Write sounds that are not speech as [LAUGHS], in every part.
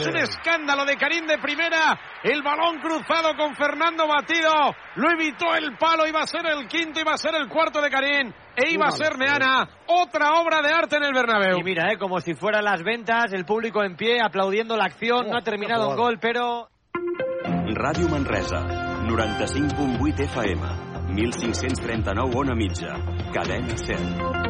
Es un escándalo de Karim de primera. El balón cruzado con Fernando Batido. Lo evitó el palo. Iba a ser el quinto, iba a ser el cuarto de Karim. E iba a ser Neana. Otra obra de arte en el Bernabéu. Y mira, eh, como si fueran las ventas, el público en pie aplaudiendo la acción. no ha terminado en gol, pero... Ràdio Manresa, 95.8 FM, 1539 ona mitja, cadena 100.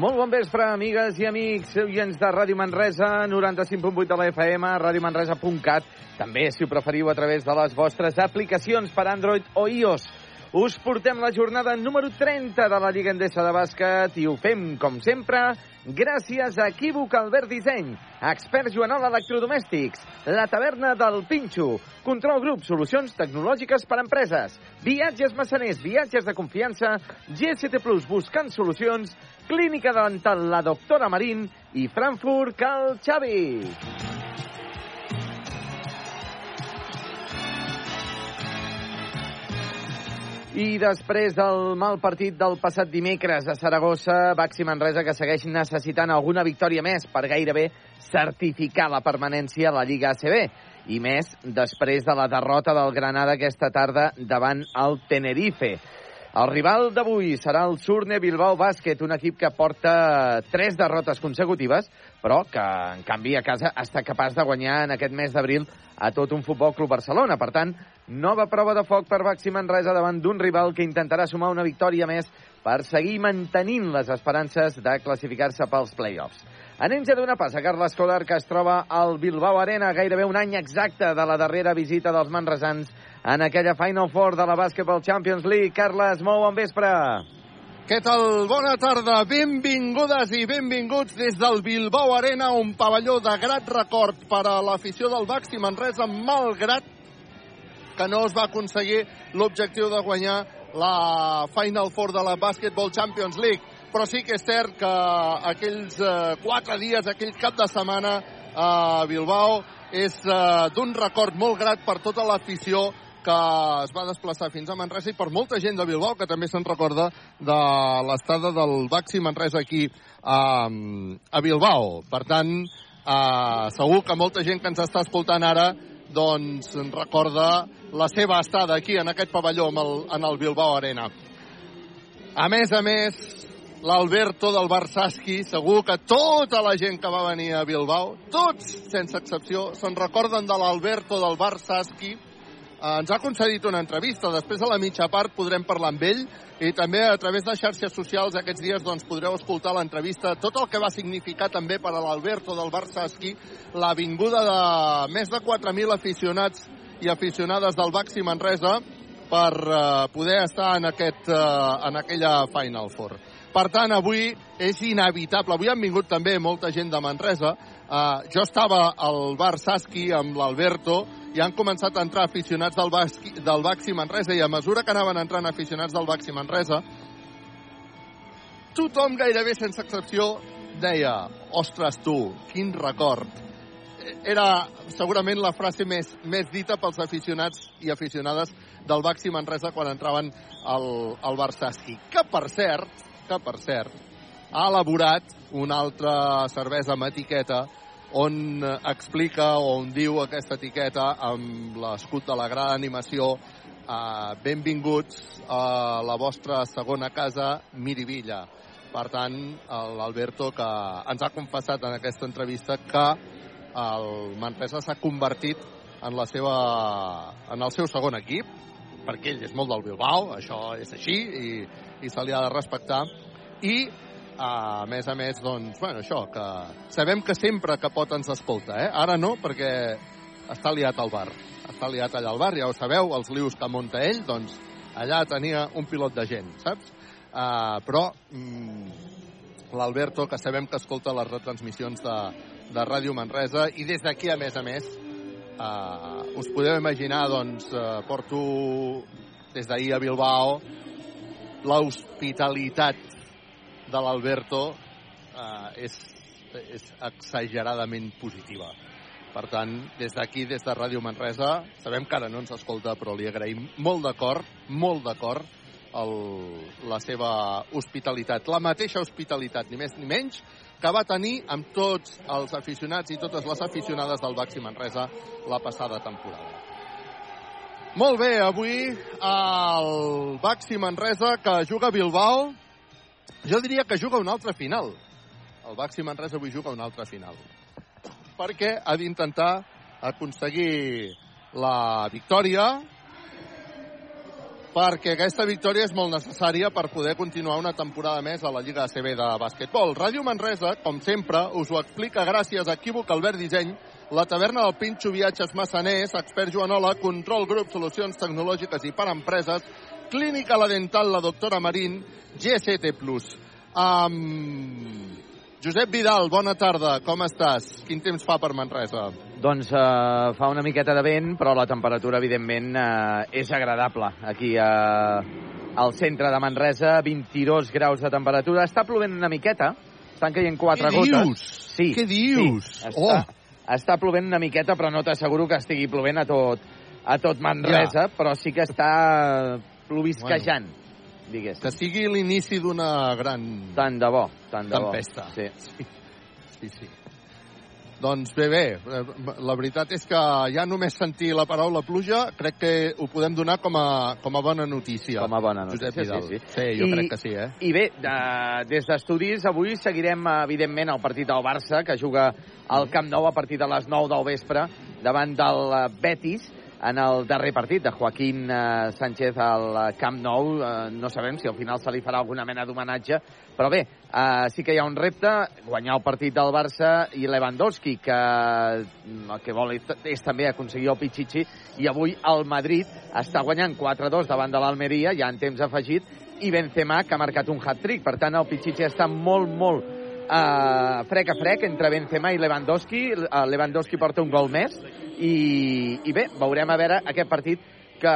Molt bon vespre, amigues i amics, oients de Ràdio Manresa, 95.8 de la FM, radiomanresa.cat, també, si ho preferiu, a través de les vostres aplicacions per Android o iOS. Us portem la jornada número 30 de la Lliga Endesa de Bàsquet i ho fem, com sempre, gràcies a Equívoc Albert Disseny, Expert Joanol Electrodomèstics, La Taverna del Pinxo, Control Grup, solucions tecnològiques per a empreses, Viatges Massaners, viatges de confiança, GST Plus, buscant solucions, Clínica Dental La Doctora Marín i Frankfurt Cal Xavi. I després del mal partit del passat dimecres a Saragossa, Baxi Manresa que segueix necessitant alguna victòria més per gairebé certificar la permanència a la Lliga ACB. I més després de la derrota del Granada aquesta tarda davant el Tenerife. El rival d'avui serà el Surne Bilbao Bàsquet, un equip que porta tres derrotes consecutives, però que, en canvi, a casa està capaç de guanyar en aquest mes d'abril a tot un Futbol Club Barcelona. Per tant, nova prova de foc per Baxi Manresa davant d'un rival que intentarà sumar una victòria més per seguir mantenint les esperances de classificar-se pels play-offs. Anem ja d'una passa, Carles Colar, que es troba al Bilbao Arena gairebé un any exacte de la darrera visita dels manresans en aquella Final Four de la Basketball Champions League. Carles, molt bon vespre. Què tal? Bona tarda. Benvingudes i benvinguts des del Bilbao Arena, un pavelló de grat record per a l'afició del Baxi Manresa, malgrat que no es va aconseguir l'objectiu de guanyar la Final Four de la Basketball Champions League. Però sí que és cert que aquells eh, quatre dies, aquell cap de setmana a Bilbao és eh, d'un record molt grat per tota l'afició que es va desplaçar fins a Manresa i per molta gent de Bilbao que també se'n recorda de l'estada del Baxi Manresa aquí a, a Bilbao. Per tant, eh, segur que molta gent que ens està escoltant ara doncs recorda la seva estada aquí en aquest pavelló amb el, en el Bilbao Arena. A més a més, l'Alberto del Barsaski, segur que tota la gent que va venir a Bilbao, tots, sense excepció, se'n recorden de l'Alberto del Barsaski, ens ha concedit una entrevista. Després, a la mitja part, podrem parlar amb ell i també a través de xarxes socials aquests dies doncs, podreu escoltar l'entrevista, tot el que va significar també per a l'Alberto del Barsaski la vinguda de més de 4.000 aficionats i aficionades del Baxi Manresa per eh, poder estar en, aquest, eh, en aquella Final Four. Per tant, avui és inevitable. Avui han vingut també molta gent de Manresa. Uh, jo estava al bar Saski amb l'Alberto i han començat a entrar aficionats del, Basqui, del Baxi Manresa i a mesura que anaven entrant aficionats del Baxi Manresa, tothom gairebé sense excepció deia ostres tu, quin record. Era segurament la frase més, més dita pels aficionats i aficionades del Baxi Manresa quan entraven al, al bar Saski. Que, per cert, que, per cert, ha elaborat una altra cervesa amb etiqueta on explica o on diu aquesta etiqueta amb l'escut de la gran animació eh, benvinguts a la vostra segona casa, Miribilla. Per tant, l'Alberto que ens ha confessat en aquesta entrevista que el Manresa s'ha convertit en, la seva, en el seu segon equip, perquè ell és molt del Bilbao, això és així, i, i se li ha de respectar. I a més a més, doncs, bueno, això, que sabem que sempre que pot ens escolta, eh? Ara no, perquè està liat al bar. Està liat allà al bar, ja ho sabeu, els lius que munta ell, doncs allà tenia un pilot de gent, saps? Uh, però mm, l'Alberto, que sabem que escolta les retransmissions de, de Ràdio Manresa, i des d'aquí, a més a més, uh, us podeu imaginar, doncs, uh, porto des d'ahir a Bilbao l'hospitalitat de l'Alberto eh, és és exageradament positiva. Per tant, des d'aquí, des de Ràdio Manresa, sabem que ara no ens escolta, però li agraïm molt d'acord, molt d'acord, la seva hospitalitat. La mateixa hospitalitat, ni més ni menys, que va tenir amb tots els aficionats i totes les aficionades del Baxi Manresa la passada temporada. Molt bé, avui el Baxi Manresa que juga a Bilbao, jo diria que juga una altra final. El Baxi Manresa avui juga una altra final perquè ha d'intentar aconseguir la victòria perquè aquesta victòria és molt necessària per poder continuar una temporada més a la Lliga ACB de bàsquetbol. Ràdio Manresa, com sempre, us ho explica gràcies a Equívoc Albert Disseny, la taverna del Pinxo Viatges Massaners, expert Joanola, Control Grup, Solucions Tecnològiques i per Empreses, Clínica La Dental, la doctora Marín, GST+. Um, Josep Vidal, bona tarda, com estàs? Quin temps fa per Manresa? Doncs uh, fa una miqueta de vent, però la temperatura, evidentment, uh, és agradable. Aquí uh, al centre de Manresa, 22 graus de temperatura. Està plovent una miqueta, estan caient quatre Què gotes. dius? Sí, Què dius? Sí, està, oh. està plovent una miqueta, però no t'asseguro que estigui plovent a tot, a tot Manresa, ja. però sí que està plovisquejant. Bueno diguéssim. Que sigui l'inici d'una gran... Tant de bo, tant de tempesta. bo. Sí. sí. Sí, sí. Doncs bé, bé, la veritat és que ja només sentir la paraula pluja crec que ho podem donar com a, com a bona notícia. Com a bona notícia, Josep Vidal. sí, sí. Sí, jo I, crec que sí, eh? I bé, de, des d'estudis, avui seguirem, evidentment, el partit del Barça, que juga al Camp Nou a partir de les 9 del vespre, davant del Betis, en el darrer partit de Joaquín eh, Sánchez al Camp Nou. Eh, no sabem si al final se li farà alguna mena d'homenatge, però bé, eh, sí que hi ha un repte, guanyar el partit del Barça i Lewandowski, que mm, el que vol és també aconseguir el Pichichi, i avui el Madrid està guanyant 4-2 davant de l'Almeria, ja en temps afegit, i Benzema, que ha marcat un hat-trick. Per tant, el Pichichi està molt, molt uh, frec a frec entre Benzema i Lewandowski. Uh, Lewandowski porta un gol més i, i bé, veurem a veure aquest partit que,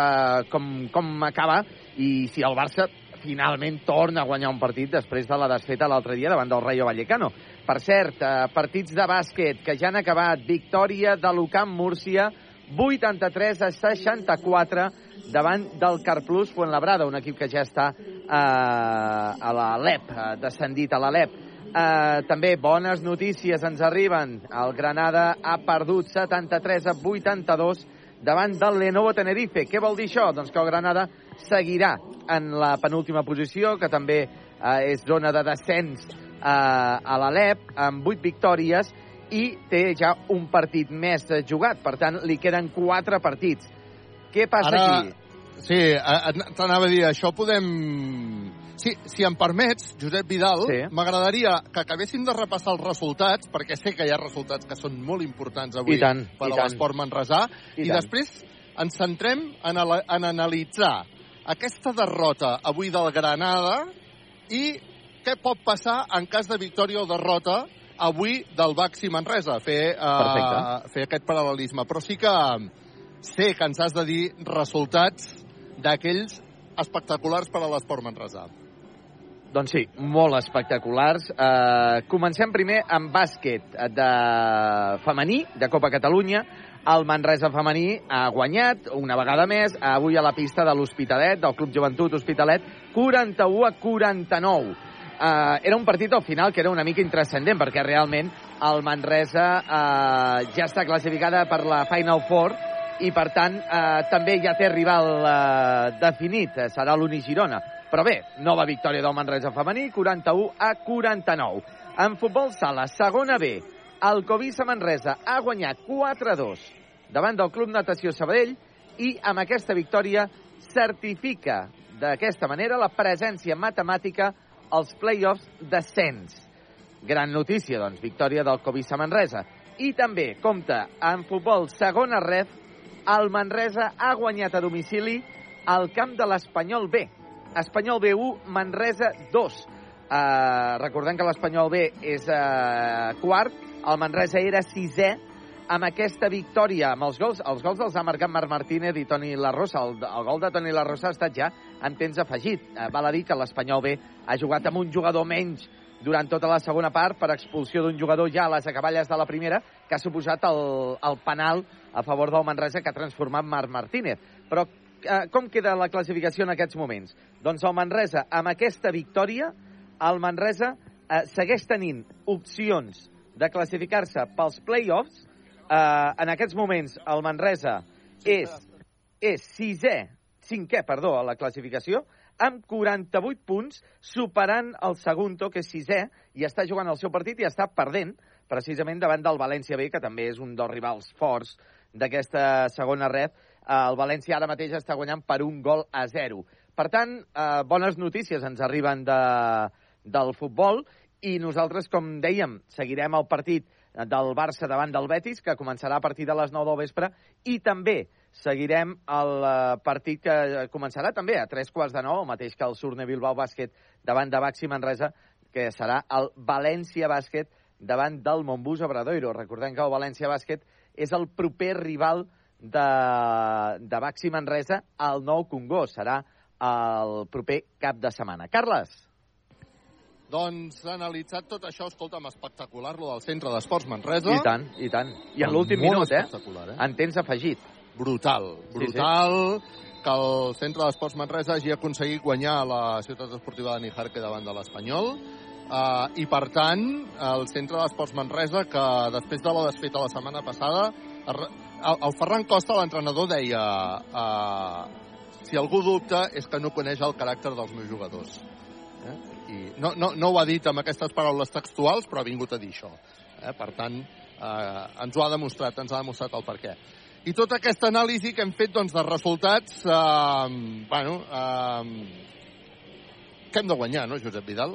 com, com acaba i si el Barça finalment torna a guanyar un partit després de la desfeta l'altre dia davant del Rayo Vallecano. Per cert, eh, partits de bàsquet que ja han acabat. Victòria de l'UCAM Múrcia, 83 a 64 davant del Carplus Fuenlabrada, un equip que ja està eh, a la LEP, eh, descendit a la LEP. Eh, també bones notícies ens arriben. El Granada ha perdut 73 a 82 davant del Lenovo Tenerife. Què vol dir això? Doncs que el Granada seguirà en la penúltima posició, que també eh, és zona de descens eh, a l'Alep, amb 8 victòries, i té ja un partit més jugat. Per tant, li queden 4 partits. Què passa Ara, aquí? Sí, t'anava a dir, això podem Sí, si em permets, Josep Vidal, sí. m'agradaria que acabéssim de repassar els resultats, perquè sé que hi ha resultats que són molt importants avui I tant, per a l'esport manresà, I, i, després ens centrem en, en analitzar aquesta derrota avui del Granada i què pot passar en cas de victòria o derrota avui del Baxi Manresa, fer, uh, fer aquest paral·lelisme. Però sí que sé que ens has de dir resultats d'aquells espectaculars per a l'esport manresà. Doncs sí, molt espectaculars. Uh, comencem primer amb bàsquet de femení, de Copa Catalunya. El Manresa femení ha guanyat una vegada més, avui a la pista de l'Hospitalet, del Club Joventut Hospitalet, 41 a 49. Uh, era un partit al final que era una mica intrascendent, perquè realment el Manresa uh, ja està classificada per la Final Four i, per tant, uh, també ja té rival uh, definit, serà l'Unigirona. Però bé, nova victòria del Manresa femení, 41 a 49. En futbol sala, segona B, el Covisa Manresa ha guanyat 4-2 davant del Club Natació Sabadell i amb aquesta victòria certifica d'aquesta manera la presència matemàtica als play-offs d'ascens. Gran notícia, doncs, victòria del Covisa Manresa. I també, compta, en futbol segona ref, el Manresa ha guanyat a domicili al camp de l'Espanyol B, Espanyol B1, Manresa 2. Uh, eh, recordem que l'Espanyol B és uh, quart, el Manresa era sisè, amb aquesta victòria, amb els gols, els gols els ha marcat Marc Martínez i Toni La Rosa. El, el gol de Toni La Rosa ha estat ja en temps afegit. Uh, val a dir que l'Espanyol B ha jugat amb un jugador menys durant tota la segona part per expulsió d'un jugador ja a les acaballes de la primera, que ha suposat el, el penal a favor del Manresa que ha transformat Marc Martínez. Però eh, com queda la classificació en aquests moments? Doncs el Manresa, amb aquesta victòria, el Manresa eh, segueix tenint opcions de classificar-se pels play-offs. Eh, en aquests moments el Manresa és, és sisè, cinquè, perdó, a la classificació, amb 48 punts, superant el Segundo, que és sisè, i està jugant el seu partit i està perdent, precisament davant del València B, que també és un dels rivals forts d'aquesta segona red. El València ara mateix està guanyant per un gol a zero. Per tant, eh, bones notícies ens arriben de, del futbol i nosaltres, com dèiem, seguirem el partit del Barça davant del Betis, que començarà a partir de les 9 del vespre, i també seguirem el eh, partit que començarà també a tres quarts de nou, el mateix que el Surne Bilbao Bàsquet davant de Baxi Manresa, que serà el València Bàsquet davant del Montbus Obradoiro. Recordem que el València Bàsquet és el proper rival de Baxi Manresa al nou Congost. Serà el proper cap de setmana. Carles. Doncs, analitzat tot això, escolta'm, espectacular, lo del centre d'esports Manresa. I tant, i tant. I en l'últim minut, eh? eh? En temps afegit. Brutal, brutal. Sí, sí que el Centre d'Esports Manresa hagi aconseguit guanyar la ciutat esportiva de Nijarque davant de l'Espanyol. Uh, I, per tant, el Centre d'Esports Manresa, que després de la desfeta la setmana passada, el, el Ferran Costa, l'entrenador, deia uh, si algú dubta és que no coneix el caràcter dels meus jugadors. Eh? I no, no, no ho ha dit amb aquestes paraules textuals, però ha vingut a dir això. Eh? Per tant, eh, ens ho ha demostrat, ens ha demostrat el per què. I tota aquesta anàlisi que hem fet doncs, de resultats, eh, bueno, eh, que hem de guanyar, no, Josep Vidal?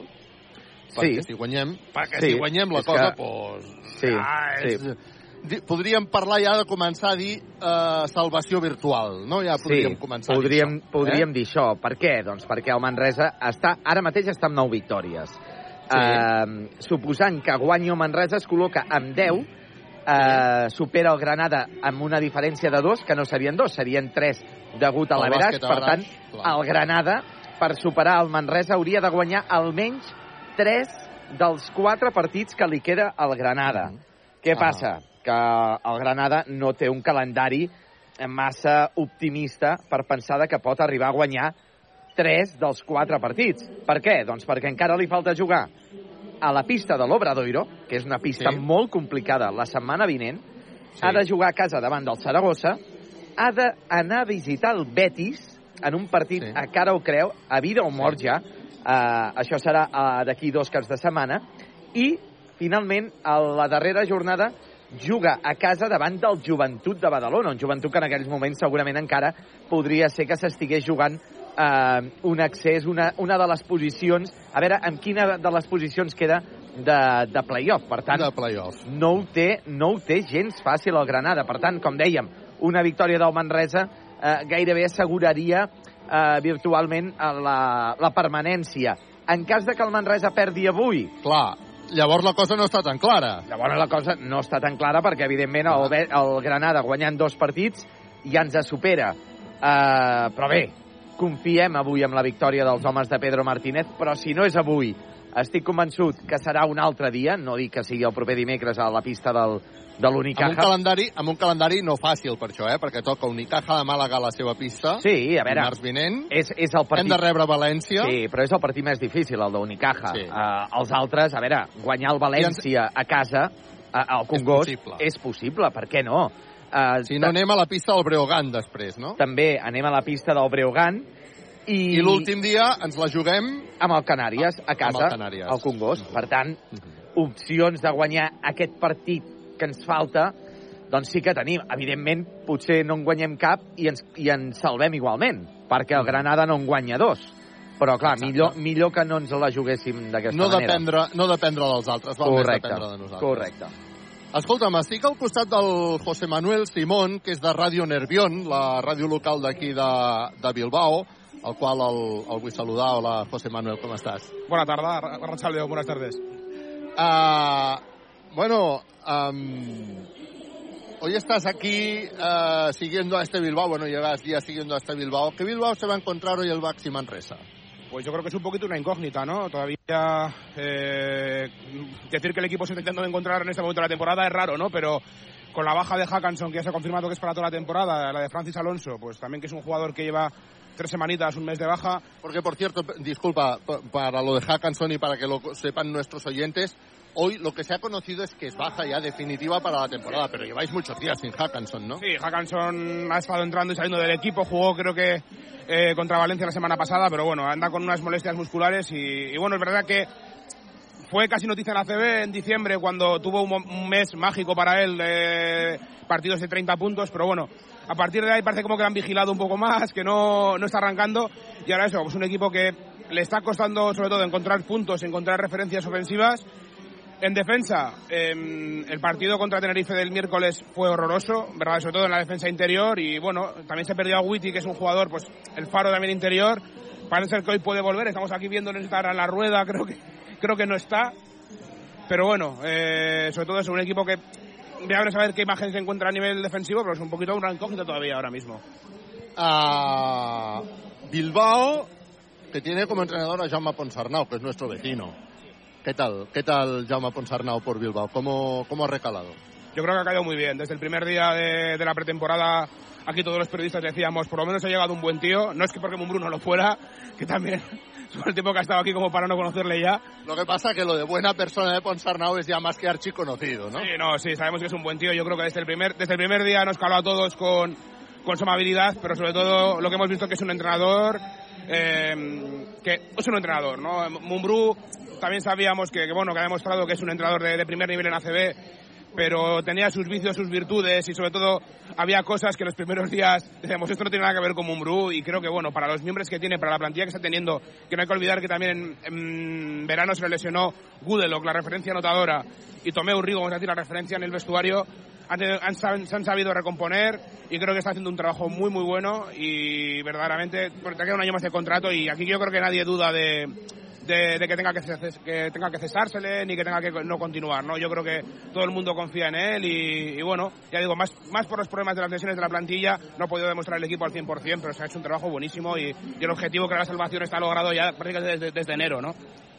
Perquè Sí. si guanyem, perquè Sí, si guanyem la és cosa, que- doncs... Sí, ja és, sí. Podríem parlar ja de començar a dir eh, salvació virtual, no? Ja podríem començar podríem, a dir això. podríem eh? dir això. Per què? Doncs perquè el Manresa està, ara mateix està amb 9 victòries. Eh, suposant que guanyi el Manresa es col·loca amb 10, eh, supera el Granada amb una diferència de 2, que no serien 2, serien 3 degut a bàsquet Per tant, clar. el Granada, per superar el Manresa, hauria de guanyar almenys 3 dels 4 partits que li queda al Granada. Què Ah. passa? Que el Granada no té un calendari massa optimista per pensar que pot arribar a guanyar 3 dels 4 partits. Per què? Doncs perquè encara li falta jugar a la pista de l'Obradoiro, que és una pista Sí. molt complicada la setmana vinent, Sí. ha de jugar a casa davant del Saragossa, ha d'anar a visitar el Betis en un partit Sí. a cara o creu, a vida o mort ja, uh, això serà uh, d'aquí dos caps de setmana, i finalment a la darrera jornada juga a casa davant del Joventut de Badalona, un Joventut que en aquells moments segurament encara podria ser que s'estigués jugant eh, un accés, una, una de les posicions... A veure, en quina de les posicions queda de, de play-off. Per tant, De playoff. no ho, té, no ho té gens fàcil el Granada. Per tant, com dèiem, una victòria del Manresa eh, gairebé asseguraria eh, virtualment la, la permanència. En cas de que el Manresa perdi avui, Clar, llavors la cosa no està tan clara. llavors la cosa no està tan clara perquè, evidentment, el, el Granada guanyant dos partits ja ens supera. Uh, però bé, confiem avui en la victòria dels homes de Pedro Martínez, però si no és avui, estic convençut que serà un altre dia, no dic que sigui el proper dimecres a la pista del, de Amb un, l'Unicaja. calendari, amb un calendari no fàcil per això, eh? perquè toca Unicaja de Màlaga a la seva pista, Sí, a veure, dimarts vinent, és, és el hem partit... de rebre València, Sí, però és el partit més difícil, el d'Unicaja. Sí. Uh, els altres, a veure, guanyar el València a casa, uh, al Congost, possible. és possible, per què no? Uh, si no anem a la pista del Breogán després, no? També anem a la pista del Breogán i, I l'últim dia ens la juguem amb el Canàries, a casa, Canàries. al Congost. Per tant, opcions de guanyar aquest partit que ens falta, doncs sí que tenim. Evidentment, potser no en guanyem cap i ens, i ens salvem igualment, perquè el Granada no en guanya dos. Però, clar, Exacte. millor, millor que no ens la juguéssim d'aquesta no manera. dependre, no dependre dels altres, val correcte, més dependre de nosaltres. correcte. Escolta'm, estic al costat del José Manuel Simón, que és de Ràdio Nervión, la ràdio local d'aquí de, de Bilbao, el qual el, el vull saludar. Hola, José Manuel, com estàs? Buena tarde, Arrachaldeón, buenas tardes. Ah, bueno, am, hoy estás aquí ah, siguiendo a este Bilbao, bueno, llevas días siguiendo a este Bilbao. ¿Qué Bilbao se va a encontrar hoy el Baxi Manresa? Pues yo creo que es un poquito una incógnita, ¿no? Todavía eh, decir que el equipo se está intentando encontrar en este momento de la temporada es raro, ¿no? Pero con la baja de Hackanson, que ya se ha confirmado que es para toda la temporada, la de Francis Alonso, pues también que es un jugador que lleva tres semanitas, un mes de baja. Porque, por cierto, disculpa, para lo de Hackanson y para que lo sepan nuestros oyentes, hoy lo que se ha conocido es que es baja ya definitiva para la temporada, pero lleváis muchos días sin Hackanson, ¿no? Sí, Hackanson ha estado entrando y saliendo del equipo, jugó creo que eh, contra Valencia la semana pasada, pero bueno, anda con unas molestias musculares y, bueno, es verdad que fue casi noticia en la CB en diciembre cuando tuvo un, mes mágico para él, de partidos de 30 puntos, pero bueno, a partir de ahí parece como que han vigilado un poco más, que no, no está arrancando y ahora eso, pues un equipo que le está costando sobre todo encontrar puntos, encontrar referencias ofensivas en defensa, eh, el partido contra Tenerife del miércoles fue horroroso, ¿verdad? Sobre todo en la defensa interior y bueno, también se perdió a Witty, que es un jugador, pues el faro también interior. Parece que hoy puede volver, estamos aquí viendo estar a la rueda, [LAUGHS] creo que, creo que no está. Pero bueno, eh, sobre todo es un equipo que voy a saber qué imagen se encuentra a nivel defensivo, pero es un poquito una incógnita todavía ahora mismo. Uh, Bilbao, que tiene como entrenador a Jaume Ponsarnau, que es nuestro vecino. ¿Qué tal? ¿Qué tal Jaume Ponsarnau por Bilbao? ¿Cómo, ¿Cómo ha recalado? Yo creo que ha caído muy bien. Desde el primer día de, de la pretemporada, aquí todos los periodistas decíamos, por lo menos ha llegado un buen tío. No es que porque Mumbrú no lo fuera, que también [LAUGHS] es el tiempo que ha estado aquí como para no conocerle ya. Lo que pasa es que lo de buena persona de Ponsarnau es ya más que archiconocido, ¿no? Sí, no, sí, sabemos que es un buen tío. Yo creo que desde el primer, desde el primer día nos caló a todos con, con su amabilidad, pero sobre todo lo que hemos visto que es un entrenador, eh, que es un entrenador, ¿no? Mumbrú también sabíamos que, bueno, que ha demostrado que es un entrenador de, primer nivel en ACB, pero tenía sus vicios, sus virtudes y sobre todo había cosas que los primeros [LAUGHS] días decíamos esto no tiene nada que ver con Mumbrú y creo que bueno, para los miembros que tiene, para la plantilla que está teniendo, que no hay que olvidar que también en, verano se le lesionó Gudelok, la referencia anotadora, y Tomé Urrigo, vamos a decir, la referencia en el vestuario, han, han, se han sabido recomponer y creo que está haciendo un trabajo muy muy bueno y verdaderamente, porque te queda un año más de contrato y aquí yo creo que nadie duda de de, de, que, tenga que, que, tenga que cesársele ni que tenga que no continuar. ¿no? Yo creo que todo el mundo confía en él y, y, bueno, ya digo, más, más por los problemas de las lesiones de la plantilla, no ha podido demostrar el equipo al 100%, pero se ha hecho un trabajo buenísimo y, y el objetivo que la salvación está logrado ya prácticamente desde, desde enero. ¿no?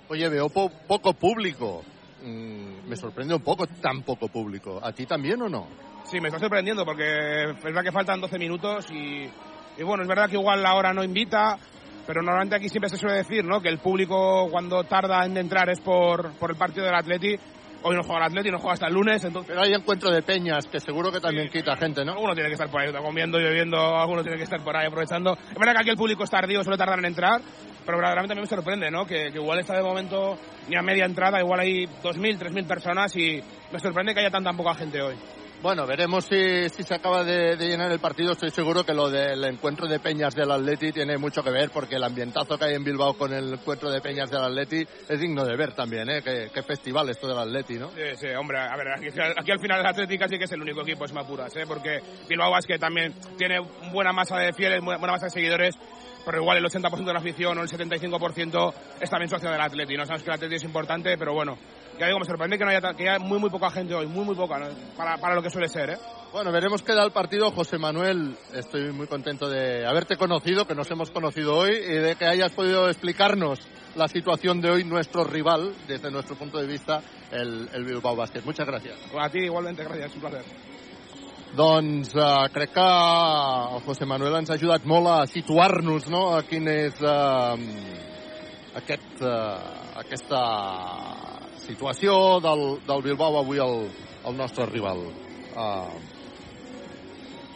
Oye, veo po poco público. Mm, me sorprende un poco tan poco público. ¿A ti también o no? Sí, me está sorprendiendo porque es verdad que faltan 12 minutos y, y bueno, es verdad que igual la hora no invita, pero normalmente aquí siempre se suele decir, ¿no? Que el público cuando tarda en entrar es por, por el partido del Atleti. Hoy no juega el Atleti, no juega hasta el lunes, entonces... Pero hay encuentro de peñas, que seguro que también sí, quita gente, ¿no? Alguno tiene que estar por ahí, comiendo, lloviendo, alguno tiene que estar por ahí aprovechando. Es verdad que aquí el público es tardío, suele tardar en entrar, pero verdaderamente a mí me sorprende, ¿no? Que, que igual está de momento ni a media entrada, igual hay 2.000, 3.000 personas y me sorprende que haya tan, tan poca gente hoy. Bueno, veremos si, si se acaba de, llenar el partido. Estoy seguro que lo del encuentro de Peñas del Atleti tiene mucho que ver porque el ambientazo que hay en Bilbao con el encuentro de Peñas del Atleti es digno de ver también, ¿eh? Qué, qué festival esto del Atleti, ¿no? Sí, sí, hombre, a ver, aquí, al final el Atleti casi que es el único equipo, es Mapuras, ¿eh? Porque Bilbao Basket también tiene buena masa de fieles, buena masa de seguidores, pero igual el 80% de la afición o el 75% es también socio del Atleti, ¿no? Sabemos que el Atleti es importante, pero bueno, ya digo, me sorprende que no haya, que haya muy, muy poca gente hoy, muy, muy poca, ¿no? para, para lo que suele ser, ¿eh? Bueno, veremos qué da el partido. José Manuel, estoy muy contento de haberte conocido, que nos hemos conocido hoy, y de que hayas podido explicarnos la situación de hoy, nuestro rival, desde nuestro punto de vista, el, el Bilbao Basket. Muchas gracias. A ti igualmente, gracias, un placer. Doncs crec que el José Manuel ens ha ajudat molt a situar-nos no? a quin és uh, aquest, aquesta situació del, del Bilbao avui el, el nostre rival. Uh,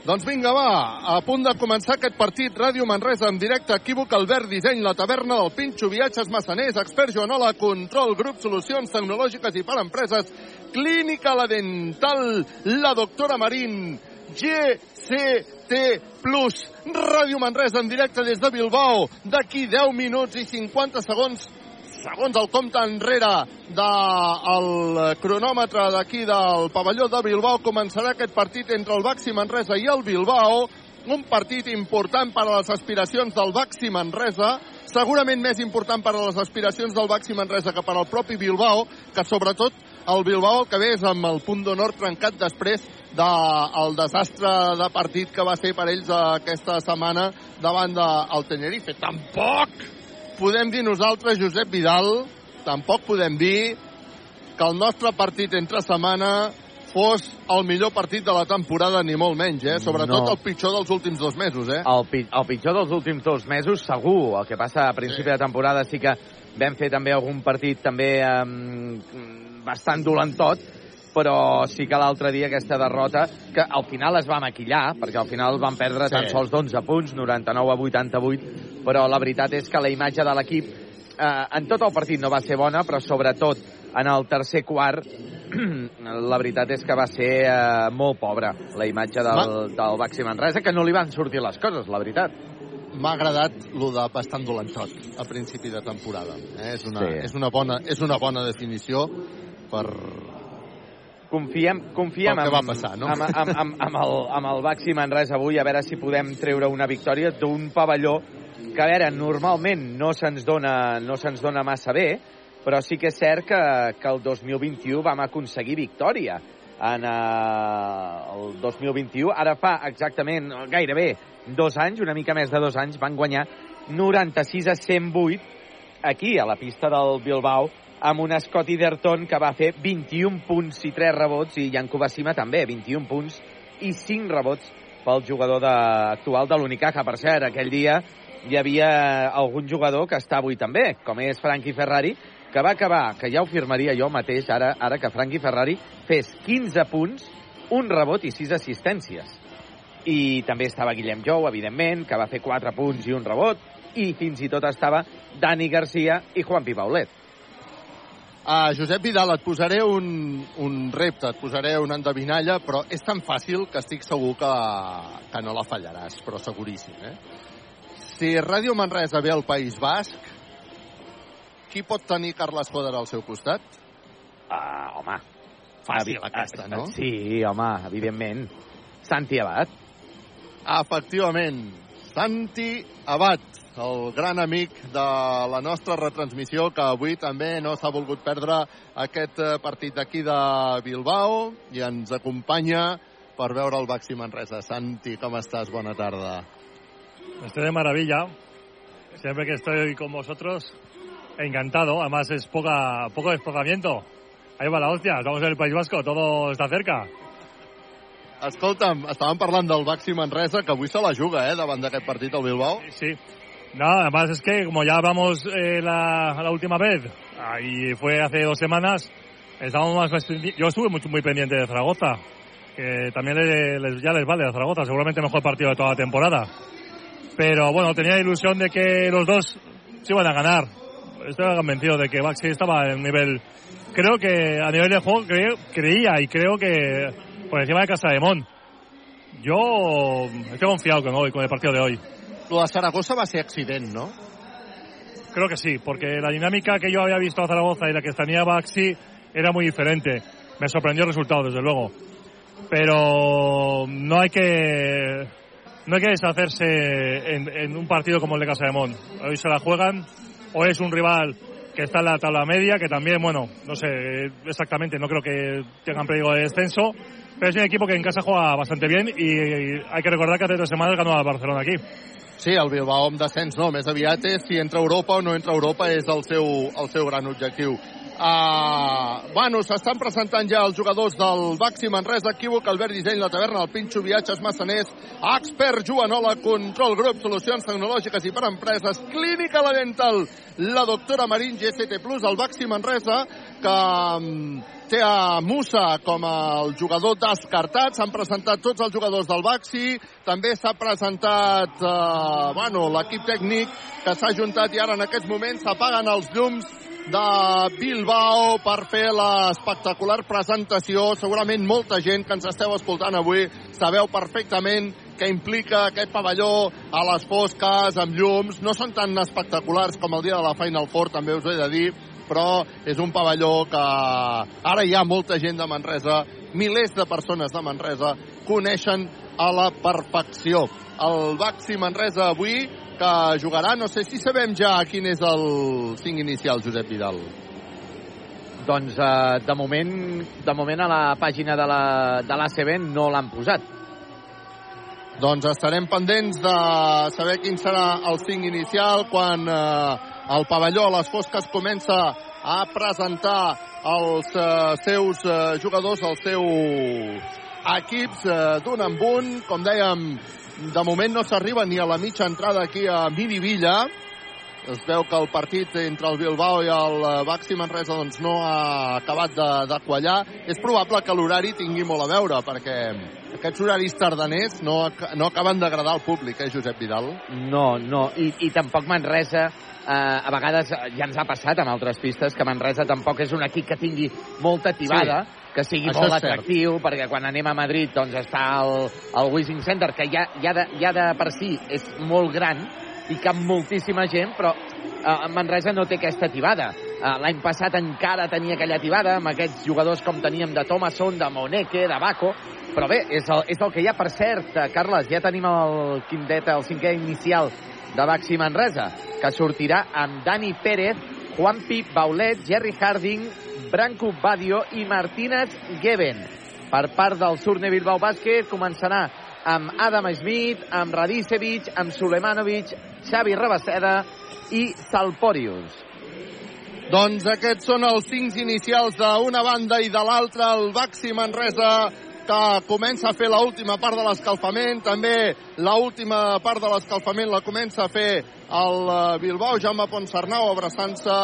doncs vinga, va, a punt de començar aquest partit Ràdio Manresa en directe, equívoc, Albert Disseny, la taverna del Pinxo, viatges massaners, expert Joanola, control, grup, solucions tecnològiques i per empreses, clínica la dental, la doctora Marín, GCT Plus, Ràdio Manresa en directe des de Bilbao, d'aquí 10 minuts i 50 segons segons el compte enrere del cronòmetre d'aquí del pavelló de Bilbao, començarà aquest partit entre el Baxi Manresa i el Bilbao, un partit important per a les aspiracions del Baxi Manresa, segurament més important per a les aspiracions del Baxi Manresa que per al propi Bilbao, que sobretot el Bilbao que ve és amb el punt d'honor trencat després del de, desastre de partit que va ser per ells aquesta setmana davant del Tenerife. Tampoc podem dir nosaltres, Josep Vidal, tampoc podem dir que el nostre partit entre setmana fos el millor partit de la temporada, ni molt menys, eh? Sobretot No. el pitjor dels últims dos mesos, eh? El, pi el pitjor dels últims dos mesos, segur. El que passa a principi Sí. de temporada sí que vam fer també algun partit també um, bastant dolentot, però sí que l'altre dia aquesta derrota, que al final es va maquillar, perquè al final van perdre Sí. tan sols d'11 punts, 99 a 88, però la veritat és que la imatge de l'equip eh, en tot el partit no va ser bona, però sobretot en el tercer quart [CLEARS THROAT] la veritat és que va ser eh, molt pobra la imatge del, del Baxi Manresa, que no li van sortir les coses, la veritat. M'ha agradat lo de bastant dolentot a principi de temporada. Eh? És, una, Sí. és, una bona, és una bona definició per... Confiem, confiem Pel que va passar, no? amb, amb, amb, amb, el, amb el Baxi Manresa avui, a veure si podem treure una victòria d'un pavelló que, a veure, normalment no se'ns dona, no se'ns dona massa bé, però sí que és cert que, que el 2021 vam aconseguir victòria en eh, el 2021. Ara fa exactament, gairebé, dos anys, una mica més de dos anys, van guanyar 96 a 108 aquí, a la pista del Bilbao, amb un Scotty Derton que va fer 21 punts i 3 rebots, i Jan Kubasima també, 21 punts i 5 rebots pel jugador de, actual de l'Unicaja. Per cert, aquell dia hi havia algun jugador que està avui també, com és Frankie Ferrari, que va acabar, que ja ho firmaria jo mateix, ara, ara que Frankie Ferrari fes 15 punts, un rebot i 6 assistències. I també estava Guillem Jou, evidentment, que va fer 4 punts i un rebot, i fins i tot estava Dani Garcia i Juan Pibaulet. Uh, Josep Vidal, et posaré un, un repte, et posaré una endevinalla, però és tan fàcil que estic segur que, que no la fallaràs, però seguríssim, eh? Si Ràdio Manresa ve al País Basc, qui pot tenir Carles Foder al seu costat? Ah, home. Fàcil, Evi- aquesta, no? Sí, home, evidentment. Santi Abad. Efectivament, Santi Abad, el gran amic de la nostra retransmissió, que avui també no s'ha volgut perdre aquest eh, partit d'aquí de Bilbao i ens acompanya per veure el Baxi Manresa. Santi, com estàs? Bona tarda. Estoy de maravilla. Siempre que estoy con vosotros, encantado. Además es poca, poco desplazamiento. Ahí va la hostia. Estamos en el País Vasco, todo está cerca. Escolta'm, estàvem parlant del Baxi Manresa, que avui se la juga, eh, davant d'aquest partit al Bilbao. Sí. No, además es que como ya hablamos eh, la, la última vez, ah, y fue hace dos semanas, estábamos más... Yo estuve muy, muy pendiente de Zaragoza, que también le- les- ya les vale a Zaragoza, seguramente mejor partido de toda la temporada. Pero bueno, tenía ilusión de que los dos se iban a ganar. Estoy convencido de que Baxi estaba en nivel... Creo que a nivel de juego cre- creía y creo que por encima de Casa de Mon. Yo estoy confiado con hoy, con el partido de hoy. Lo de Saragossa va ser accident, no? Creo que sí, porque la dinámica que yo había visto a Zaragoza y la que tenía Baxi era muy diferente. Me sorprendió el resultado, desde luego. Pero no hay que no hay que deshacerse en, en un partido como el de Casa de Mon. Hoy se la juegan, o es un rival que está en la tabla media, que también, bueno, no sé exactamente, no creo que tengan peligro de descenso, pero es un equipo que en casa juega bastante bien y hay que recordar que hace tres semanas ganó al Barcelona aquí. Sí, el Bilbao amb descens no, més aviat és si entra Europa o no entra Europa és el seu, el seu gran objectiu. Uh, bueno, s'estan presentant ja els jugadors del Baxi Manresa, Equívoc, Albert Disseny, La Taverna, el Pinxo, Viatges, Massaners, Expert, Joanola, Control Grup, Solucions Tecnològiques i per Empreses, Clínica La Dental, la doctora Marín, GST Plus, el Baxi Manresa, que mm, té a Musa com el jugador descartat. S'han presentat tots els jugadors del Baxi. També s'ha presentat eh, bueno, l'equip tècnic que s'ha juntat i ara en aquests moments s'apaguen els llums de Bilbao per fer l'espectacular presentació. Segurament molta gent que ens esteu escoltant avui sabeu perfectament què implica aquest pavelló a les fosques, amb llums. No són tan espectaculars com el dia de la Final Four, també us he de dir, però és un pavelló que ara hi ha molta gent de Manresa, milers de persones de Manresa coneixen a la perfecció. El Baxi Manresa avui que jugarà, no sé si sabem ja quin és el 5 inicial, Josep Vidal. Doncs eh, de, moment, de moment a la pàgina de la- de l'ACB no l'han posat. Doncs estarem pendents de saber quin serà el 5 inicial quan eh, El pavelló a les fosques comença a presentar els uh, seus uh, jugadors, els seus equips uh, d'un en un. Com dèiem, de moment no s'arriba ni a la mitja entrada aquí a Mirivilla. Es veu que el partit entre el Bilbao i el Baxi Manresa doncs, no ha acabat de, de quallar. És probable que l'horari tingui molt a veure, perquè aquests horaris tardaners no, no acaben d'agradar al públic, eh, Josep Vidal? No, no, i, i tampoc Manresa eh, a vegades ja ens ha passat amb altres pistes que Manresa tampoc és un equip que tingui molta tibada, sí. que sigui Això molt atractiu, perquè quan anem a Madrid doncs està el, el Wishing Center, que ja, ja, de, ja de per si és molt gran i cap moltíssima gent, però eh, Manresa no té aquesta tibada. Eh, L'any passat encara tenia aquella tibada amb aquests jugadors com teníem de Thomason, de Moneke, de Baco, però bé, és el, és el que hi ha. Per cert, eh, Carles, ja tenim el quintet, el cinquè inicial de Baxi Manresa, que sortirà amb Dani Pérez, Juanpi Baulet, Jerry Harding, Branco Badio i Martínez Geben. Per part del Surne Bilbao Bàsquet començarà amb Adam Smith, amb Radicevic, amb Sulemanovic, Xavi Rabaseda i Salporius. Doncs aquests són els cinc inicials d'una banda i de l'altra, el Baxi Manresa que comença a fer l última part de l'escalfament, també l última part de l'escalfament la comença a fer el eh, Bilbao, Jaume Ponsarnau abraçant-se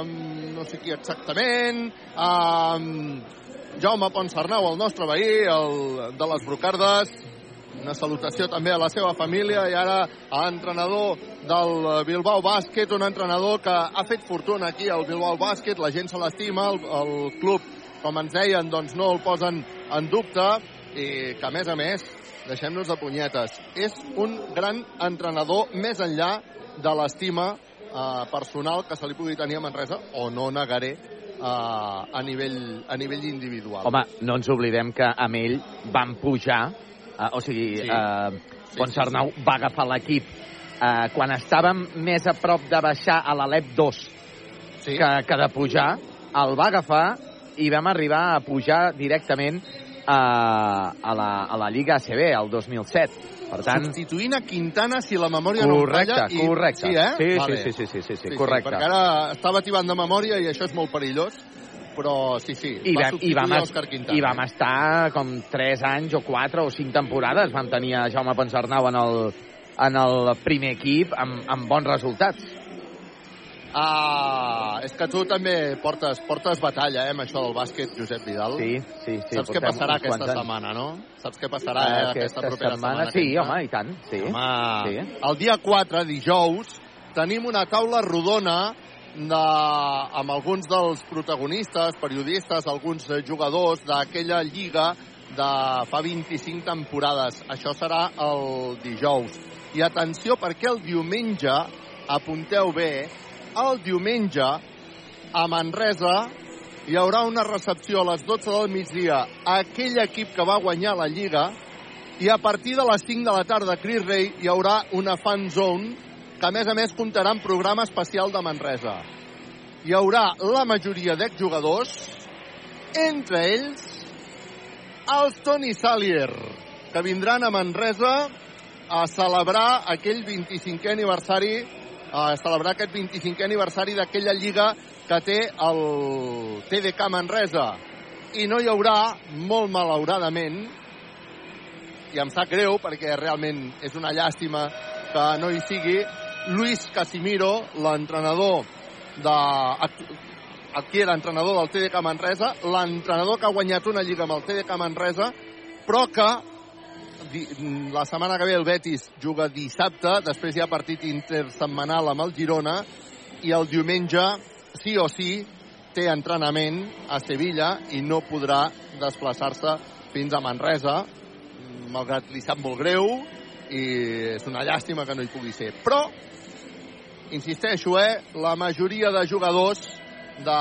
amb no sé qui exactament, amb Jaume Ponsarnau, el nostre veí, el de les Brocardes, una salutació també a la seva família i ara a l'entrenador del Bilbao Bàsquet, un entrenador que ha fet fortuna aquí al Bilbao Bàsquet, la gent se l'estima, el, el club, com ens deien, doncs no el posen en dubte i que a més a més, deixem-nos de punyetes, és un gran entrenador més enllà de l'estima eh, personal que se li pugui tenir a Manresa, o no negaré, eh, a, nivell, a nivell individual. Home, no ens oblidem que amb ell van pujar, eh, o sigui, Sí. sí. eh, Ponsarnau va agafar l'equip eh, quan estàvem més a prop de baixar a l'Alep 2 sí. que, que de pujar, el va agafar i vam arribar a pujar directament a, a, la, a la Lliga ACB el 2007. Per tant, Substituint a Quintana, si la memòria no em correcte, falla. I... correcte. Sí, eh? Sí, Vale. sí, sí, sí, sí, sí, sí, correcte. perquè ara estava tibant de memòria i això és molt perillós, però sí, sí, I, va vam, i, vam, Òscar Quintana. I vam estar com 3 anys o 4 o 5 temporades. Vam tenir a Jaume Ponsarnau en el, en el primer equip amb, amb bons resultats. Ah, és que tu també portes, portes batalla, eh, amb això del bàsquet, Josep Vidal. Sí, sí, sí. Saps què passarà quants aquesta anys. setmana, no? Saps què passarà eh, aquesta, aquesta propera setmana? que Sí, entra? home, i tant. Sí. Home, Sí. el dia 4, dijous, tenim una taula rodona de, amb alguns dels protagonistes, periodistes, alguns eh, jugadors d'aquella lliga de fa 25 temporades. Això serà el dijous. I atenció, perquè el diumenge, apunteu bé, el diumenge a Manresa hi haurà una recepció a les 12 del migdia a aquell equip que va guanyar la Lliga i a partir de les 5 de la tarda a Cris Rei hi haurà una fan zone que a més a més comptarà amb programa especial de Manresa. Hi haurà la majoria d'exjugadors, entre ells els Toni Salier, que vindran a Manresa a celebrar aquell 25è aniversari a celebrar aquest 25è aniversari d'aquella lliga que té el TDK Manresa. I no hi haurà, molt malauradament, i em sap greu perquè realment és una llàstima que no hi sigui, Luis Casimiro, l'entrenador de... Aquí era entrenador del TDK Manresa, l'entrenador que ha guanyat una lliga amb el TDK Manresa, però que la setmana que ve el Betis juga dissabte, després hi ha partit intersetmanal amb el Girona, i el diumenge, sí o sí, té entrenament a Sevilla i no podrà desplaçar-se fins a Manresa, malgrat li sap molt greu i és una llàstima que no hi pugui ser. Però, insisteixo, eh, la majoria de jugadors de,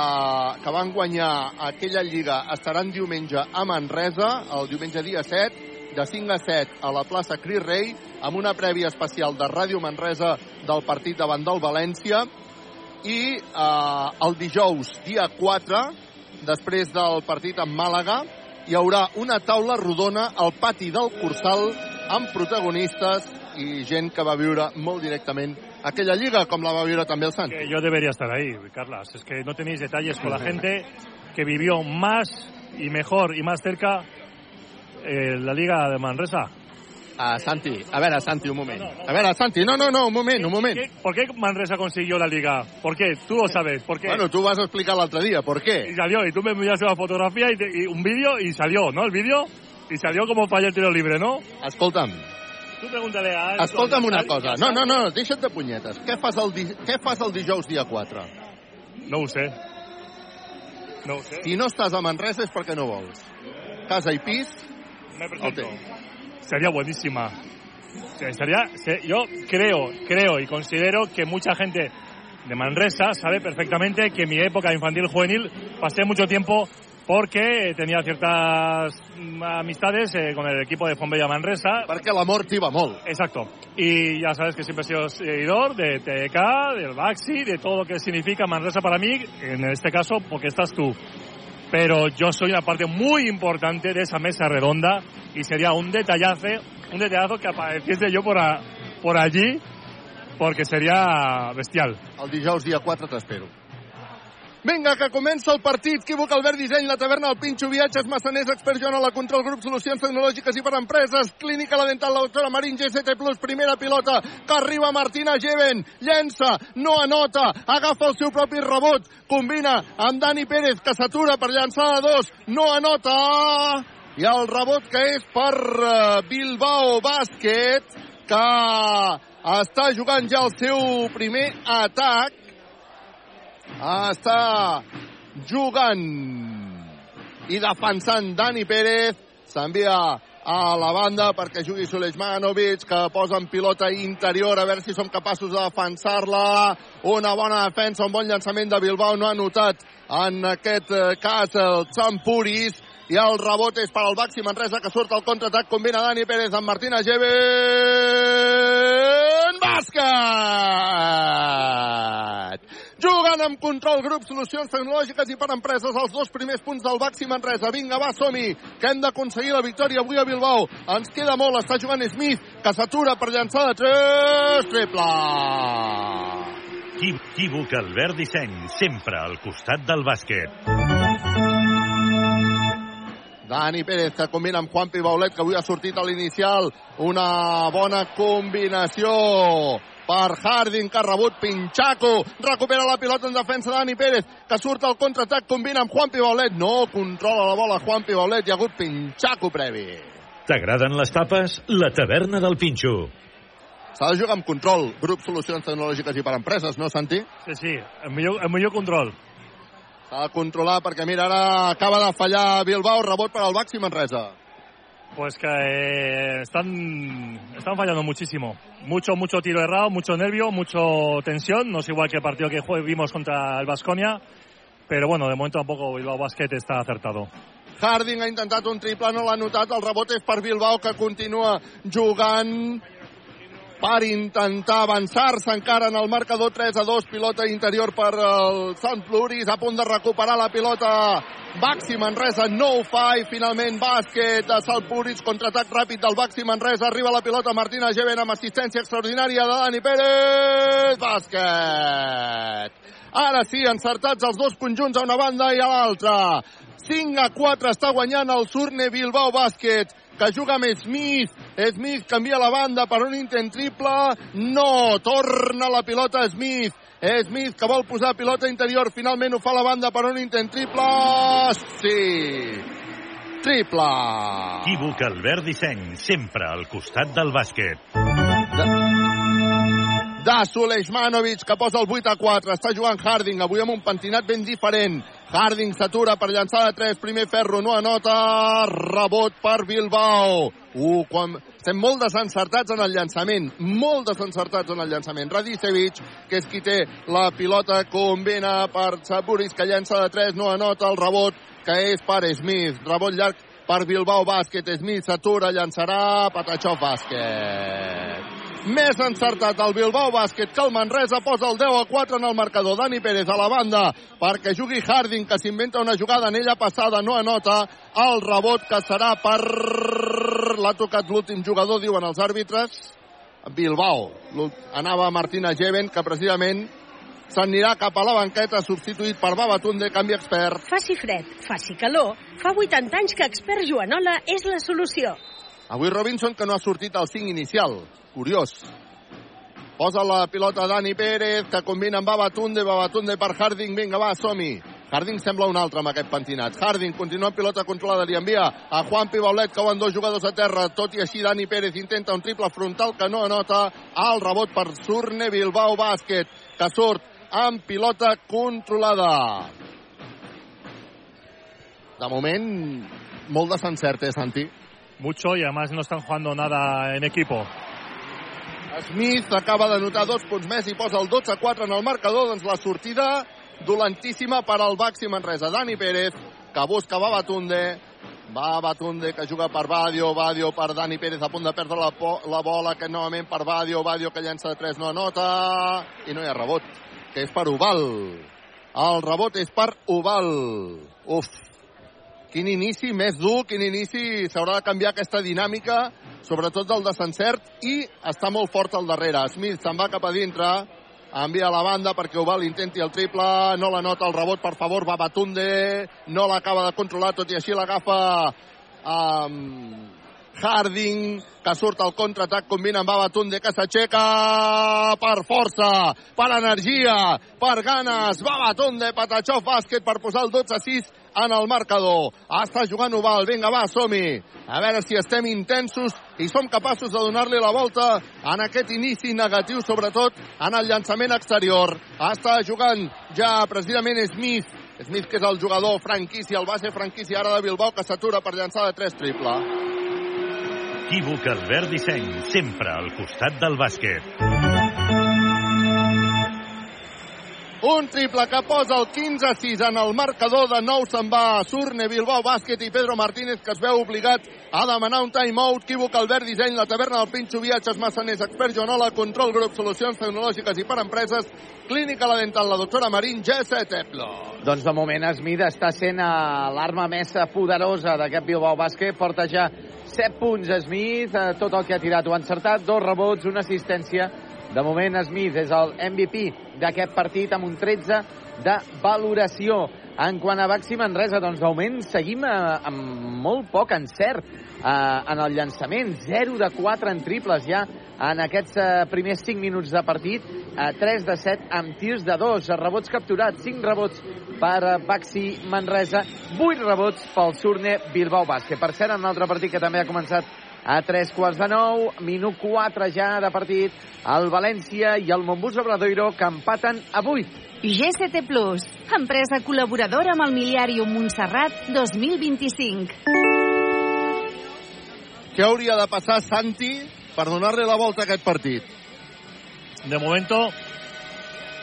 que van guanyar aquella lliga estaran diumenge a Manresa, el diumenge dia 7, de 5 a 7 a la plaça Cris Rei, amb una prèvia especial de Ràdio Manresa del partit davant del València, i eh, el dijous, dia 4, després del partit amb Màlaga, hi haurà una taula rodona al pati del Cursal amb protagonistes i gent que va viure molt directament aquella lliga, com la va viure també el Sant. Que yo debería estar ahí, Carlas. Es que no tenéis detalles con la gente que vivió más y mejor y más cerca eh, la Liga de Manresa. Uh, Santi, a veure, Santi, un moment. A veure, Santi, no, no, no, un moment, un moment. ¿Qué- ¿Por qué Manresa consiguió la Liga? ¿Por qué? Tú lo sabes. ¿Por qué? Bueno, tu vas a explicar l'altre dia, ¿por Y qué? salió, y tú me enviaste una fotografía y, te- y un vídeo y salió, ¿no? El vídeo. Y salió como falla el tiro libre, ¿no? Escolta'm, Tú pregúntale a... escolta'm una a- cosa. No, no, no, deixa't de punyetes. Què fas el, di... què fas el dijous dia 4? No ho sé. No ho sé. Si no estàs a Manresa és perquè no vols. Casa i pis, Me presento. Sería buenísima. Sería, se- yo creo, creo y considero que mucha gente de Manresa sabe perfectamente que en mi época infantil juvenil pasé mucho tiempo porque tenía ciertas mm, amistades eh, con el equipo de Fonbella Manresa. perquè l'amor t'hi va molt. Exacto. Y ya sabes que siempre he sido seguidor de TK, del Baxi, de todo lo que significa Manresa para mí, en este caso porque estás tú. Pero yo soy una parte muy importante de esa mesa redonda y sería un detallazo, un detallazo que apareciese yo por, a- por allí porque sería bestial. El dijous dia 4 t'espero. Vinga, que comença el partit. Quívoc, Albert Disseny, la taverna, el Pinxo, viatges, massaners, expert Joan, la control, grup, solucions tecnològiques i per empreses, clínica, la dental, la doctora Marín, GCT+, primera pilota, que arriba Martina Geven, llença, no anota, agafa el seu propi rebot, combina amb Dani Pérez, que s'atura per llançar a dos, no anota, i el rebot que és per eh, Bilbao Bàsquet, que està jugant ja el seu primer atac, està jugant i defensant Dani Pérez. S'envia a la banda perquè jugui Sulejmanovic, que posa en pilota interior, a veure si som capaços de defensar-la. Una bona defensa, un bon llançament de Bilbao, no ha notat en aquest eh, cas el Champuris, i el rebot és per al Baxi Manresa, que surt al contraatac, combina Dani Pérez amb Martina Geven, bàsquet! Jugant amb control grup, solucions tecnològiques i per empreses els dos primers punts del Baxi Manresa. Vinga, va, som-hi, que hem d'aconseguir la victòria avui a Bilbao. Ens queda molt, està jugant Smith, que s'atura per llançar de tres, triple! Equívoc Albert Disseny, sempre al costat del bàsquet. Dani Pérez que combina amb Juanpi Baulet, que avui ha sortit a l'inicial. Una bona combinació per Harding, que ha rebut Pinchaco. Recupera la pilota en defensa Dani Pérez, que surt al contraatac, combina amb Juanpi Baulet. No controla la bola Juanpi Baulet, hi ha hagut Pinchaco previ. T'agraden les tapes? La taverna del Pinxo. S'ha de jugar amb control, grup solucions tecnològiques i per empreses, no, Santi? Sí, sí, el millor, el millor control. De controlar perquè, mira, ara acaba de fallar Bilbao, rebot per al Baxi Manresa. Pues que eh, están, están fallando muchísimo. Mucho, mucho tiro errado, mucho nervio, mucho tensión. No es igual que el partido que vimos contra el Vasconia. Pero bueno, de momento tampoco Bilbao Basket está acertado. Harding ha intentat un triple, no l'ha notat. El rebot és per Bilbao, que continua jugant per intentar avançar-se encara en el marcador 3 a 2. Pilota interior per el Sant Floris, a punt de recuperar la pilota. Baxi Manresa, no ho fa, i finalment bàsquet de Sant Floris, contraatac ràpid del Baxi Manresa, arriba la pilota Martina Geven amb assistència extraordinària de Dani Pérez, bàsquet. Ara sí, encertats els dos conjunts a una banda i a l'altra. 5 a 4 està guanyant el Surne Bilbao Bàsquet que juga amb Smith. Smith canvia la banda per un intent triple. No, torna la pilota Smith. Smith que vol posar pilota interior. Finalment ho fa la banda per un intent triple. Sí. Triple. Equívoc Albert Disseny, sempre al costat del bàsquet. de Sulejmanovic, que posa el 8 a 4. Està jugant Harding, avui amb un pentinat ben diferent. Harding s'atura per llançar de 3, primer ferro, no anota, rebot per Bilbao. Uh, quan... Estem molt desencertats en el llançament, molt desencertats en el llançament. Radicevic, que és qui té la pilota, combina per Saburis, que llança de 3, no anota el rebot, que és per Smith. Rebot llarg per Bilbao Bàsquet. Smith s'atura, llançarà, Patachov Bàsquet. Més encertat el Bilbao Bàsquet que el Manresa posa el 10 a 4 en el marcador. Dani Pérez a la banda perquè jugui Harding, que s'inventa una jugada en ella passada, no anota el rebot que serà per... L'ha tocat l'últim jugador, diuen els àrbitres. Bilbao. Anava Martina Geven, que precisament s'anirà cap a la banqueta, substituït per Babatunde, canvi expert. Faci fred, faci calor, fa 80 anys que expert Joanola és la solució. Avui Robinson, que no ha sortit al 5 inicial. Curiós. Posa la pilota Dani Pérez, que combina amb Babatunde, Babatunde per Harding. Vinga, va, som-hi. Harding sembla un altre amb aquest pentinat. Harding continua amb pilota controlada, li envia a Juan Pibaulet, que van dos jugadors a terra. Tot i així, Dani Pérez intenta un triple frontal que no anota. El rebot per Surne Bilbao Bàsquet, que surt amb pilota controlada. De moment, molt desencert, eh, Santi? Mucho y además no están jugando nada en equipo. Smith acaba de notar dos punts més i posa el 12-4 en el marcador, doncs la sortida dolentíssima per al Baxi Manresa. Dani Pérez, que busca Babatunde, va Batunde, que juga per Badio, Badio per Dani Pérez, a punt de perdre la, la bola, que novament per Badio, Badio que llença de 3, no anota, i no hi ha rebot, que és per Oval. El rebot és per Oval. Uf, quin inici més dur, quin inici, s'haurà de canviar aquesta dinàmica, sobretot del desencert, i està molt fort al darrere. Smith se'n va cap a dintre, envia a la banda perquè Oval intenti el triple, no la nota el rebot, per favor, va Batunde, no l'acaba de controlar, tot i així l'agafa um, Harding, que surt al contraatac, combina amb Babatunde, que s'aixeca per força, per energia, per ganes, Babatunde, Patachov, bàsquet per posar el 12-6 en el marcador. Està jugant Oval, vinga, va, som-hi. A veure si estem intensos i som capaços de donar-li la volta en aquest inici negatiu, sobretot en el llançament exterior. Està jugant ja precisament Smith, Smith, que és el jugador franquícia, el base franquícia ara de Bilbao, que s'atura per llançar de 3 triple. Equívoc Albert Disseny, sempre al costat del bàsquet. Un triple que posa el 15-6 en el marcador. De nou se'n va Surne, Bilbao Bàsquet i Pedro Martínez, que es veu obligat a demanar un timeout. Equívoc Albert Disseny, la taverna del Pinxo, viatges massaners, expert Joanola, control grup, solucions tecnològiques i per empreses, clínica la dental, la doctora Marín, G7 Eplo. Doncs de moment Smith està sent eh, l'arma més poderosa d'aquest Bilbao Bàsquet. Porta ja 7 punts Smith, eh, tot el que ha tirat ho ha encertat, dos rebots, una assistència de moment, Smith és el MVP d'aquest partit amb un 13 de valoració. En quant a Baxi Manresa, doncs d'augment seguim eh, amb molt poc encert eh, en el llançament. 0 de 4 en triples ja en aquests eh, primers 5 minuts de partit. Eh, 3 de 7 amb tirs de 2. Rebots capturats, 5 rebots per eh, Baxi Manresa, 8 rebots pel Surne Bilbao Bàsquet. Per cert, en un altre partit que també ha començat a tres quarts de nou, minut 4 ja de partit, el València i el Montbus Obradoiro que empaten a 8. GCT Plus, empresa col·laboradora amb el Miliàrium Montserrat 2025. Què hauria de passar Santi per donar-li la volta a aquest partit? De momento,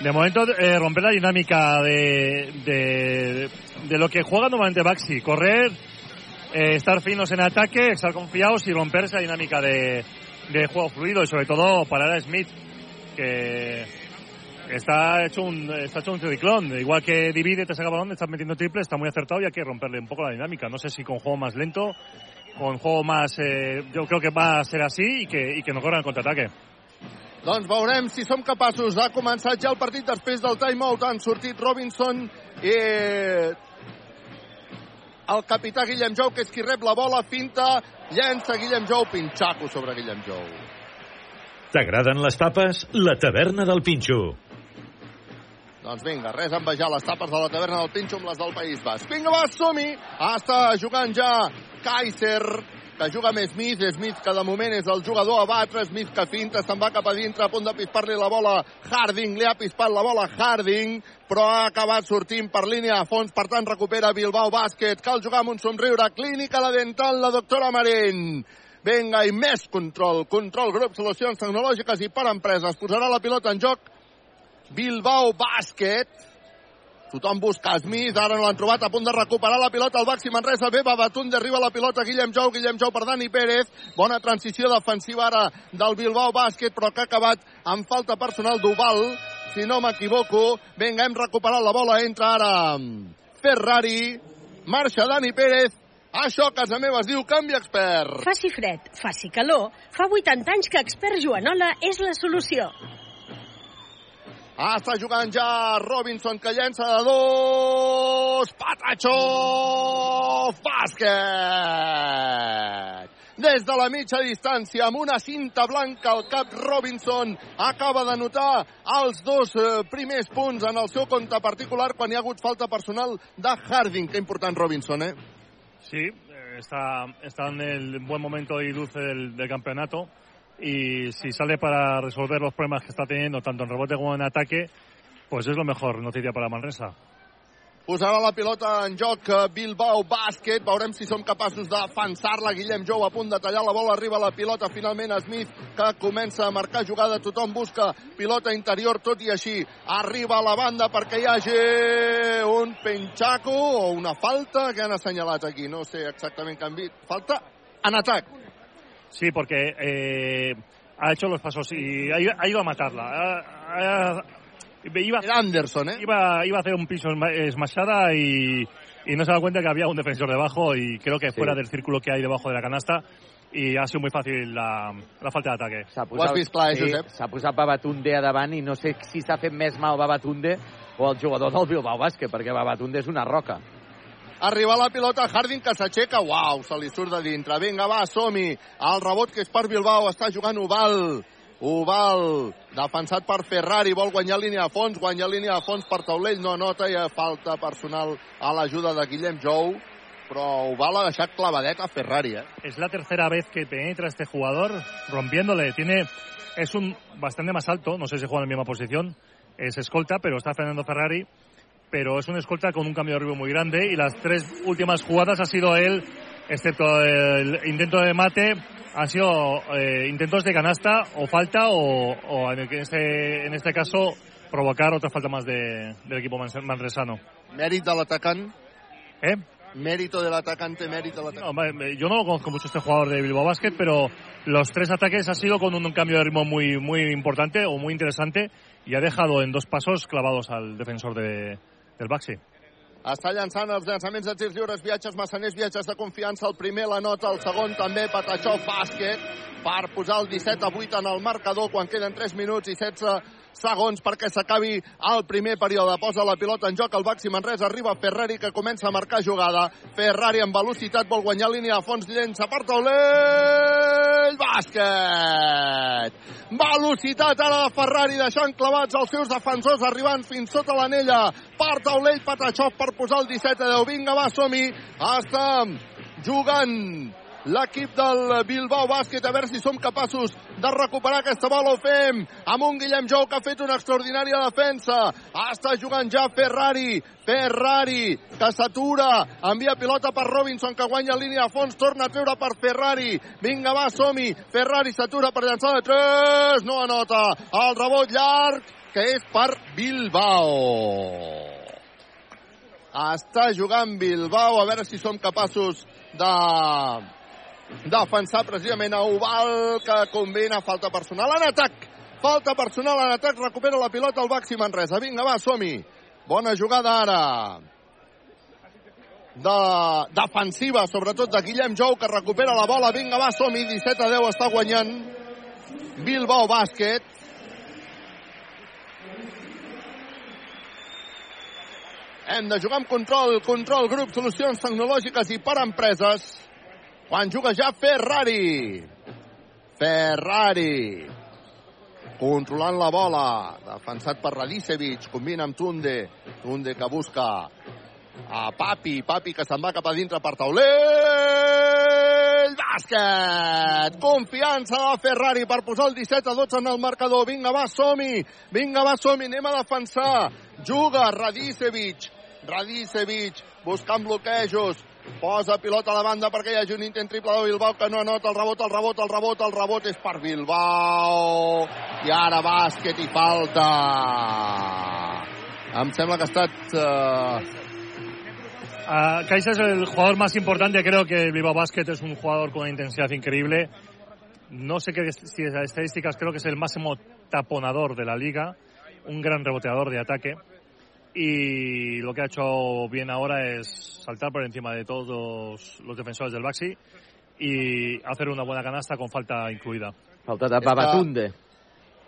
de momento eh, romper la dinámica de, de, de lo que juega normalmente Baxi, correr, eh, estar finos en ataque, estar confiados y romper esa dinámica de, de juego fluido y sobre todo parar a Smith, que está hecho un, está hecho un ciclón. Igual que divide, te saca balón, está metiendo triple, está muy acertado y hay que romperle un poco la dinámica. No sé si con juego más lento, con juego más... Eh, yo creo que va a ser así y que, y que no corran el contraataque. Doncs veurem si som capaços. Ha començat ja el partit després del timeout. Han sortit Robinson i el capità Guillem Jou, que és qui rep la bola, finta, llença Guillem Jou, pinxaco sobre Guillem Jou. T'agraden les tapes? La taverna del Pinxo. Doncs vinga, res a envejar les tapes de la taverna del Pinxo amb les del País Basc. Vinga, va, som-hi! Està jugant ja Kaiser, que juga amb Smith, Smith que de moment és el jugador a batre, Smith que finta, se'n va cap a dintre, a punt de pispar-li la bola Harding, li ha pispat la bola Harding, però ha acabat sortint per línia a fons, per tant recupera Bilbao Bàsquet, cal jugar amb un somriure, clínica la dental, la doctora Marín. Vinga, i més control, control, grup, solucions tecnològiques i per empreses. Posarà la pilota en joc Bilbao Bàsquet. Tothom busca Smith, ara no l'han trobat, a punt de recuperar la pilota el Baxi Manresa, bé, Babatunde, arriba la pilota Guillem Jou, Guillem Jou per Dani Pérez, bona transició defensiva ara del Bilbao Bàsquet, però que ha acabat amb falta personal d'Oval, si no m'equivoco. Vinga, hem recuperat la bola, entra ara Ferrari, marxa Dani Pérez, Això a casa meva es diu canvi expert. Faci fred, faci calor, fa 80 anys que expert Joanola és la solució. Ah, està jugant ja Robinson, que llença de dos. Patachó! Bàsquet! Des de la mitja distància, amb una cinta blanca al cap, Robinson acaba de notar els dos eh, primers punts en el seu compte particular quan hi ha hagut falta personal de Harding. Que important, Robinson, eh? Sí, eh, está, está en el buen momento y dulce del, del campeonato y si sale para resolver los problemas que está teniendo tanto en rebote como en ataque, pues es lo mejor noticia para Manresa. Posarà la pilota en joc eh, Bilbao Bàsquet. Veurem si som capaços de defensar-la. Guillem Jou a punt de tallar la bola. Arriba la pilota finalment a Smith, que comença a marcar jugada. Tothom busca pilota interior, tot i així. Arriba a la banda perquè hi hagi un penxaco o una falta que han assenyalat aquí. No sé exactament què han vist. Falta en atac. Sí, porque eh, ha hecho los pasos y ha, ido- ha ido a matarla. Ha- ha- iba, Era Anderson, ¿eh? Iba, iba a hacer un piso esma- esmachada y, y no se ha dado cuenta que había un defensor debajo y creo que Sí. fuera del círculo que hay debajo de la canasta y ha sido muy fácil la, la falta de ataque. S'ha Ho has vist clar, eh, sí, Josep? S'ha posat Babatunde a davant i no sé si s'ha fet més mal Babatunde o el jugador del Bilbao Bàsquet, perquè Babatunde és una roca. Arriba la pilota, Harding que s'aixeca, uau, se li surt de dintre. Vinga, va, som-hi. El rebot que és per Bilbao, està jugant Oval. Oval, defensat per Ferrari, vol guanyar línia de fons, guanyar línia de fons per Taulell, no nota, ha falta personal a l'ajuda de Guillem Jou, però Oval ha deixat clavadet a Ferrari, eh? La tercera vez que penetra este jugador rompiéndole. Tiene es un bastante más alto, no sé si juega en la misma posición, es escolta, pero está Fernando Ferrari, pero es un escolta con un cambio de arribo muy grande y las tres últimas jugadas ha sido él, excepto el intento de mate, han sido eh, intentos de canasta o falta o, o en, este, en este caso provocar otra falta más de- del equipo manresano. Mèrit de l'atacant, ¿Eh? mérito de l'atacante, mérito de l'atacant. No, yo no lo conozco mucho este jugador de Bilbao Basket, pero los tres ataques ha sido con un, cambio de ritmo muy, muy importante o muy interesante y ha dejado en dos pasos clavados al defensor de, del Baxi. Està llançant els llançaments de tirs lliures, viatges massaners, viatges de confiança. El primer la nota, el segon també, Patachó bàsquet, per posar el 17 a 8 en el marcador quan queden 3 minuts i 16 segons perquè s'acabi el primer període. Posa la pilota en joc el Baxi Manresa, arriba Ferrari que comença a marcar jugada. Ferrari amb velocitat vol guanyar línia de fons, llença per taulell, bàsquet! Velocitat ara de Ferrari deixant clavats els seus defensors arribant fins sota l'anella per taulell Patachov per posar el 17 a 10. Vinga, va, som-hi. Està jugant l'equip del Bilbao Bàsquet a veure si som capaços de recuperar aquesta bola. Ho fem amb un Guillem Jou que ha fet una extraordinària defensa. Està jugant ja Ferrari Ferrari que s'atura envia pilota per Robinson que guanya línia de fons torna a treure per Ferrari. Vinga va som-hi. Ferrari s'atura per llançar de 3 no anota. El rebot llarg que és per Bilbao. Està jugant Bilbao, a veure si som capaços de defensar precisament a Oval, que combina falta personal en atac. Falta personal en atac, recupera la pilota el Baxi Manresa. Vinga, va, som-hi. Bona jugada ara. De defensiva, sobretot de Guillem Jou, que recupera la bola. Vinga, va, som-hi. 17 a 10 està guanyant Bilbao Bàsquet. Hem de jugar amb control, control grup, solucions tecnològiques i per empreses. Quan juga ja Ferrari. Ferrari. Controlant la bola. Defensat per Radicevic. Combina amb Tunde. Tunde que busca a Papi. Papi que se'n va cap a dintre per taulell. Bàsquet! Confiança de Ferrari per posar el 17 a 12 en el marcador. Vinga, va, som-hi! Vinga, va, som-hi! Anem a defensar. Juga Radicevic. Radicevic buscant bloquejos. Posa pilota a la banda perquè hi hagi un intent triple de Bilbao que no anota el rebot, el rebot, el rebot, el rebot és per Bilbao. I ara bàsquet i falta. Em sembla que ha estat... Uh... Uh, Kaisa es el jugador más importante. Creo que Bilbao Basket es un jugador con una intensidad increíble. No sé qué si estadísticas, creo que es el máximo taponador de la liga. Un gran reboteador de ataque. Y lo que ha hecho bien ahora es saltar por encima de todos los, los defensores del Baxi y hacer una buena canasta con falta incluida. Falta de Babatunde.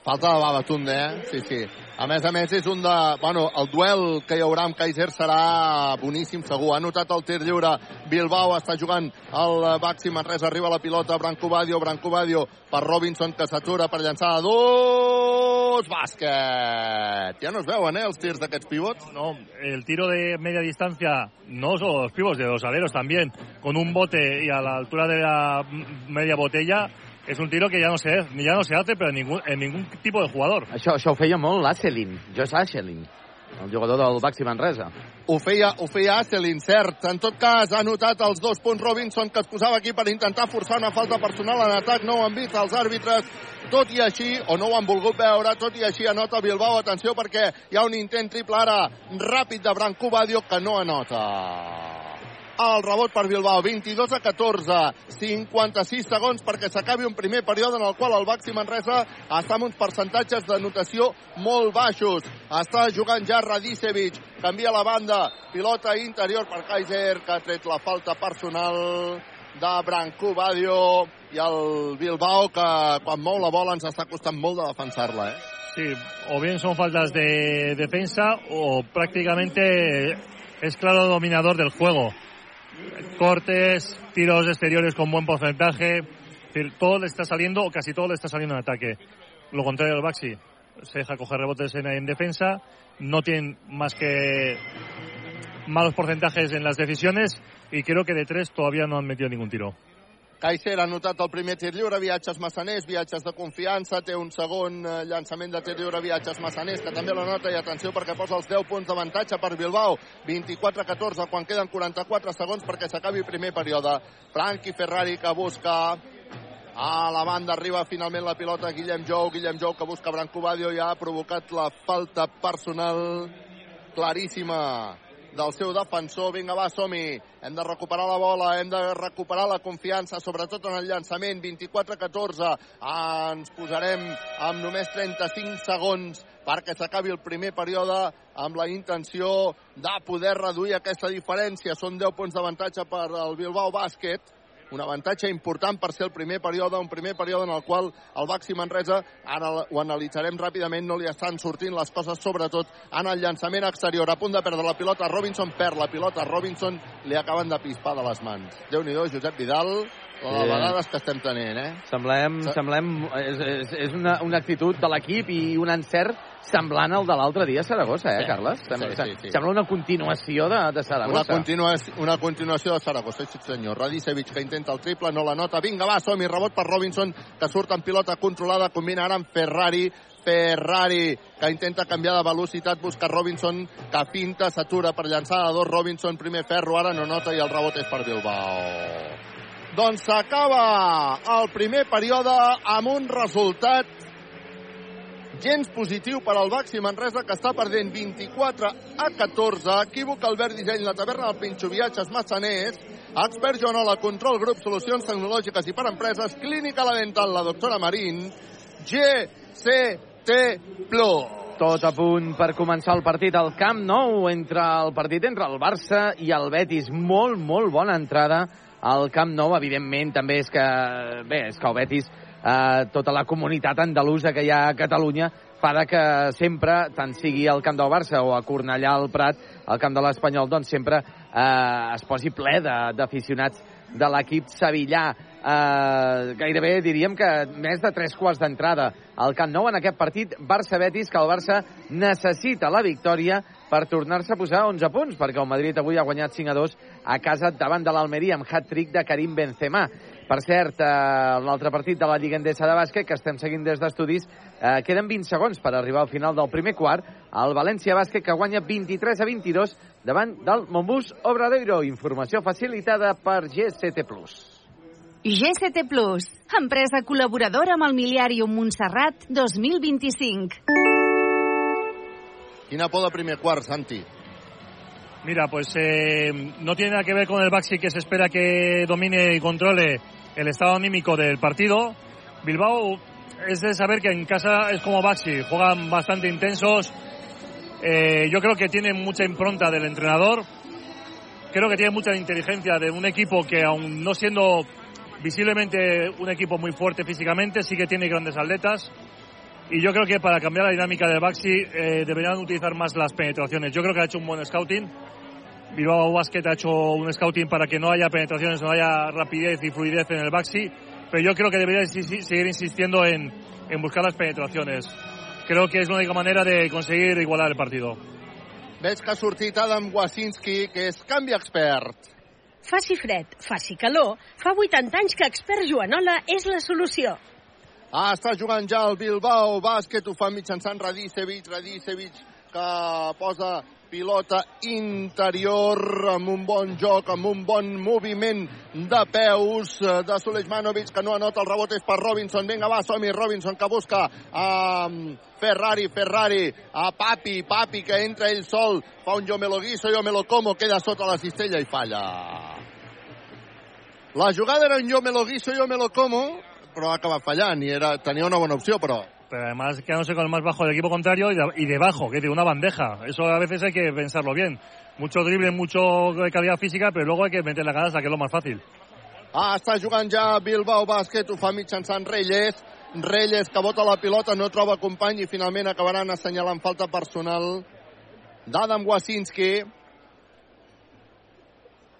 Falta de Babatunde, eh? Sí, sí. A més a més, és un de... Bueno, el duel que hi haurà amb Kaiser serà boníssim, segur. Ha notat el tir lliure. Bilbao està jugant el Baxi Manresa. Arriba la pilota. Branco Badio, Branco Badio per Robinson, que s'atura per llançar a dos. Bàsquet! Ja no es veuen, eh, els tirs d'aquests pivots? No, el tiro de media distancia, no solo los pivos, de los aleros también, con un bote y a la altura de la media botella, és un tiro que ja no se, ja no se hace però en ningún, en ningún tipo de jugador. Això, això ho feia molt l'Asselin, Josh Asselin, el jugador del Baxi Manresa. Ho feia, ho feia Asselin, cert. En tot cas, ha notat els dos punts Robinson que es posava aquí per intentar forçar una falta personal en atac. No ho han vist els àrbitres. Tot i així, o no ho han volgut veure, tot i així anota Bilbao. Atenció perquè hi ha un intent triple ara ràpid de Branco Badio que no anota el rebot per Bilbao, 22 a 14, 56 segons perquè s'acabi un primer període en el qual el Baxi Manresa està amb uns percentatges de notació molt baixos. Està jugant ja Radicevic, canvia la banda, pilota interior per Kaiser, que ha tret la falta personal de Branco Badio. I el Bilbao que quan mou la bola ens està costant molt de defensar-la, eh? Sí, o bien son faltas de defensa o prácticamente es claro dominador del juego cortes, tiros exteriores con buen porcentaje. todo le está saliendo, o casi todo le está saliendo en ataque. Lo contrario del Baxi, se deja coger rebotes en, en defensa, no tienen más que malos porcentajes en las decisiones y creo que de tres todavía no han metido ningún tiro. Kaiser ha notat el primer tir lliure, viatges massaners, viatges de confiança, té un segon eh, llançament de tir lliure, viatges massaners, que també la nota, i atenció perquè posa els 10 punts d'avantatge per Bilbao, 24-14, quan queden 44 segons perquè s'acabi primer període. Frankie Ferrari que busca a la banda arriba finalment la pilota Guillem Jou, Guillem Jou que busca Branco Badio i ha provocat la falta personal claríssima del seu defensor. Vinga, va, som-hi. Hem de recuperar la bola, hem de recuperar la confiança, sobretot en el llançament. 24-14. Ah, ens posarem amb només 35 segons perquè s'acabi el primer període amb la intenció de poder reduir aquesta diferència. Són 10 punts d'avantatge per al Bilbao Bàsquet un avantatge important per ser el primer període, un primer període en el qual el Baxi Manresa, ara ho analitzarem ràpidament, no li estan sortint les coses, sobretot en el llançament exterior. A punt de perdre la pilota, Robinson perd la pilota, Robinson li acaben de pispar de les mans. Déu-n'hi-do, Josep Vidal, Sí. A vegades que estem tenint, eh? Semblem, semblem és, és, és una, una actitud de l'equip i un encert semblant al de l'altre dia a Saragossa, eh, sí. Carles? Sí, sí, sí. Sembla una continuació de, de Saragossa. Una, continuació, una continuació de Saragossa, sí senyor. Radicevic que intenta el triple, no la nota. Vinga, va, som-hi, rebot per Robinson, que surt en pilota controlada, combina ara amb Ferrari, Ferrari, que intenta canviar de velocitat, busca Robinson, que finta, s'atura per llançar a dos, Robinson, primer ferro, ara no nota i el rebot és per Bilbao. Doncs s'acaba el primer període amb un resultat gens positiu per al Baxi Manresa, que està perdent 24 a 14. Equívoc, Albert Disseny, la taverna del Pinxo, viatges massaners, expert Joanola, control grup, solucions tecnològiques i per empreses, clínica la dental, la doctora Marín, GCT Plus. Tot a punt per començar el partit al Camp Nou, entre el partit entre el Barça i el Betis. Molt, molt bona entrada al Camp Nou, evidentment, també és que, bé, és que el Betis, eh, tota la comunitat andalusa que hi ha a Catalunya, fa de que sempre, tant sigui al Camp del Barça o a Cornellà al Prat, al Camp de l'Espanyol, doncs sempre eh, es posi ple d'aficionats de, de l'equip sevillà. Eh, gairebé diríem que més de tres quarts d'entrada al Camp Nou en aquest partit Barça-Betis, que el Barça necessita la victòria per tornar-se a posar 11 punts, perquè el Madrid avui ha guanyat 5 a 2 a casa davant de l'Almeria amb hat-trick de Karim Benzema. Per cert, eh, l'altre partit de la Lliga Endesa de bàsquet, que estem seguint des d'estudis, eh, queden 20 segons per arribar al final del primer quart. El València Bàsquet que guanya 23 a 22 davant del Montbus Obradoiro. Informació facilitada per GCT+. GCT Plus, empresa col·laboradora amb el Miliàrium Montserrat 2025. Quina por de primer quart, Santi? Mira, pues eh, no tiene nada que ver con el Baxi que se espera que domine y controle el estado anímico del partido. Bilbao es de saber que en casa es como Baxi, juegan bastante intensos, Eh, yo creo que tiene mucha impronta del entrenador. Creo que tiene mucha inteligencia de un equipo que, aun no siendo visiblemente un equipo muy fuerte físicamente, sí que tiene grandes atletas. Y yo creo que para cambiar la dinámica del Baxi eh, deberían utilizar más las penetraciones. Yo creo que ha hecho un buen scouting. Bilbao Basket ha hecho un scouting para que no haya penetraciones, no haya rapidez y fluidez en el Baxi. Pero yo creo que debería seguir insistiendo en, en buscar las penetraciones. Creo que es la única manera de conseguir igualar el partido. Veig que ha sortit Adam Wasinski, que és canvi expert. Faci fred, faci calor, fa 80 anys que Expert Joanola és la solució. Ah, està jugant ja el Bilbao Bàsquet, ho fa mitjançant Radicevic, Radicevic que posa pilota interior amb un bon joc, amb un bon moviment de peus eh, de Sulejmanovic, que no anota el rebot és per Robinson. Vinga, va, som Robinson, que busca a Ferrari, Ferrari, a Papi, Papi, que entra ell sol, fa un jo me lo guiso, jo me lo como, queda sota la cistella i falla. La jugada era un yo me lo guiso, yo me lo como, però ha acabat fallant i era, tenia una bona opció, però Pero además quedándose con el más bajo del equipo contrario y, de- y debajo, que de una bandeja. Eso a veces hay que pensarlo bien. Mucho drible, mucho de calidad física, pero luego hay que meter la canasta, que es lo más fácil. Ah, està jugant ja Bilbao Bàsquet, ho fa mitjançant Reyes. Reyes que bota la pilota, no troba company i finalment acabaran assenyalant falta personal d'Adam Wasinski.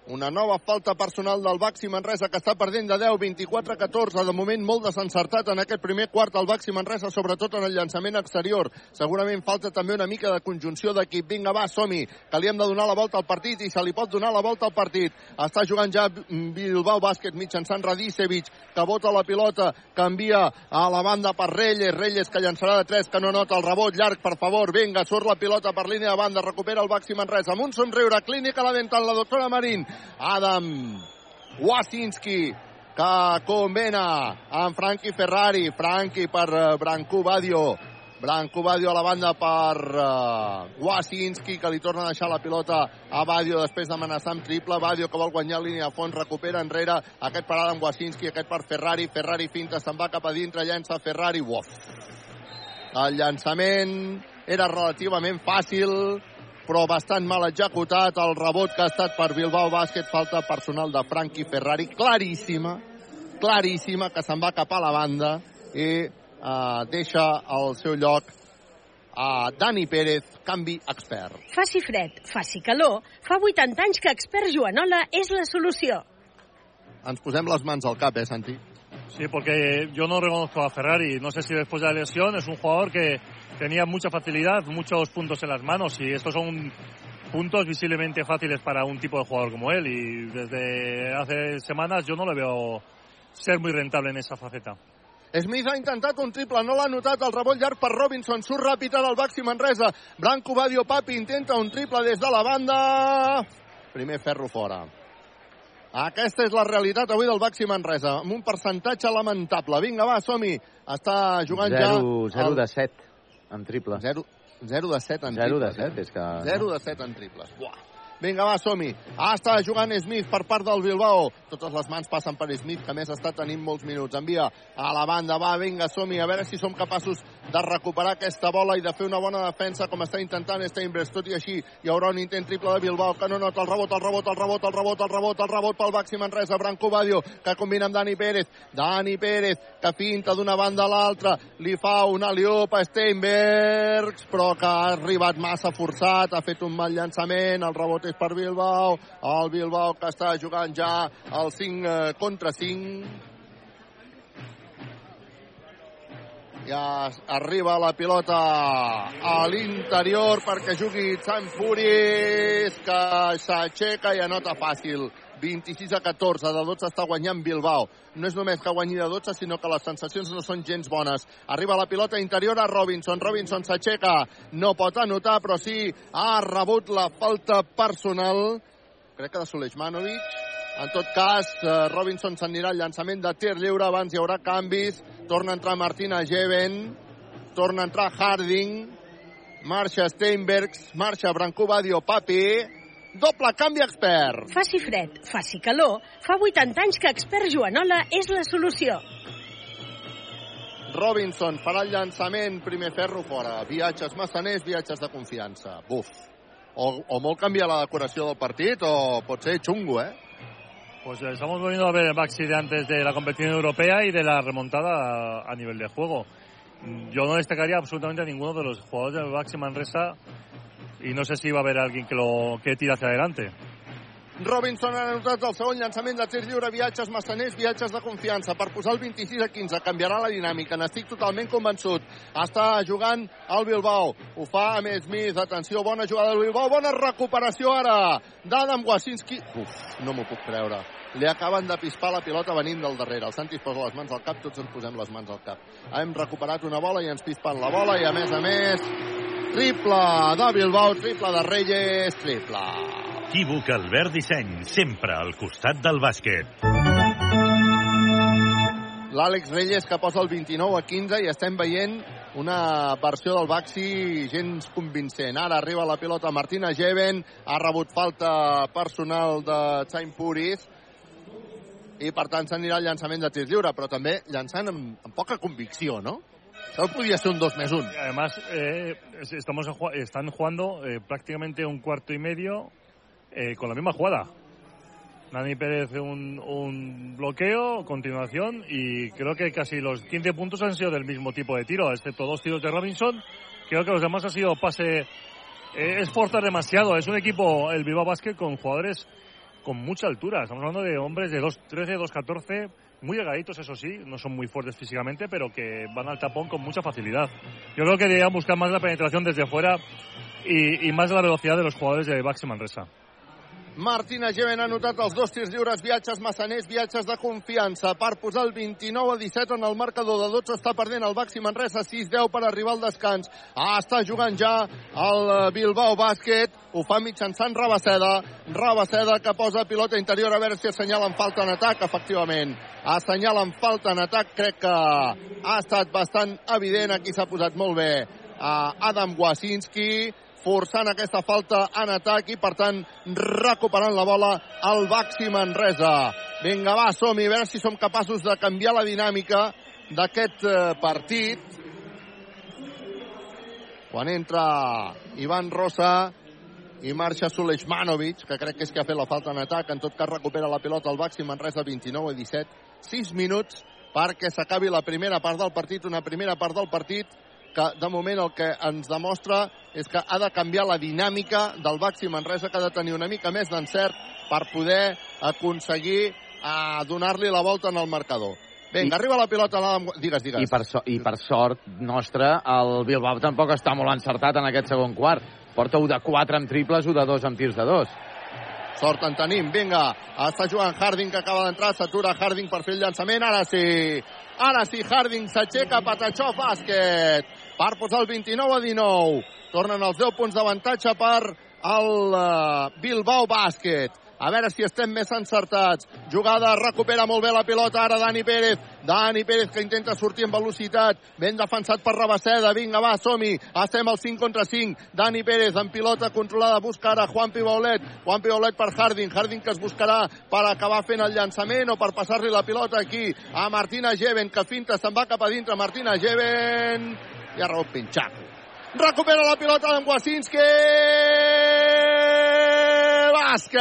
Una nova falta personal del Baxi Manresa que està perdent de 10, 24-14. De moment molt desencertat en aquest primer quart el Baxi Manresa, sobretot en el llançament exterior. Segurament falta també una mica de conjunció d'equip. Vinga, va, som-hi, que li hem de donar la volta al partit i se li pot donar la volta al partit. Està jugant ja Bilbao Bàsquet mitjançant Radicevic, que bota la pilota, que envia a la banda per Reyes. Reyes que llançarà de 3, que no nota el rebot llarg, per favor. Vinga, surt la pilota per línia de banda, recupera el Baxi Manresa. Amb un somriure, clínica a la dental, la doctora Marín. Adam Wasinski, que convena amb Frankie Ferrari. Frankie per eh, Branco Badio. Branco Badio a la banda per uh, Wasinski, que li torna a deixar la pilota a Badio després d'amenaçar amb triple. Badio que vol guanyar línia de fons, recupera enrere aquest parada amb Wasinski, aquest per Ferrari. Ferrari finta, se'n va cap a dintre, llença Ferrari. Uof. El llançament era relativament fàcil, però bastant mal executat. El rebot que ha estat per Bilbao Bàsquet, falta personal de Frankie Ferrari, claríssima, claríssima, que se'n va cap a la banda i eh, deixa al seu lloc a Dani Pérez, canvi expert. Faci fred, faci calor, fa 80 anys que Expert Joanola és la solució. Ens posem les mans al cap, eh, Santi? Sí, porque yo no reconozco a Ferrari. No sé si después de la lesión es un jugador que tenía mucha facilidad, muchos puntos en las manos y estos son puntos visiblemente fáciles para un tipo de jugador como él y desde hace semanas yo no le veo ser muy rentable en esa faceta. Smith ha intentat un triple, no l'ha notat, el rebot llarg per Robinson, surt ràpid ara el Baxi Manresa, Branco Badio Papi intenta un triple des de la banda, primer ferro fora. Aquesta és la realitat avui del Baxi Manresa, amb un percentatge lamentable. Vinga, va, som-hi. Està jugant 0, ja... 0 de 7 en triple. 0, 0 de 7 en 0 de triples. 7, és que... 0 de 7 en triples. Buah. Vinga, va, som-hi. Ah, està jugant Smith per part del Bilbao. Totes les mans passen per Smith, que més està tenint molts minuts. Envia a la banda, va, vinga, som-hi. A veure si som capaços de recuperar aquesta bola i de fer una bona defensa com està intentant Steinbress. Tot i així, hi haurà un intent triple de Bilbao que no nota el rebot, el rebot, el rebot, el rebot, el rebot, el rebot pel Baxi Manresa. Branco Badio, que combina amb Dani Pérez. Dani Pérez, que finta d'una banda a l'altra. Li fa un aliop a Steinbergs, però que ha arribat massa forçat, ha fet un mal llançament. El rebot és per Bilbao. El Bilbao que està jugant ja el 5 contra 5. Ja arriba la pilota a l'interior perquè jugui Sant Furis, que s'aixeca i anota fàcil. 26 a 14, de 12 està guanyant Bilbao. No és només que guanyi de 12, sinó que les sensacions no són gens bones. Arriba la pilota interior a Robinson. Robinson s'aixeca, no pot anotar, però sí ha rebut la falta personal. Crec que de Sulejmanovic. En tot cas, eh, Robinson s'anirà al llançament de tir lliure, abans hi haurà canvis. Torna a entrar Martina Jeven, torna a entrar Harding, marxa Steinbergs, marxa Branco Badio Papi, doble canvi expert. Faci fred, faci calor, fa 80 anys que Expert Joanola és la solució. Robinson farà el llançament, primer ferro fora. Viatges massaners, viatges de confiança. Buf. O, o molt canviar la decoració del partit o pot ser xungo, eh? Pues estamos volviendo a ver el Baxi de antes de la competición europea y de la remontada a, a nivel de juego. Yo no destacaría absolutamente a ninguno de los jugadores del Baxi Manresa y no sé si va a haber alguien que lo que tire hacia adelante. Robinson ha anotat el segon llançament de tir lliure, viatges massaners, viatges de confiança. Per posar el 26 a 15 canviarà la dinàmica, n'estic totalment convençut. Està jugant el Bilbao, ho fa amb Smith, atenció, bona jugada del Bilbao, bona recuperació ara d'Adam Wasinski. Uf, no m'ho puc creure. Li acaben de pispar la pilota venint del darrere. El Santi posa les mans al cap, tots ens posem les mans al cap. Hem recuperat una bola i ens pispen la bola i a més a més triple de Bilbao, triple de Reyes, triple. Equívoc Albert Disseny, sempre al costat del bàsquet. L'Àlex Reyes que posa el 29 a 15 i estem veient una versió del Baxi gens convincent. Ara arriba la pilota Martina Geven, ha rebut falta personal de Chaim Puris i per tant s'anirà al llançament de tir lliure, però també llançant amb, amb poca convicció, no? Això podria ser un 2 més 1. Además, eh, estamos, están jugando eh, prácticamente un cuarto y medio eh, con la misma jugada. Nani Pérez un, un, bloqueo, continuación, y creo que casi los 15 puntos han sido del mismo tipo de tiro, excepto dos tiros de Robinson. Creo que los demás ha sido pase. Eh, es forzar demasiado. Es un equipo, el Viva Basket, con jugadores con mucha altura. Estamos hablando de hombres de 2'13, 2'14, muy delgaditos, eso sí, no son muy fuertes físicamente, pero que van al tapón con mucha facilidad. Yo creo que deberían buscar más la penetración desde fuera y, y más la velocidad de los jugadores de Baxi Manresa. Martina Geven ha anotat els dos tirs lliures, viatges massaners, viatges de confiança. Per posar el 29 a 17 en el marcador de 12 està perdent el Baxi Manresa 6-10 per arribar al descans. Ah, està jugant ja el Bilbao Bàsquet ho fa mitjançant Rabaceda. Rabaceda que posa pilota interior a veure si assenyalen falta en atac efectivament assenyalen falta en atac crec que ha estat bastant evident aquí s'ha posat molt bé uh, Adam Wasinski forçant aquesta falta en atac i, per tant, recuperant la bola al Baxi Manresa. Vinga, va, som-hi, a veure si som capaços de canviar la dinàmica d'aquest partit. Quan entra Ivan Rosa i marxa Sulejmanovic, que crec que és que ha fet la falta en atac, en tot cas recupera la pilota al Baxi Manresa 29 a 17. 6 minuts perquè s'acabi la primera part del partit, una primera part del partit que de moment el que ens demostra és que ha de canviar la dinàmica del Baxi Manresa, que ha de tenir una mica més d'encert per poder aconseguir a donar-li la volta en el marcador. Vinga, I, arriba la pilota. La... Digues, digues. I per, so, I per sort nostra, el Bilbao tampoc està molt encertat en aquest segon quart. Porta 1 de 4 amb triples, 1 de 2 amb tirs de 2. Sort en tenim, vinga. Està jugant Harding, que acaba d'entrar. S'atura Harding per fer el llançament. Ara sí. Ara sí, Harding s'aixeca. Patachó, bàsquet. Per posar el 29 a 19. Tornen els 10 punts d'avantatge per el uh, Bilbao Bàsquet. A veure si estem més encertats. Jugada, recupera molt bé la pilota ara Dani Pérez. Dani Pérez que intenta sortir amb velocitat. Ben defensat per Rabaceda. Vinga, va, som-hi. Estem al 5 contra 5. Dani Pérez amb pilota controlada. Busca ara Juan Pibaulet. Juan Pibaulet per Harding. Harding que es buscarà per acabar fent el llançament o per passar-li la pilota aquí a Martina Geven que finta se'n va cap a dintre. Martina Geven i ha rebut Pinchaco. Recupera la pilota d'en Wasinski. Bàsquet!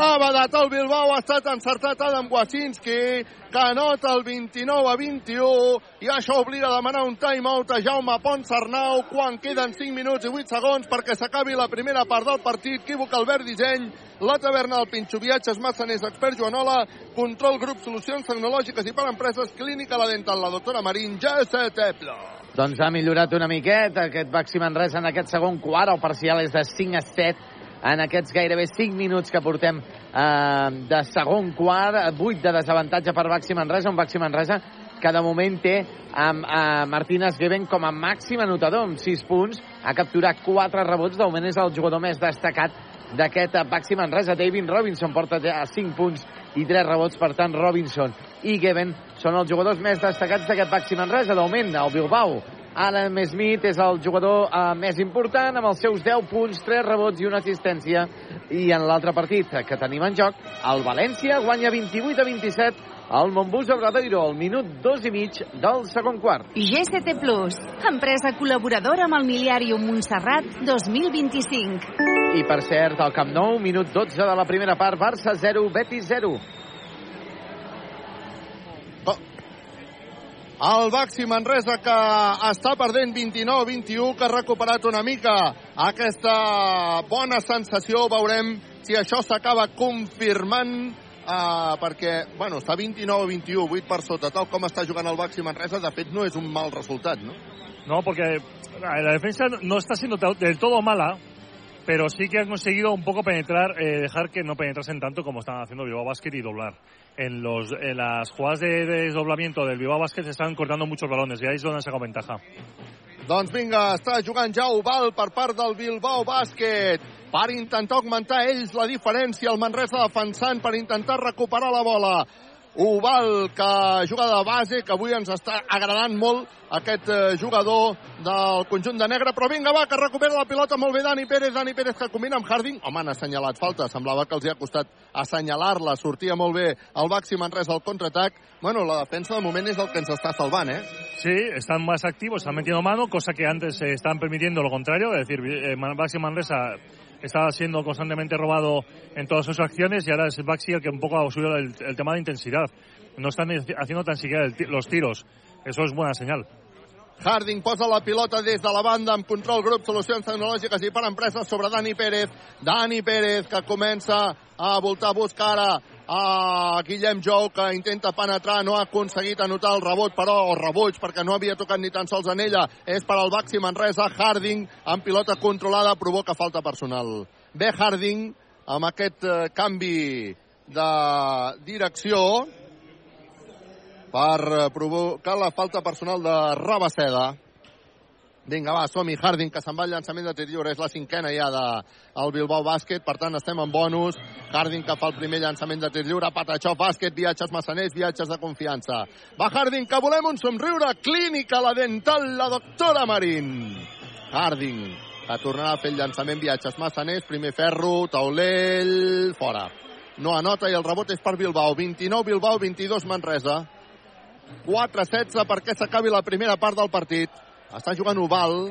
Ha badat el Bilbao, ha estat encertat Adam Wasinski, que anota el 29 a 21, i això obliga a demanar un timeout a Jaume Pons Arnau quan queden 5 minuts i 8 segons perquè s'acabi la primera part del partit. Equívoc Albert Disseny, la taverna del Pinxo Viatges, Massaners, Expert Joanola, Control Grup, Solucions Tecnològiques i per Empreses, Clínica La Dental, la doctora Marín, Jesse Teplo. Doncs ha millorat una miqueta aquest Baxi Manresa en aquest segon quart. El parcial és de 5 a 7 en aquests gairebé 5 minuts que portem eh, de segon quart. 8 de desavantatge per Baxi Manresa. Un Baxi Manresa que de moment té amb eh, Martínez Geben com a màxim anotador amb 6 punts. Ha capturat 4 rebots. De moment és el jugador més destacat d'aquest Baxi Manresa. David Robinson porta a 5 punts i 3 rebots. Per tant, Robinson i Geben són els jugadors més destacats d'aquest Baxi Manresa. De moment, el Bilbao Adam Smith és el jugador eh, més important amb els seus 10 punts, 3 rebots i una assistència. I en l'altre partit que tenim en joc, el València guanya 28 a 27 al Montbus Obradoiro al minut dos i mig del segon quart. GCT Plus, empresa col·laboradora amb el Miliàrium Montserrat 2025. I per cert, al Camp Nou, minut 12 de la primera part, Barça 0, Betis 0. El Baxi Manresa que està perdent 29-21, que ha recuperat una mica aquesta bona sensació. Veurem si això s'acaba confirmant uh, perquè, bueno, està 29-21, 8 per sota, tal com està jugant el Baxi Manresa, de fet no és un mal resultat, ¿no? No, porque la defensa no está siendo del todo mala, pero sí que han conseguido un poco penetrar, eh, dejar que no penetrasen tanto como están haciendo Bilbao Basket y doblar. En, los, en las jugadas de, de desdoblamiento del Bilbao Basket se están cortando muchos balones y ahí es donde han sacado ventaja. Doncs vinga, està jugant ja Oval per part del Bilbao Bàsquet per intentar augmentar ells la diferència. El Manresa defensant per intentar recuperar la bola. Oval, que juga de base, que avui ens està agradant molt aquest eh, jugador del conjunt de negre, però vinga, va, que recupera la pilota molt bé Dani Pérez, Dani Pérez que combina amb Harding. Home, han assenyalat falta, semblava que els hi ha costat assenyalar-la, sortia molt bé el Baxi Manresa al contraatac. Bueno, la defensa de moment és el que ens està salvant, eh? Sí, están más activos, están metiendo mano, cosa que antes se están permitiendo lo contrario, es decir, eh, Baxi Manresa estaba siendo constantemente robado en todas sus acciones y ahora es Baxi el que un poco ha subido el, el tema de intensidad. No están haciendo tan siquiera el, los tiros. Eso es buena señal. Harding posa la pilota des de la banda amb control grup, solucions tecnològiques i per empreses sobre Dani Pérez. Dani Pérez que comença a voltar a buscar ara a Guillem Jou que intenta penetrar, no ha aconseguit anotar el rebot, però, o rebuig, perquè no havia tocat ni tan sols en ella. És per al Baxi Manresa, Harding amb pilota controlada provoca falta personal. Bé Harding amb aquest eh, canvi de direcció per provocar la falta personal de Rabaseda. Vinga, va, som-hi. Harding, que se'n va al llançament de tir lliure. És la cinquena ja del Bilbao Bàsquet. Per tant, estem en bonus. Harding que fa el primer llançament de tir lliure. Patachó, bàsquet, viatges massaners, viatges de confiança. Va Harding, que volem un somriure. Clínica, la dental, la doctora Marín. Harding, que tornarà a fer el llançament, viatges massaners. Primer ferro, taulell, fora. No anota i el rebot és per Bilbao. 29 Bilbao, 22 Manresa. 4-16 perquè s'acabi la primera part del partit. Està jugant Oval.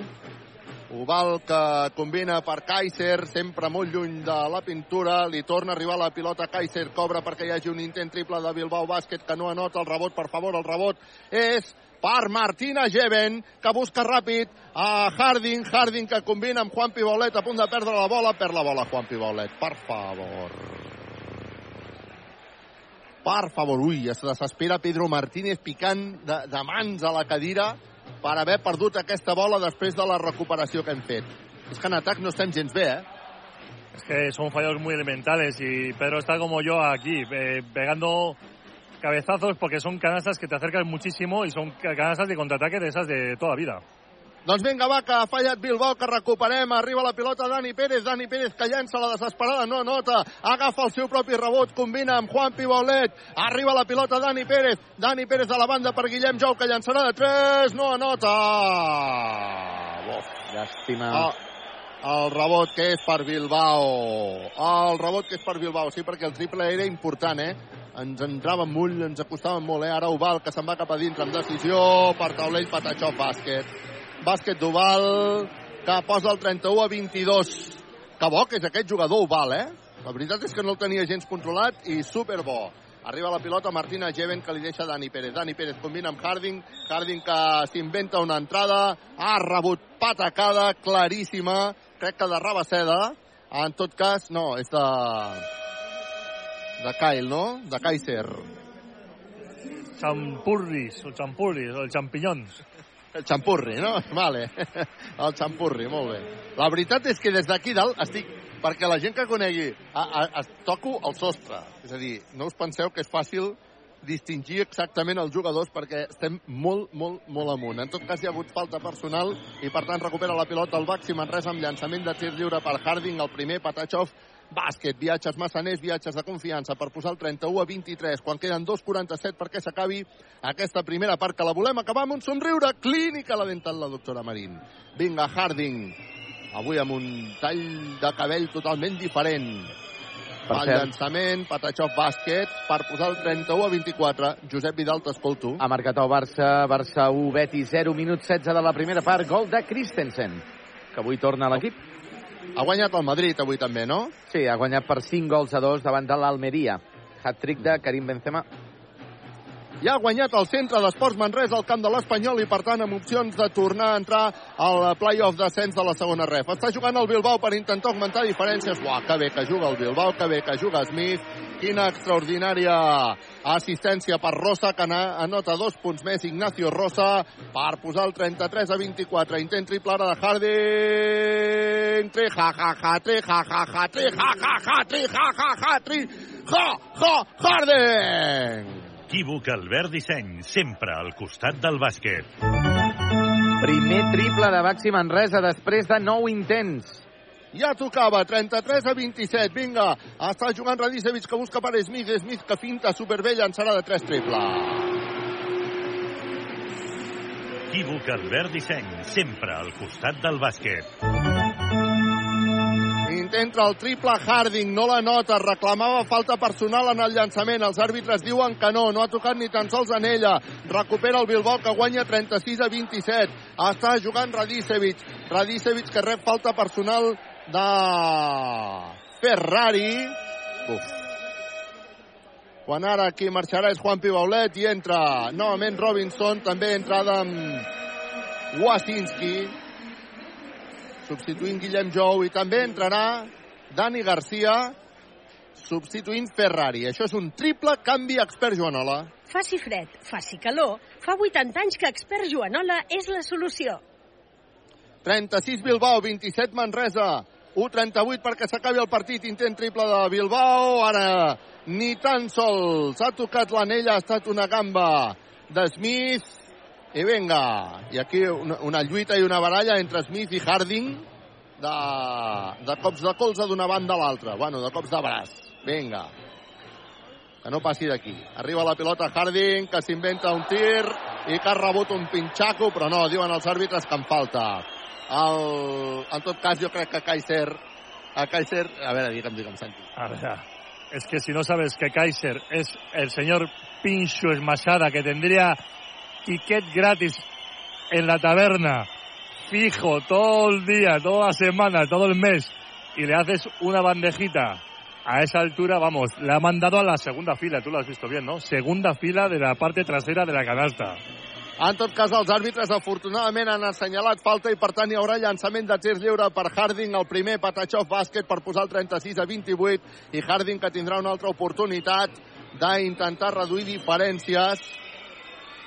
Oval que combina per Kaiser, sempre molt lluny de la pintura. Li torna a arribar la pilota. Kaiser cobra perquè hi hagi un intent triple de Bilbao Bàsquet que no anota el rebot. Per favor, el rebot és per Martina Jeven, que busca ràpid a Harding. Harding que combina amb Juan Pibaulet a punt de perdre la bola. Perd la bola Juan Pibaulet, per favor. Per favor, ui, es desespera Pedro Martínez picant de, de mans a la cadira per haver perdut aquesta bola després de la recuperació que hem fet. És que en atac no estem gens bé, eh? Es que son fallos muy elementales y Pedro está como yo aquí, eh, pegando cabezazos porque son canastas que te acercan muchísimo y son canastas de contraataque de esas de toda vida. Doncs vinga, va, que ha fallat Bilbao, que recuperem. Arriba la pilota Dani Pérez. Dani Pérez que llença la desesperada, no nota. Agafa el seu propi rebot, combina amb Juan Pibaulet. Arriba la pilota Dani Pérez. Dani Pérez a la banda per Guillem Jou, que llançarà de 3. No anota. Uf. Llàstima. Ah, el rebot que és per Bilbao. El rebot que és per Bilbao, sí, perquè el triple era important, eh? Ens entrava molt, ens acostava molt, eh? Ara Oval, que se'n va cap a dintre amb decisió per taulell Patachó bàsquet. Bàsquet d'Oval, que posa el 31 a 22. Que bo que és aquest jugador Oval, eh? La veritat és que no el tenia gens controlat i superbo. Arriba la pilota Martina Jeven que li deixa Dani Pérez. Dani Pérez combina amb Harding. Harding que s'inventa una entrada. Ha rebut patacada claríssima. Crec que de Rabaseda. En tot cas, no, és de... De Kyle, no? De Kaiser. Champurris, o champurris, o champinyons. El xampurri, no? [LAUGHS] Vale. El xampurri, molt bé. La veritat és que des d'aquí dalt estic... Perquè la gent que conegui... A, a, a, toco el sostre. És a dir, no us penseu que és fàcil distingir exactament els jugadors perquè estem molt, molt, molt amunt. En tot cas, hi ha hagut falta personal i, per tant, recupera la pilota el Baxi Manresa amb llançament de tir lliure per Harding, el primer, Patachov Bàsquet, viatges massaners, viatges de confiança per posar el 31 a 23, quan queden 2.47 perquè s'acabi aquesta primera part, que la volem acabar amb un somriure. Clínica la dental la doctora Marín. Vinga, Harding. Avui amb un tall de cabell totalment diferent. Per el cert. llançament, Patachov bàsquet, per posar el 31 a 24. Josep Vidal, t'escolto. Ha marcat el Barça, Barça 1, Betis 0, minut 16 de la primera part, gol de Christensen, que avui torna a l'equip. Ha guanyat el Madrid avui també, no? Sí, ha guanyat per 5 gols a 2 davant de l'Almeria. Hat-trick de Karim Benzema. Ja ha guanyat el centre d'Esports Manresa al camp de l'Espanyol i, per tant, amb opcions de tornar a entrar al play-off d'ascens de la segona ref. Està jugant el Bilbao per intentar augmentar diferències. Uah, que bé que juga el Bilbao, que bé que juga Smith. Quina extraordinària assistència per Rosa, que anota dos punts més Ignacio Rosa per posar el 33 a 24. Intent triple ara de Harding. Tri, ja, ja, ja, tri, ja, ja, ja, tri, ja, ja, ja, tri, ja, ja, ja, tri, ja, ja, Harding! Equívoc Albert Disseny, sempre al costat del bàsquet. Primer triple de Baxi Manresa després de 9 intents. Ja tocava, 33 a 27, vinga. Està jugant Radicevic que busca per Smith, Smith que finta superbé, llançarà de 3 triple. Equívoc Albert Disseny, sempre al costat del bàsquet. Intenta el triple Harding, no la nota, reclamava falta personal en el llançament. Els àrbitres diuen que no, no ha tocat ni tan sols en ella. Recupera el Bilbao que guanya 36 a 27. Està jugant Radicevic. Radicevic que rep falta personal de Ferrari. Uf. Quan ara qui marxarà és Juan Pibaulet i entra novament Robinson, també entrada amb Wasinski substituint Guillem Jou i també entrarà Dani Garcia substituint Ferrari. Això és un triple canvi expert Joanola. Faci fred, faci calor, fa 80 anys que Expert Joanola és la solució. 36 Bilbao, 27 Manresa, 1'38 perquè s'acabi el partit, intent triple de Bilbao, ara ni tan sols ha tocat l'anella, ha estat una gamba de Smith, i vinga, i aquí una, una lluita i una baralla entre Smith i Harding de, de cops de colze d'una banda a l'altra, bueno, de cops de braç, vinga, que no passi d'aquí. Arriba la pilota Harding, que s'inventa un tir i que ha rebut un pinxaco, però no, diuen els àrbitres que en falta. El, en tot cas, jo crec que Kaiser, a Kaiser, a veure, digue'm, digue'm, Santi. A ver, es que si no sabes que Kaiser es el señor Pincho Esmasada que tendría ticket gratis en la taberna, fijo, todo el día, toda la semana, todo el mes, y le haces una bandejita a esa altura, vamos, le ha mandado a la segunda fila, tú lo has visto bien, ¿no? Segunda fila de la parte trasera de la canasta. En tot cas, els àrbitres afortunadament han assenyalat falta i per tant hi haurà llançament de tirs lliure per Harding, el primer Patachov bàsquet per posar el 36 a 28 i Harding que tindrà una altra oportunitat d'intentar reduir diferències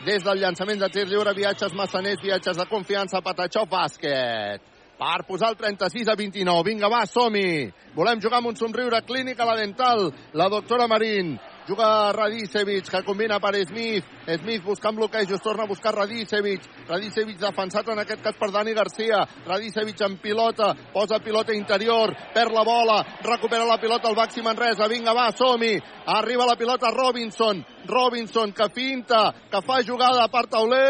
des del llançament de tirs lliure, viatges massaners, viatges de confiança, Patachov bàsquet per posar el 36 a 29. Vinga, va, som-hi! Volem jugar amb un somriure clínic a la dental, la doctora Marín. Juga Radicevic, que combina per Smith. Smith buscant bloquejos, torna a buscar Radicevic. Radicevic defensat en aquest cas per Dani Garcia. Radicevic en pilota, posa pilota interior, perd la bola, recupera la pilota el Baxi Manresa. Vinga, va, som-hi! Arriba la pilota Robinson. Robinson que finta, que fa jugada per taulell.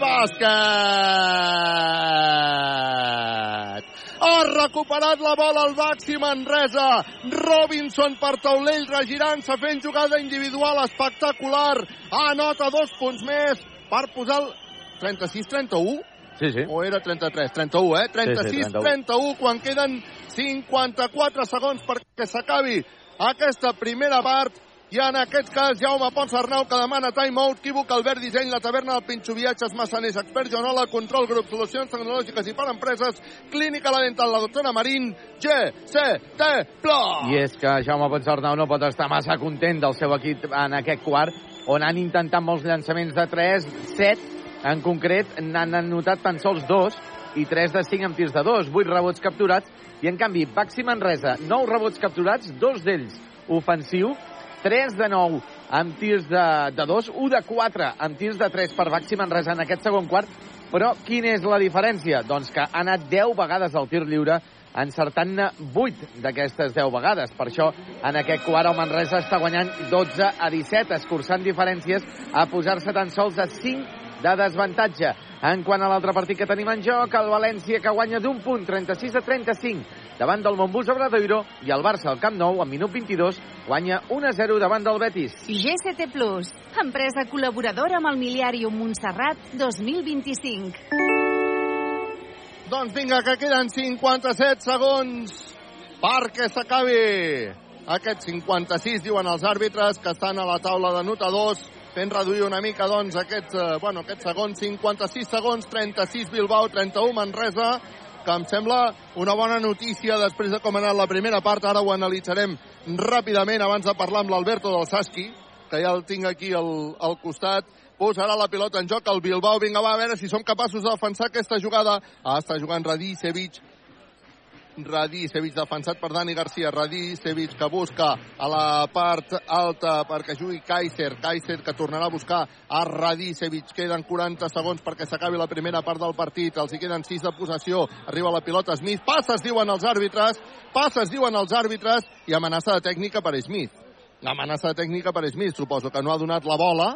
Bàsquet! Ha recuperat la bola al Baxi Manresa. Robinson per taulell, regirant-se, fent jugada individual espectacular. Anota dos punts més per posar el 36-31. Sí, sí. O era 33? 31, eh? 36-31 Sí, sí, 31. quan queden 54 segons perquè s'acabi aquesta primera part. I en aquest cas, Jaume Pons Arnau, que demana timeout, Equívoc, Albert Disseny, la taverna del Pinxo Viatges, Massaners, Expert Joanola, Control Grup, Solucions Tecnològiques i per Empreses, Clínica La Dental, la doctora Marín, GCT Plus. I és que Jaume Ponsarnau no pot estar massa content del seu equip en aquest quart, on han intentat molts llançaments de 3, 7, en concret n'han anotat tan sols 2 i 3 de 5 amb tirs de 2, 8 rebots capturats, i en canvi Baxi Manresa, 9 rebots capturats, dos d'ells ofensiu, 3 de 9 amb tirs de, de 2, 1 de 4 amb tirs de 3 per Baxi Manresa en aquest segon quart, però quina és la diferència? Doncs que ha anat 10 vegades al tir lliure encertant-ne 8 d'aquestes 10 vegades. Per això, en aquest quart, el Manresa està guanyant 12 a 17, escurçant diferències a posar-se tan sols a 5 de desavantatge. En quant a l'altre partit que tenim en joc, el València que guanya d'un punt, 36 a 35, davant del Montbus Obradoiro i el Barça al Camp Nou, en minut 22, guanya 1 a 0 davant del Betis. GCT Plus, empresa col·laboradora amb el Miliàrium Montserrat 2025. Doncs vinga, que queden 57 segons perquè s'acabi aquest 56, diuen els àrbitres, que estan a la taula de notadors, fent reduir una mica, doncs, aquests, eh, bueno, aquests segons, 56 segons, 36 Bilbao, 31 Manresa, que em sembla una bona notícia després de com ha anat la primera part. Ara ho analitzarem ràpidament abans de parlar amb l'Alberto del Saski, que ja el tinc aquí al, al costat posarà la pilota en joc el Bilbao. Vinga, va, a veure si som capaços de defensar aquesta jugada. Ah, està jugant Radicevic. Radicevic defensat per Dani Garcia. Radicevic que busca a la part alta perquè jugui Kaiser. Kaiser que tornarà a buscar a Radicevic. Queden 40 segons perquè s'acabi la primera part del partit. Els hi queden 6 de possessió. Arriba la pilota Smith. Passes, diuen els àrbitres. Passes, diuen els àrbitres. I amenaça de tècnica per Smith. L'amenaça de tècnica per Smith. Suposo que no ha donat la bola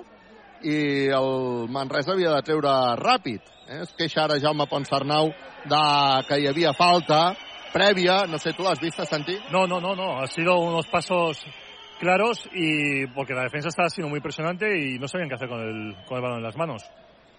i el Manresa havia de treure ràpid. Eh? Es queixa ara Jaume Ponsarnau de que hi havia falta prèvia, no sé, ¿tú lo has visto, Santi? No, no, no, no, ha sido unos pasos claros y porque la defensa está siendo muy impresionante y no sabían qué hacer con el, con el balón en las manos.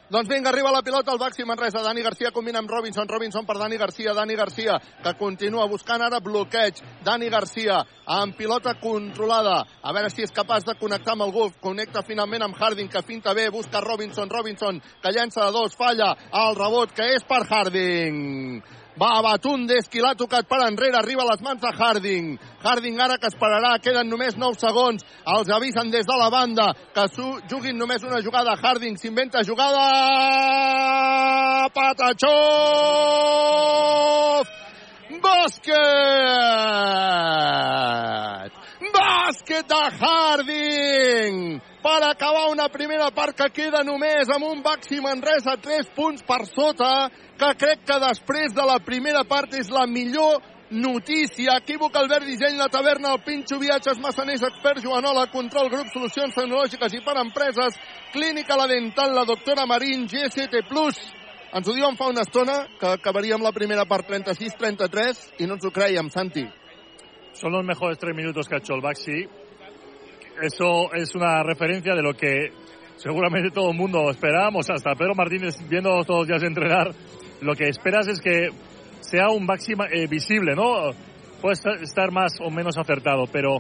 Doncs vinga, arriba la pilota al Baxi Manresa. Dani Garcia combina amb Robinson. Robinson per Dani Garcia. Dani Garcia que continua buscant ara bloqueig. Dani Garcia amb pilota controlada. A veure si és capaç de connectar amb el Guf. Connecta finalment amb Harding que finta bé. Busca Robinson. Robinson que llença de dos. Falla el rebot que és per Harding. Va, Batundes, qui l'ha tocat per enrere, arriba a les mans de Harding. Harding ara que esperarà, queden només 9 segons. Els avisen des de la banda que juguin només una jugada. Harding s'inventa jugada... Patachov! Bàsquet! Bàsquet de Harding! Per acabar una primera part que queda només amb un Baxi Manresa 3 punts per sota, que crec que després de la primera part és la millor notícia. Equívoc Albert Disseny, la taverna, el Pinxo Viatges, Massaners, Expert, Joanola, Control, Grup, Solucions Tecnològiques i per Empreses, Clínica La Dental, la doctora Marín, GST+. Ens ho diuen fa una estona que acabaríem la primera part 36-33 i no ens ho creiem, Santi. Son los mejores tres minutos que ha hecho el Baxi. Eso es una referencia de lo que seguramente todo el mundo esperábamos, hasta Pedro Martínez viendo todos los días entrenar. Lo que esperas es que sea un Baxi eh, visible, ¿no? Puede estar más o menos acertado, pero,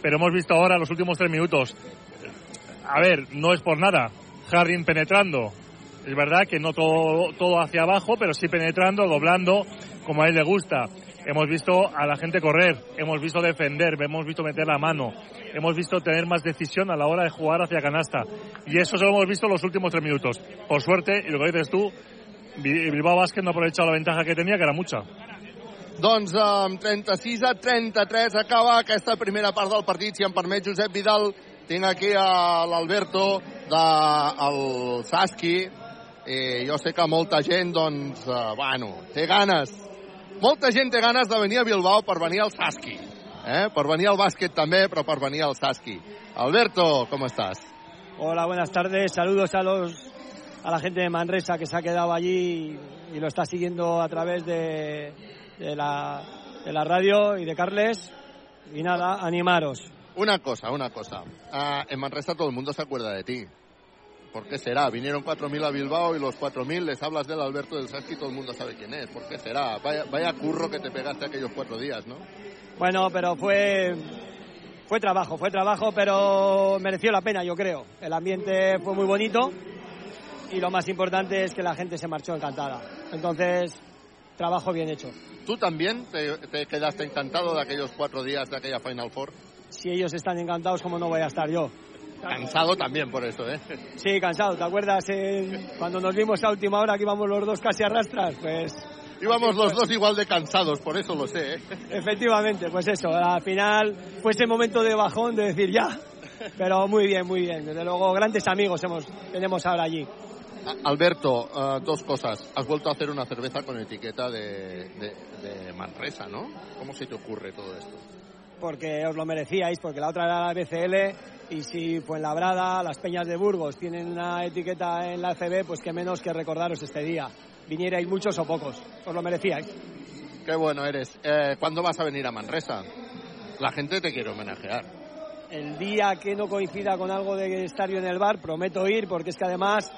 pero hemos visto ahora los últimos tres minutos. A ver, no es por nada. Harding penetrando. Es verdad que no todo, todo hacia abajo, pero sí penetrando, doblando, como a él le gusta. Hemos visto a la gente correr, hemos visto defender, hemos visto meter la mano, hemos visto tener más decisión a la hora de jugar hacia canasta. Y eso se lo hemos visto los últimos tres minutos. Por suerte, y lo que dices tú, Bilbao Bàsquet no ha aprovechado la ventaja que tenía, que era mucha. Doncs amb 36 a 33 acaba aquesta primera part del partit. Si em permet, Josep Vidal, tinc aquí a l'Alberto del Saski. Eh, jo sé que molta gent, doncs, eh, bueno, té ganes. Molta gent té ganes de venir a Bilbao per venir al Saski. Eh? Per venir al bàsquet també, però per venir al Saski. Alberto, ¿cómo estás? Hola, buenas tardes. Saludos a los a la gente de Manresa que se ha quedado allí y lo está siguiendo a través de, de, la, de la radio y de Carles. Y nada, animaros. Una cosa, una cosa. Uh, en Manresa todo el mundo se acuerda de ti. ¿Por qué será? Vinieron 4.000 a Bilbao y los 4.000 les hablas del Alberto del Saski y todo el mundo sabe quién es. ¿Por qué será? Vaya, vaya curro que te pegaste aquellos cuatro días, ¿no? Bueno, pero fue fue trabajo, fue trabajo, pero mereció la pena, yo creo. El ambiente fue muy bonito y lo más importante es que la gente se marchó encantada. Entonces, trabajo bien hecho. ¿Tú también te, te quedaste encantado de aquellos cuatro días de aquella Final Four? Si ellos están encantados, ¿cómo no voy a estar yo? Cansado también por eso, ¿eh? Sí, cansado. ¿Te acuerdas en- cuando nos vimos a última hora que íbamos los dos casi a rastras? Pues Íbamos los dos igual de cansados, por eso lo sé, ¿eh? efectivamente, pues eso. Al final fue ese momento de bajón de decir ya. Pero muy bien, muy bien. Desde luego, grandes amigos hemos, tenemos ahora allí. Alberto, uh, dos cosas. Has vuelto a hacer una cerveza con etiqueta de, de, de Manresa, ¿no? ¿Cómo se te ocurre todo esto? Porque os lo merecíais, porque la otra era la BCL y si Fuenlabrada, las Peñas de Burgos tienen una etiqueta en la CB, pues qué menos que recordaros este día. Vinierais muchos o pocos, os lo merecíais. Qué bueno eres. Eh, ¿Cuándo vas a venir a Manresa? La gente te quiere homenajear. El día que no coincida con algo de estar yo en el bar, prometo ir, porque es que además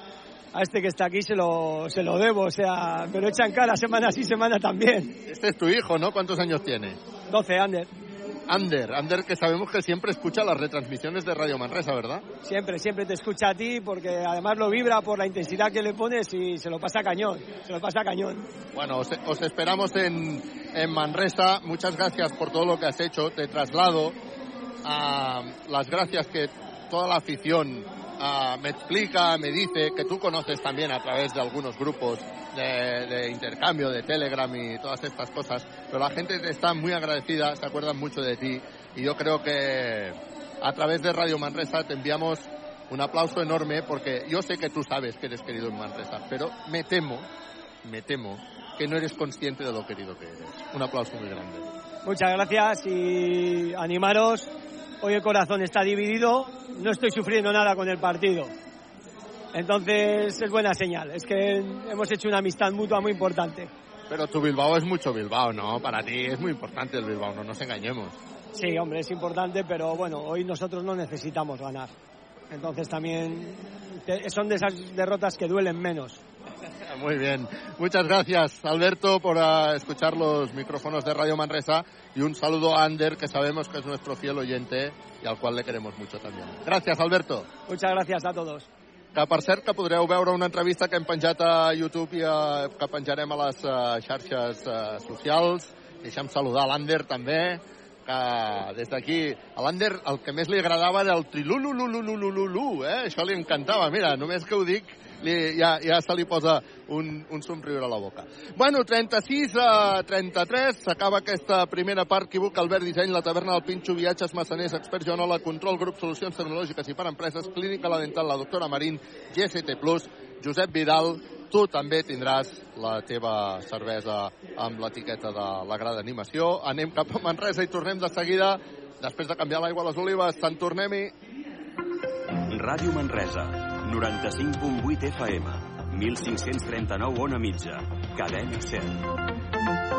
a este que está aquí se lo, se lo debo, o sea, me lo echan cara semana sí, semana también. Este es tu hijo, ¿no? ¿Cuántos años tiene? 12, Ander. Ander, Ander que sabemos que siempre escucha las retransmisiones de Radio Manresa, ¿verdad? Siempre, siempre te escucha a ti porque además lo vibra por la intensidad que le pones y se lo pasa cañón, se lo pasa cañón. Bueno, os, os esperamos en, en Manresa. Muchas gracias por todo lo que has hecho. Te traslado a las gracias que toda la afición uh, me explica, me dice, que tú conoces también a través de algunos grupos de, de, intercambio, de Telegram y todas estas cosas, pero la gente está muy agradecida, se acuerdan mucho de ti y yo creo que a través de Radio Manresa te enviamos un aplauso enorme porque yo sé que tú sabes que eres querido en Manresa, pero me temo, me temo que no eres consciente de lo querido que eres. Un aplauso muy grande. Muchas gracias y animaros. Hoy el corazón está dividido, no estoy sufriendo nada con el partido. Entonces es buena señal, es que hemos hecho una amistad mutua muy importante. Pero tu Bilbao es mucho Bilbao, ¿no? Para ti es muy importante el Bilbao, no nos engañemos. Sí, hombre, es importante, pero bueno, hoy nosotros no necesitamos ganar. Entonces también son de esas derrotas que duelen menos. Muy bien. Muchas gracias, Alberto, por uh, escuchar los micrófonos de Radio Manresa y un saludo a Ander, que sabemos que es nuestro fiel oyente y al cual le queremos mucho también. Gracias, Alberto. Muchas gracias a todos. Que, per cert, que podreu veure una entrevista que hem penjat a YouTube i uh, que penjarem a les uh, xarxes uh, socials. Deixem saludar l'Ander també, que des d'aquí, a l'Ander el que més li agradava era el trilululululululu, eh? Això li encantava. Mira, només que ho dic, li, ja, ja se li posa un, un somriure a la boca. Bueno, 36 a 33, s'acaba aquesta primera part. Equivoc, Albert Disseny, la taverna del Pinxo, viatges massaners, expert Joanola, control, grup, solucions tecnològiques i per empreses, clínica la dental, la doctora Marín, GST+, Josep Vidal, tu també tindràs la teva cervesa amb l'etiqueta de la grada animació. Anem cap a Manresa i tornem de seguida, després de canviar l'aigua a les olives. Sant tornem-hi. Ràdio Manresa, 95.8 FM, 1539 on a mitja, cadena 100.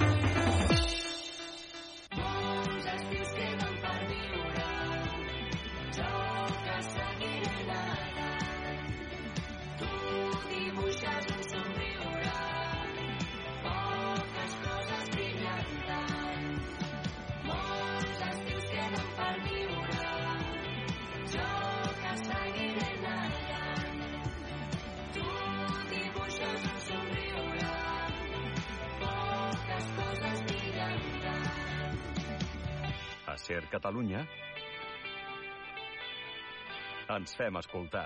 Ser Catalunya ens fem escoltar.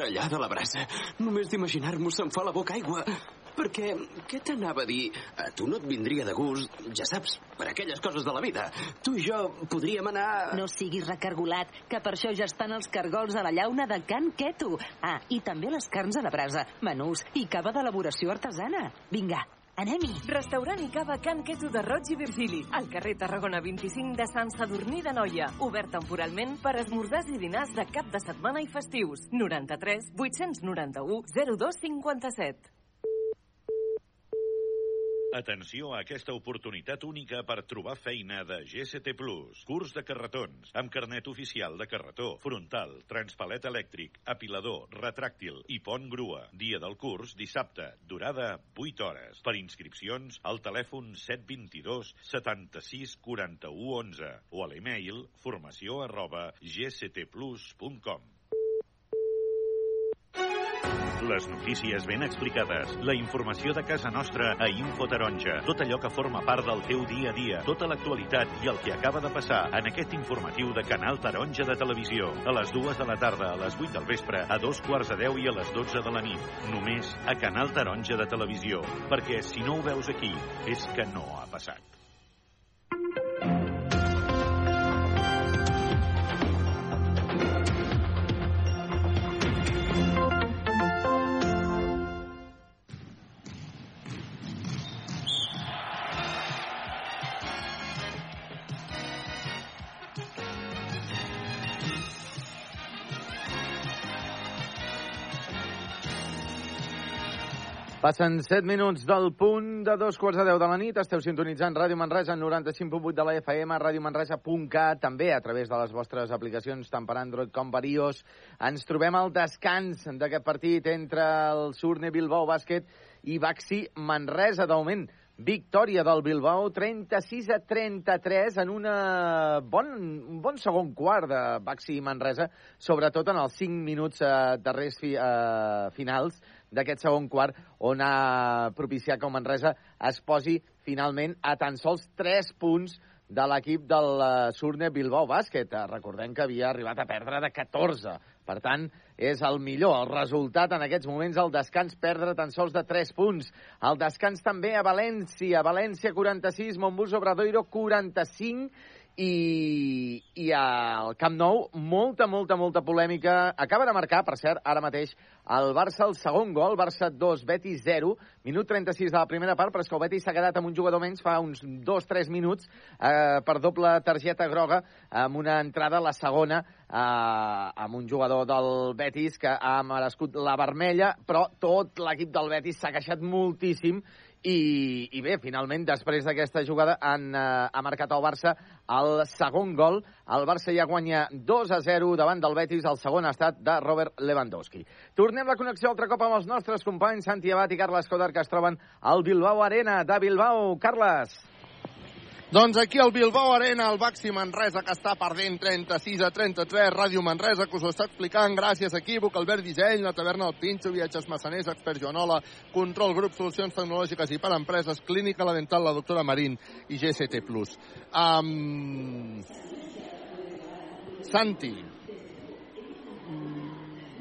Una bona grallada a la brasa. Només d'imaginar-m'ho se'm fa la boca aigua. Perquè, què t'anava a dir? A tu no et vindria de gust, ja saps, per aquelles coses de la vida. Tu i jo podríem anar... No siguis recargolat, que per això ja estan els cargols a la llauna de Can Keto. Ah, i també les carns a la brasa, menús i cava d'elaboració artesana. Vinga, anem-hi. Restaurant i cava Can Queso de Roig i Virgili, al carrer Tarragona 25 de Sant Sadurní de Noia. Obert temporalment per esmorzars i dinars de cap de setmana i festius. 93 891 0257. Atenció a aquesta oportunitat única per trobar feina de GST Plus. Curs de carretons, amb carnet oficial de carretó, frontal, transpalet elèctric, apilador, retràctil i pont grua. Dia del curs, dissabte. Durada 8 hores. Per inscripcions, al telèfon 722 76 41 11 o a l'email formació arroba gstplus.com. Les notícies ben explicades, la informació de casa nostra a Info Taronja, tot allò que forma part del teu dia a dia, tota l'actualitat i el que acaba de passar en aquest informatiu de Canal Taronja de Televisió. A les dues de la tarda, a les 8 del vespre, a dos quarts de 10 i a les 12 de la nit. Només a Canal Taronja de Televisió, perquè si no ho veus aquí, és que no ha passat. Passen 7 minuts del punt de dos quarts de 10 de la nit. Esteu sintonitzant Ràdio Manresa en 95.8 de la FM, radiomanresa.cat, també a través de les vostres aplicacions tant per Android com per iOS. Ens trobem al descans d'aquest partit entre el Surne Bilbao Bàsquet i Baxi Manresa. De moment, victòria del Bilbao, 36 a 33 en una bon, un bon segon quart de Baxi Manresa, sobretot en els 5 minuts eh, darrers fi, eh, finals d'aquest segon quart, on ha propiciat que el Manresa es posi finalment a tan sols 3 punts de l'equip del eh, Surne Bilbao Bàsquet. Eh, Recordem que havia arribat a perdre de 14. Per tant, és el millor el resultat en aquests moments al descans, perdre tan sols de 3 punts. Al descans també a València. València 46, Montbus Obradoiro 45 i, i al Camp Nou molta, molta, molta polèmica. Acaba de marcar, per cert, ara mateix el Barça el segon gol, Barça 2, Betis 0, minut 36 de la primera part, però és que el Betis s'ha quedat amb un jugador menys fa uns 2-3 minuts eh, per doble targeta groga amb una entrada a la segona eh, amb un jugador del Betis que ha merescut la vermella, però tot l'equip del Betis s'ha queixat moltíssim i, i bé, finalment, després d'aquesta jugada han, eh, ha marcat el Barça el segon gol. El Barça ja guanya 2 a 0 davant del Betis, el segon ha estat de Robert Lewandowski. Tornem la connexió altre cop amb els nostres companys Santi Abad i Carles Coder, que es troben al Bilbao Arena de Bilbao. Carles. Doncs aquí al Bilbao Arena, el Baxi Manresa, que està perdent 36 a 33. Ràdio Manresa, que us ho està explicant gràcies a Equívoc, Albert Disseny, la taverna del Pinxo, Viatges Massaners, Expert Joanola, Control Grup, Solucions Tecnològiques i per Empreses, Clínica La Dental, la doctora Marín i GCT+. Um... Santi,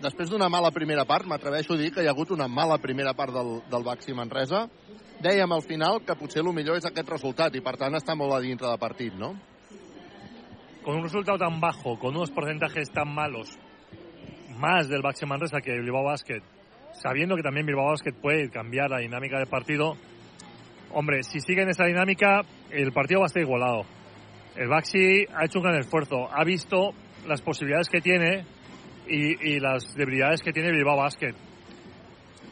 després d'una mala primera part, m'atreveixo a dir que hi ha hagut una mala primera part del, del Baxi Manresa, dèiem al final que potser el millor és aquest resultat i per tant està molt a dintre de partit, ¿no? Con un resultado tan bajo, con unos porcentajes tan malos, más del Baxi Manresa que Bilbao Basket, sabiendo que también Bilbao Basket puede cambiar la dinámica del partido, hombre, si sigue en esa dinámica, el partido va a estar igualado. El Baxi ha hecho un gran esfuerzo, ha visto las posibilidades que tiene y, y las debilidades que tiene Bilbao Basket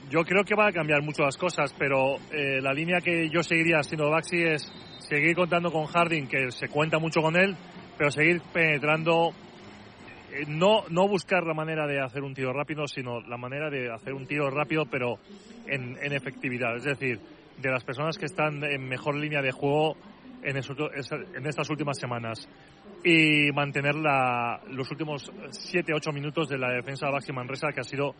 yo creo que va a cambiar mucho las cosas, pero eh, la línea que yo seguiría siendo Baxi es seguir contando con Harding, que se cuenta mucho con él, pero seguir penetrando eh, no, no buscar la manera de hacer un tiro rápido, sino la manera de hacer un tiro rápido, pero en, en efectividad. Es decir, de las personas que están en mejor línea de juego en, esos- en estas últimas semanas. Y mantener la- los últimos 7-8 minutos de la defensa de Baxi Manresa, que ha sido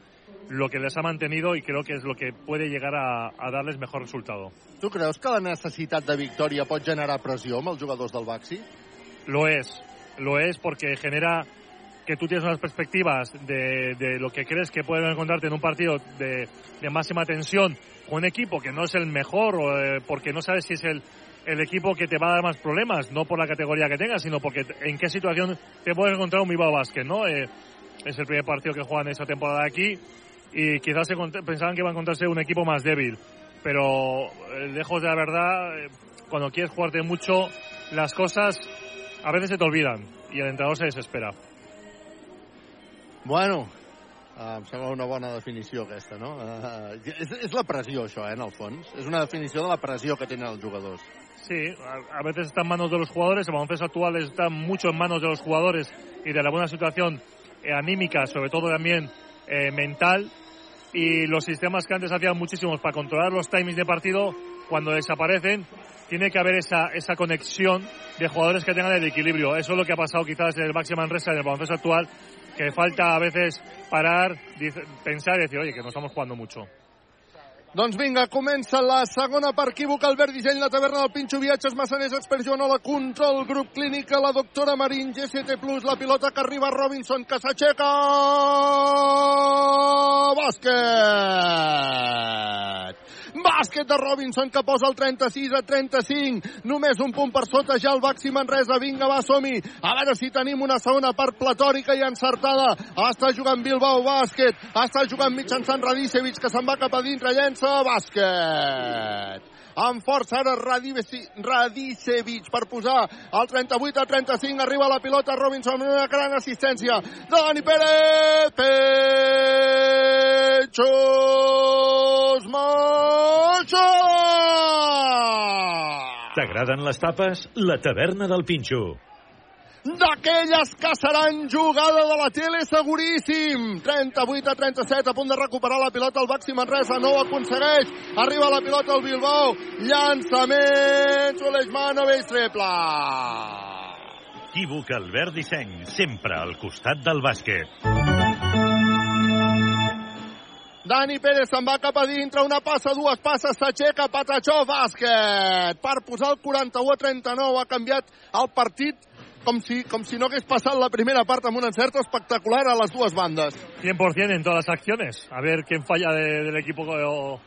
lo que les ha mantenido y creo que es lo que puede llegar a, a darles mejor resultado. Tu creus que la necessitat de victòria pot generar pressió amb els jugadors del Baxi? Lo es, lo es porque genera que tú tienes unas perspectivas de, de lo que crees que pueden encontrarte en un partido de, de máxima tensión con un equipo que no es el mejor o eh, porque no sabes si es el, el equipo que te va a dar más problemas, no por la categoría que tengas, sino porque en qué situación te puedes encontrar un Bilbao Basket, ¿no? Eh, es el primer partido que juegan esta temporada aquí y quizás se pensaban que iba a encontrarse un equipo más débil, pero eh, lejos de la verdad, eh, cuando quieres jugarte mucho, las cosas a veces se te olvidan y el entrenador se desespera. Bueno, uh, em sembla una bona definició aquesta, no? Uh, és, és la pressió, això, eh, en el fons. És una definició de la pressió que tenen els jugadors. Sí, a, a veces está en manos de los jugadores, el baloncesto actual está mucho en manos de los jugadores y de la buena situación eh, anímica, sobre todo también eh, mental, y los sistemas que antes hacían muchísimos para controlar los timings de partido, cuando desaparecen, tiene que haber esa, esa conexión de jugadores que tengan el equilibrio. Eso es lo que ha pasado quizás en el Maxi Manresa, en el baloncesto actual, que falta a veces parar, pensar y decir, oye, que no estamos jugando mucho. Doncs vinga, comença la segona per equívoc, Albert Disseny, la taverna del Pinxo Viatges, Massaners, Expert Joanola, Control, Grup Clínica, la doctora Marín, GCT+, la pilota que arriba Robinson, que s'aixeca... Bàsquet! Bàsquet de Robinson que posa el 36 a 35. Només un punt per sota ja el Baxi Manresa. Vinga, va, som-hi. A veure si tenim una segona part platòrica i encertada. Està jugant Bilbao Bàsquet. Està jugant mitjançant Radicevic que se'n va cap a dintre. Llença bàsquet amb força ara Radicevic per posar el 38 a 35 arriba la pilota Robinson una gran assistència Dani Pérez Pechos Moixó T'agraden les tapes? La taverna del Pinxo. D'aquelles que seran jugada de la tele seguríssim. 38 a 37, a punt de recuperar la pilota el Baxi Manresa, no ho aconsegueix. Arriba la pilota al Bilbao, llançament, Sulejmanovic, triple. Equívoc Albert Disseny, sempre al costat del bàsquet. Dani Pérez se'n va cap a dintre, una passa, dues passes, s'aixeca, Patachó, bàsquet. Per posar el 41 a 39 ha canviat el partit com si, com si no hagués passat la primera part amb un espectacular a les dues bandes. 100% en todas las acciones. A ver quién falla de- del equipo o, o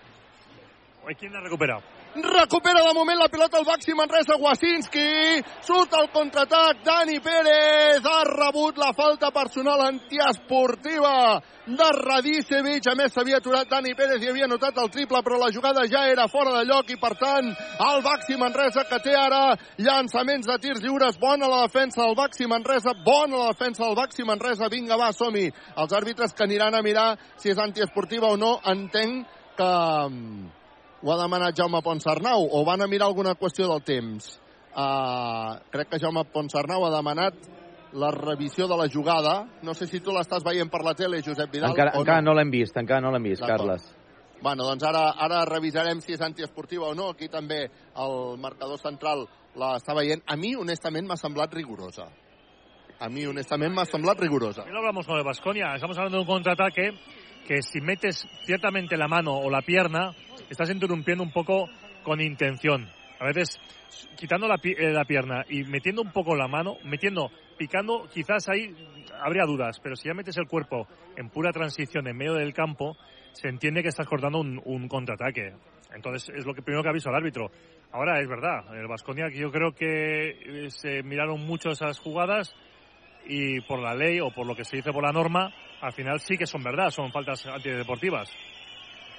quién la recupera. Recupera de moment la pilota el Baxi Manresa, Wasinski, surt al contraatac, Dani Pérez, ha rebut la falta personal antiesportiva de Radicevic, a més s'havia aturat Dani Pérez i havia notat el triple, però la jugada ja era fora de lloc i per tant el Baxi Manresa que té ara llançaments de tirs lliures, bona la defensa del Baxi Manresa, bona la defensa del Baxi Manresa, vinga va, som-hi. Els àrbitres que aniran a mirar si és antiesportiva o no, entenc que mm, ho ha demanat Jaume Ponsarnau o van a mirar alguna qüestió del temps? Uh, crec que Jaume Ponsarnau ha demanat la revisió de la jugada. No sé si tu l'estàs veient per la tele, Josep Vidal, Encara, encara no l'hem vist, encara no l'hem vist. Carles. Bueno, doncs ara, ara revisarem si és antiesportiva o no. Aquí també el marcador central l'està veient. A mi, honestament, m'ha semblat rigorosa. A mi, honestament, m'ha semblat rigorosa. También lo hablamos con el Vasconia. Estamos hablando de un contraataque que si metes ciertamente la mano o la pierna, estás interrumpiendo un poco con intención. A veces quitando la, eh, la pierna y metiendo un poco la mano, metiendo, picando, quizás ahí habría dudas, pero si ya metes el cuerpo en pura transición en medio del campo, se entiende que estás cortando un, un contraataque. Entonces es lo que primero que ha visto el árbitro. Ahora es verdad, el Vasconia yo creo que eh, se miraron mucho esas jugadas y por la ley o por lo que se dice por la norma, al final sí que son verdad, son faltas antideportivas.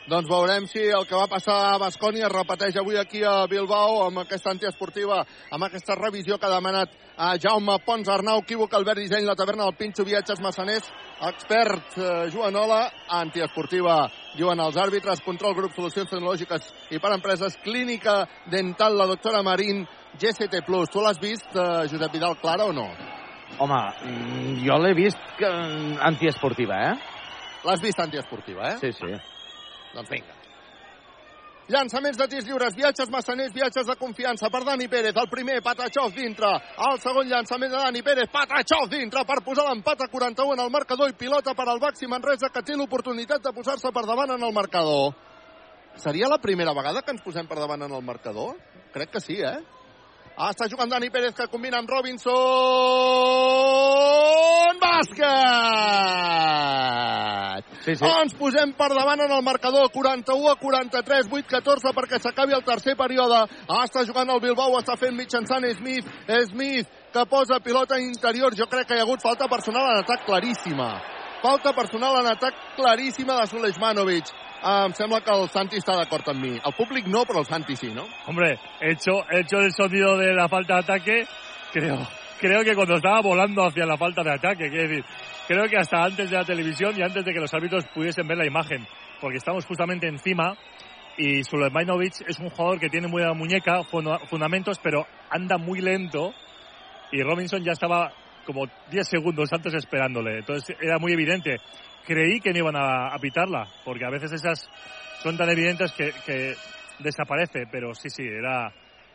Doncs veurem si el que va passar a Bascònia es repeteix avui aquí a Bilbao amb aquesta antiesportiva, amb aquesta revisió que ha demanat a Jaume Pons Arnau, equívoc Albert Disseny, la taverna del Pinxo, viatges massaners, expert eh, Joanola, antiesportiva, diuen els àrbitres, control grup solucions tecnològiques i per empreses, clínica dental, la doctora Marín, GCT+. Tu l'has vist, eh, Josep Vidal, clara o no? Home, mm, jo l'he vist que, antiesportiva, eh? L'has vist antiesportiva, eh? Sí, sí. Doncs vinga. Llançaments de tirs lliures, viatges massaners, viatges de confiança per Dani Pérez. El primer, Patachov dintre. El segon llançament de Dani Pérez, Patachov dintre per posar l'empat a 41 en el marcador i pilota per al Baxi Manresa que té l'oportunitat de posar-se per davant en el marcador. Seria la primera vegada que ens posem per davant en el marcador? Crec que sí, eh? Està jugant Dani Pérez que combina amb Robinson. Bàsquet! Sí, sí. Ens posem per davant en el marcador 41 a 43, 8-14 perquè s'acabi el tercer període. Ah, està jugant el Bilbao, està fent mitjançant Smith. Smith que posa pilota interior. Jo crec que hi ha hagut falta personal en atac claríssima. Falta personal en atac claríssima de Sulejmanovic. Ah, em sembla que el Santi està d'acord amb mi. El públic no, però el Santi sí, ¿no? Hombre, hecho, hecho el sonido de la falta de ataque, creo, creo que cuando estaba volando hacia la falta de ataque, quiero decir, creo que hasta antes de la televisión y antes de que los árbitros pudiesen ver la imagen, porque estamos justamente encima y Sulejmanovic es un jugador que tiene muy buena muñeca, funda- fundamentos, pero anda muy lento y Robinson ya estaba como 10 segundos antes esperándole, entonces era muy evidente. Creí que no iban a, a pitarla, porque a veces esas son tan evidentes que, que desaparece, pero sí, sí, era...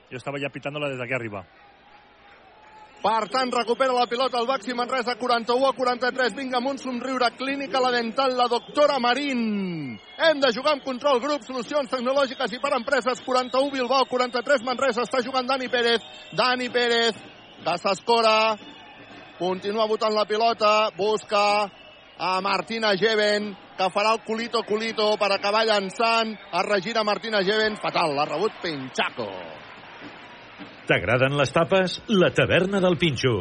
Yo estaba ya pitándola desde aquí arriba. Per tant, recupera la pilota el Baxi Manresa, 41 a 43. Vinga, amb un somriure clínica, la dental, la doctora Marín. Hem de jugar amb control grup, solucions tecnològiques i per empreses. 41 Bilbao, 43 Manresa. Està jugant Dani Pérez. Dani Pérez, que s'escora. Continua votant la pilota. Busca a Martina Geven, que farà el culito culito per acabar llançant. Es regira Martina Geven. Fatal, l'ha rebut Pinchaco. T'agraden les tapes? La taverna del Pinxo.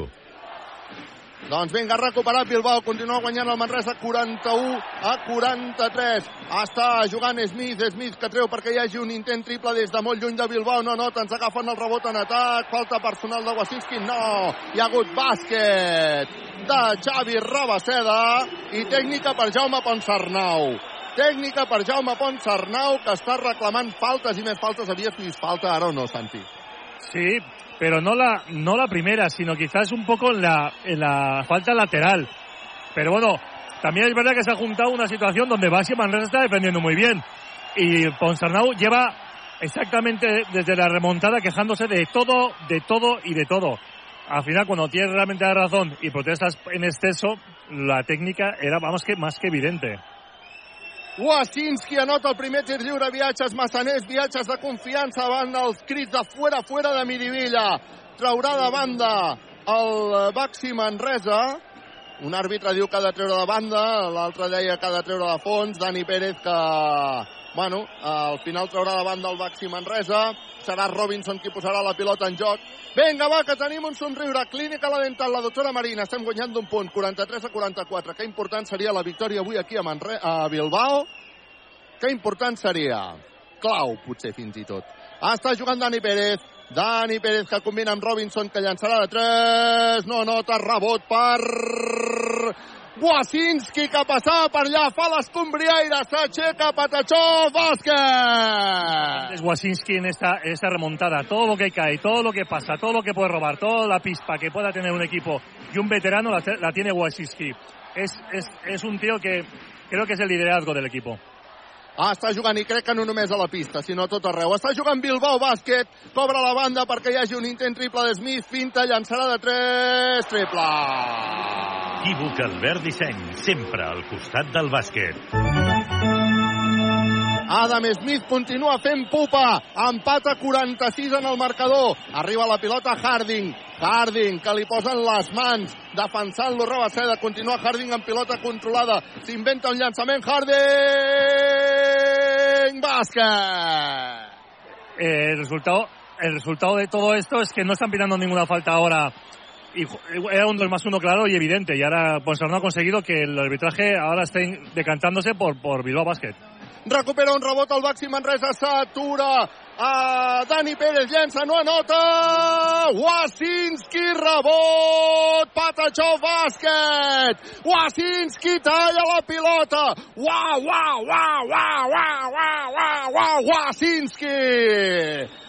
Doncs vinga, recuperat Bilbao, continua guanyant el Manresa 41 a 43. Està jugant Smith, Smith que treu perquè hi hagi un intent triple des de molt lluny de Bilbao. No, no, ens agafen el rebot en atac. Falta personal de Wasinski. No, hi ha hagut bàsquet de Xavi Rabaseda i tècnica per Jaume Ponsarnau. Tècnica per Jaume Ponsarnau que està reclamant faltes i més faltes. Havies vist falta ara o no, Santi? Sí, pero no la, no la primera, sino quizás un poco en la, en la falta lateral. Pero bueno, también es verdad que se ha juntado una situación donde Basi Manresa está defendiendo muy bien. Y Ponsarnau lleva exactamente desde la remontada quejándose de todo, de todo y de todo. Al final, cuando tienes realmente la razón y protestas en exceso, la técnica era, vamos, que más que evidente. Wasinski anota el primer tir lliure, viatges massaners, viatges de confiança van els crits de fora, fora de Mirivilla. Traurà de banda el eh, Baxi Manresa. Un àrbitre diu que ha de treure de banda, l'altre deia que ha de treure de fons. Dani Pérez que, bueno, al final traurà banda el Baxi Manresa. Serà Robinson qui posarà la pilota en joc. Vinga, va, que tenim un somriure. Clínica la dental, la doctora Marina. Estem guanyant d'un punt, 43 a 44. Que important seria la victòria avui aquí a, Manre a Bilbao. Que important seria. Clau, potser, fins i tot. Ah, està jugant Dani Pérez. Dani Pérez que combina amb Robinson, que llançarà de 3. No nota rebot per... Wasinski que passava per allà, fa l'escombriaire, s'aixeca Patachó, bàsquet! Es Wasinski en esta, esta remontada. Todo lo que cae, todo lo que pasa, todo lo que puede robar, toda la pispa que pueda tener un equipo y un veterano la, tiene Wasinski. Es, es, es un tío que creo que es el liderazgo del equipo. Ah, està jugant, i crec que no només a la pista, sinó tot arreu. Està jugant Bilbao Bàsquet, cobra la banda perquè hi hagi un intent triple de Smith, finta, llançarà de 3, triple. Equívoc Albert Disseny, sempre al costat del bàsquet. Adam Smith continua fent pupa. Empat a 46 en el marcador. Arriba la pilota Harding. Harding, que li posen les mans, defensant-lo Rabaseda. Continua Harding amb pilota controlada. S'inventa un llançament. Harding! Bàsquet! Eh, el resultado, el resultado de todo esto es que no están pitando ninguna falta ahora. Y ju- era un 2 más 1 claro y evidente. Y ahora Ponsarnau ha conseguido que el arbitraje ahora esté decantándose por, por Bilbao Basket. Recupera un rebot al Baxi Manresa, s'atura a Dani Pérez, llença, no anota! Wasinski, rebot! Patachó, bàsquet! Wasinski talla la pilota! Uau, uau, uau, uau, uau, uau, uau, uau, Wasinski!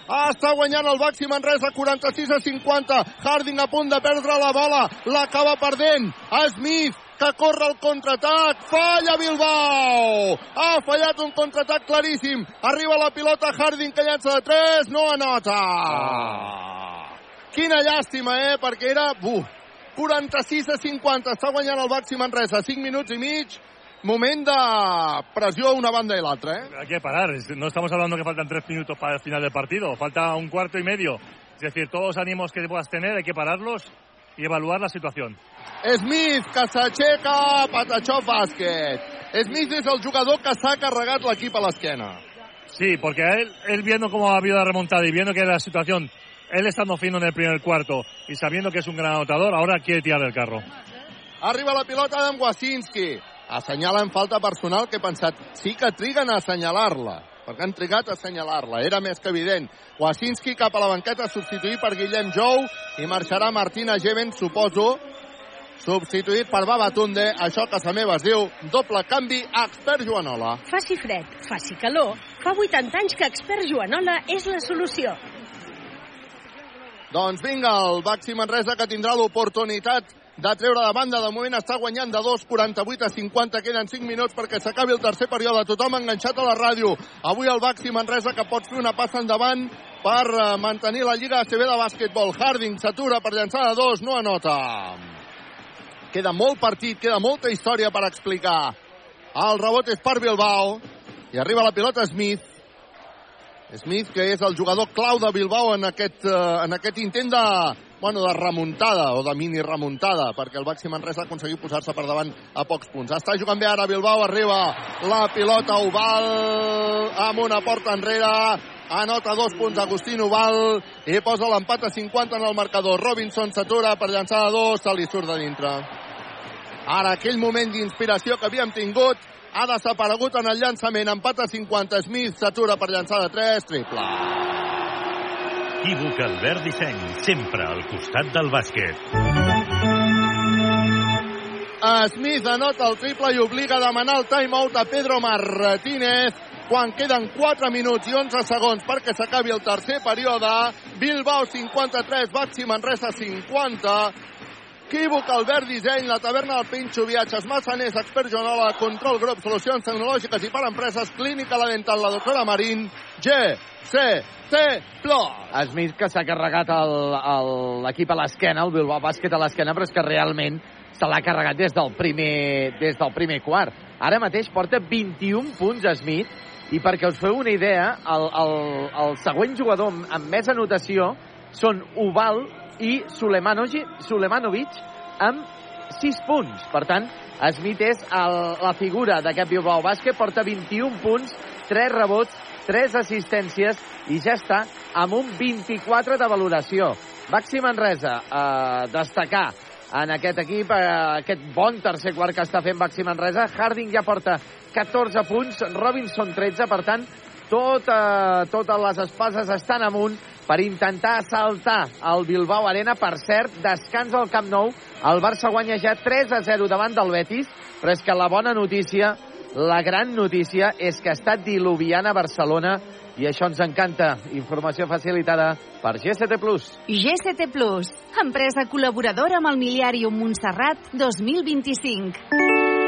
Està guanyant el Baxi Manresa 46 a 50. Harding a punt de perdre la bola. L'acaba perdent. Smith que corre el contraatac, falla Bilbao, ha fallat un contraatac claríssim, arriba la pilota Harding que llança de 3, no anota. Quina llàstima, eh, perquè era, buf, 46 a 50, està guanyant el Baxi Manresa, 5 minuts i mig, moment de pressió a una banda i l'altra, eh? Hay que parar. No estamos hablando que faltan tres minutos para el final del partido. Falta un cuarto y medio. Es decir, todos los ánimos que puedas tener hay que pararlos y evaluar la situación. Smith, que s'aixeca, Patachó bàsquet. Smith és el jugador que s'ha carregat l'equip a l'esquena. Sí, porque él, él viendo cómo ha habido la remontada y viendo que la situación, él estando fino en el primer cuarto y sabiendo que es un gran anotador, ahora quiere tirar del carro. Arriba la pilota d'en Wasinski. Assenyala en falta personal que he pensat, sí que triguen a assenyalar-la, perquè han trigat a assenyalar-la, era més que evident. Wasinski cap a la banqueta substituït per Guillem Jou i marxarà Martina Geven, suposo, substituït per Babatunde, això a casa meva es diu doble canvi a expert Joanola. Faci fred, faci calor, fa 80 anys que Expert Joanola és la solució. Doncs vinga, el Baxi Manresa que tindrà l'oportunitat de treure de banda. De moment està guanyant de 2, 48 a 50. Queden 5 minuts perquè s'acabi el tercer període. Tothom enganxat a la ràdio. Avui el Baxi Manresa que pot fer una passa endavant per eh, mantenir la Lliga ACB de bàsquetbol. Harding s'atura per llançar de 2, no anota. Queda molt partit, queda molta història per explicar. El rebot és per Bilbao i arriba la pilota Smith. Smith, que és el jugador clau de Bilbao en aquest, eh, en aquest intent de, bueno, de remuntada o de mini remuntada, perquè el Baxi Manresa ha aconseguit posar-se per davant a pocs punts. Està jugant bé ara Bilbao, arriba la pilota Oval amb una porta enrere, anota dos punts Agustín Oval i posa l'empat a 50 en el marcador. Robinson s'atura per llançar de dos, se li surt de dintre. Ara aquell moment d'inspiració que havíem tingut ha desaparegut en el llançament. Empat a 50. Smith s'atura per llançar de 3. Triple. Equívoc Albert Disseny, sempre al costat del bàsquet. Smith anota el triple i obliga a demanar el timeout a Pedro Martínez quan queden 4 minuts i 11 segons perquè s'acabi el tercer període. Bilbao 53, Baxi Manresa 50. Equívoc, Albert Disseny, la taverna del Pinxo, viatges Massaners, expert Joanola, control grup, solucions tecnològiques i per empreses, clínica la dental, la doctora Marín, G, C, T, Plus. Smith que s'ha carregat l'equip a l'esquena, el Bilbao Bàsquet a l'esquena, però és que realment se l'ha carregat des del, primer, des del primer quart. Ara mateix porta 21 punts Smith i perquè us feu una idea, el, el, el següent jugador amb, més anotació són Oval i Sulemanovic, amb 6 punts. Per tant, Smith és el, la figura d'aquest Bilbao Bàsquet, porta 21 punts, 3 rebots, 3 assistències i ja està amb un 24 de valoració. Baxi Manresa, eh, destacar en aquest equip, eh, aquest bon tercer quart que està fent Baxi Manresa. Harding ja porta 14 punts, Robinson 13, per tant, tot, eh, totes les espases estan amunt per intentar saltar el Bilbao Arena. Per cert, descansa al Camp Nou. El Barça guanya ja 3 a 0 davant del Betis, però és que la bona notícia, la gran notícia, és que està diluviant a Barcelona i això ens encanta. Informació facilitada per. GCT Plus, empresa col·laboradora amb el Miliàrium Montserrat 2025.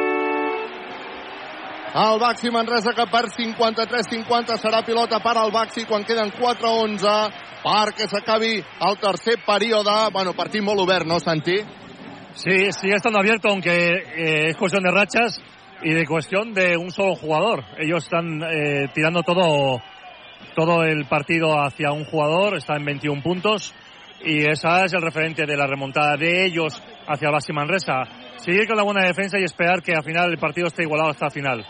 El Baxi Manresa que per 53-50 serà pilota per al Baxi quan queden 4-11 perquè s'acabi el tercer període. Bueno, partit molt obert, no, Santi? Sí, sigue estando abierto, aunque eh, es cuestión de rachas y de cuestión de un solo jugador. Ellos están eh, tirando todo, todo el partido hacia un jugador, está en 21 puntos y esa es el referente de la remontada de ellos hacia Baxi Manresa. Seguir con la buena defensa y esperar que al final el partido esté igualado hasta el final.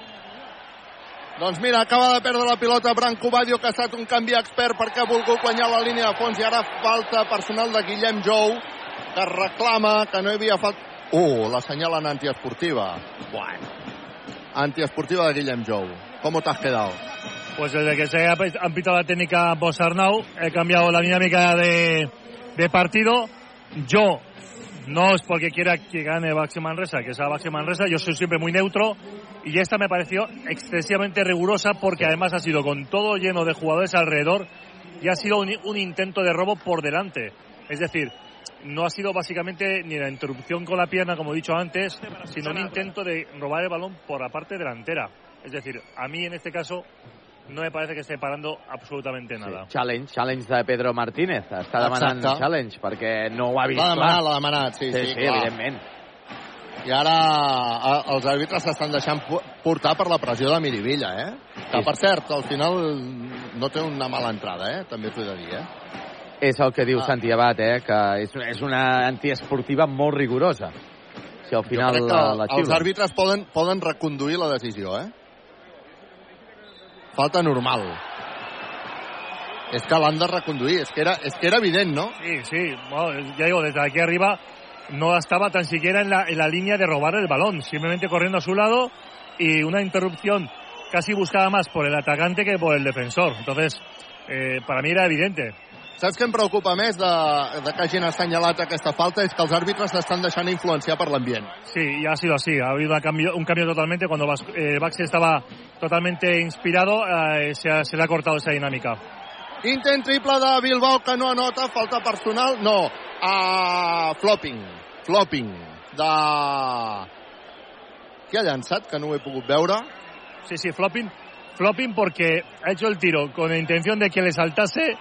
Doncs mira, acaba de perdre la pilota Branco Badio, que ha estat un canvi expert perquè ha volgut guanyar la línia de fons i ara falta personal de Guillem Jou, que reclama que no hi havia falta... Uh, la senyalen antiesportiva. Bueno. Antiesportiva de Guillem Jou. ¿Cómo te has quedado? Pues desde que se ha pitado la técnica Bosarnau, he cambiado la dinámica de, de partido. Yo, no es porque quiera que gane Baxi Manresa, que sea Baxi Manresa, yo soy siempre muy neutro. Y esta me pareció excesivamente rigurosa porque además ha sido con todo lleno de jugadores alrededor y ha sido un, un intento de robo por delante. Es decir, no ha sido básicamente ni la interrupción con la pierna, como he dicho antes, sino un intento de robar el balón por la parte delantera. Es decir, a mí en este caso no me parece que esté parando absolutamente nada. Challenge, challenge de Pedro Martínez. Està demanant Exacte. challenge perquè no ho ha vist L'ha demanat, l'ha demanat, sí, sí, sí, clar. evidentment. I ara els àrbitres s'estan deixant portar per la pressió de Miribilla, eh? Que, per cert, al final no té una mala entrada, eh? També t'ho he de dir, eh? És el que diu Ah. Santi Abad, eh? que és, és una antiesportiva molt rigorosa. Si al final jo crec que la, la els xiula. àrbitres poden, poden reconduir la decisió, eh? Falta normal. És que l'han de reconduir, és que, era, és que era evident, no? Sí, sí, bueno, ya digo, desde aquí arriba no estaba tan siquiera en la, en la línea de robar el balón, simplemente corriendo a su lado y una interrupción casi buscada más por el atacante que por el defensor. Entonces, eh, para mí era evidente. Saps què em preocupa més de, de que hagin assenyalat aquesta falta? És que els àrbitres s'estan deixant influenciar per l'ambient. Sí, y ha sido así. Ha habido un cambio, un cambio totalmente. Cuando Bas- eh, Baxi estaba totalmente inspirado, eh, se, se le ha cortado esa dinámica. Intent triple de Bilbao que no anota, falta personal, no. Uh, flopping, flopping de... Qui ha llançat, que no ho he pogut veure? Sí, sí, flopping. Flopping porque ha hecho el tiro con la intención de que le saltase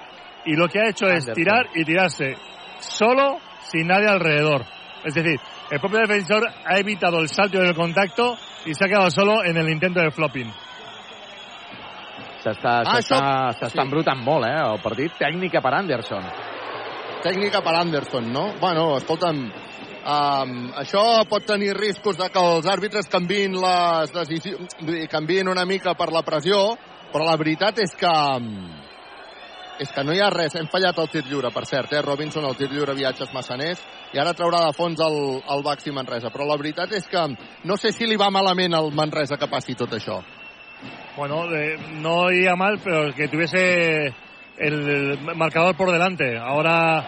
y lo que ha hecho es Anderson. tirar y tirarse solo sin nadie alrededor. Es decir, el propio defensor ha evitado el salto del contacto y se ha quedado solo en el intento de flopping. S'està Ah, això- sí. embrutant molt, eh, el partit. Tècnica per Anderson. Tècnica per Anderson, no? Bueno, escolta'm, um, això pot tenir riscos de que els àrbitres canvin les decisions, canvin una mica per la pressió, però la veritat és que um, és que no hi ha res. Hem fallat el tir lliure, per cert, eh? Robinson, el tir lliure viatges massaners, i ara traurà de fons el, el Baxi Manresa. Però la veritat és que no sé si li va malament al Manresa que passi tot això. Bueno, eh, no iría mal, pero que tuviese el marcador por delante. Ahora,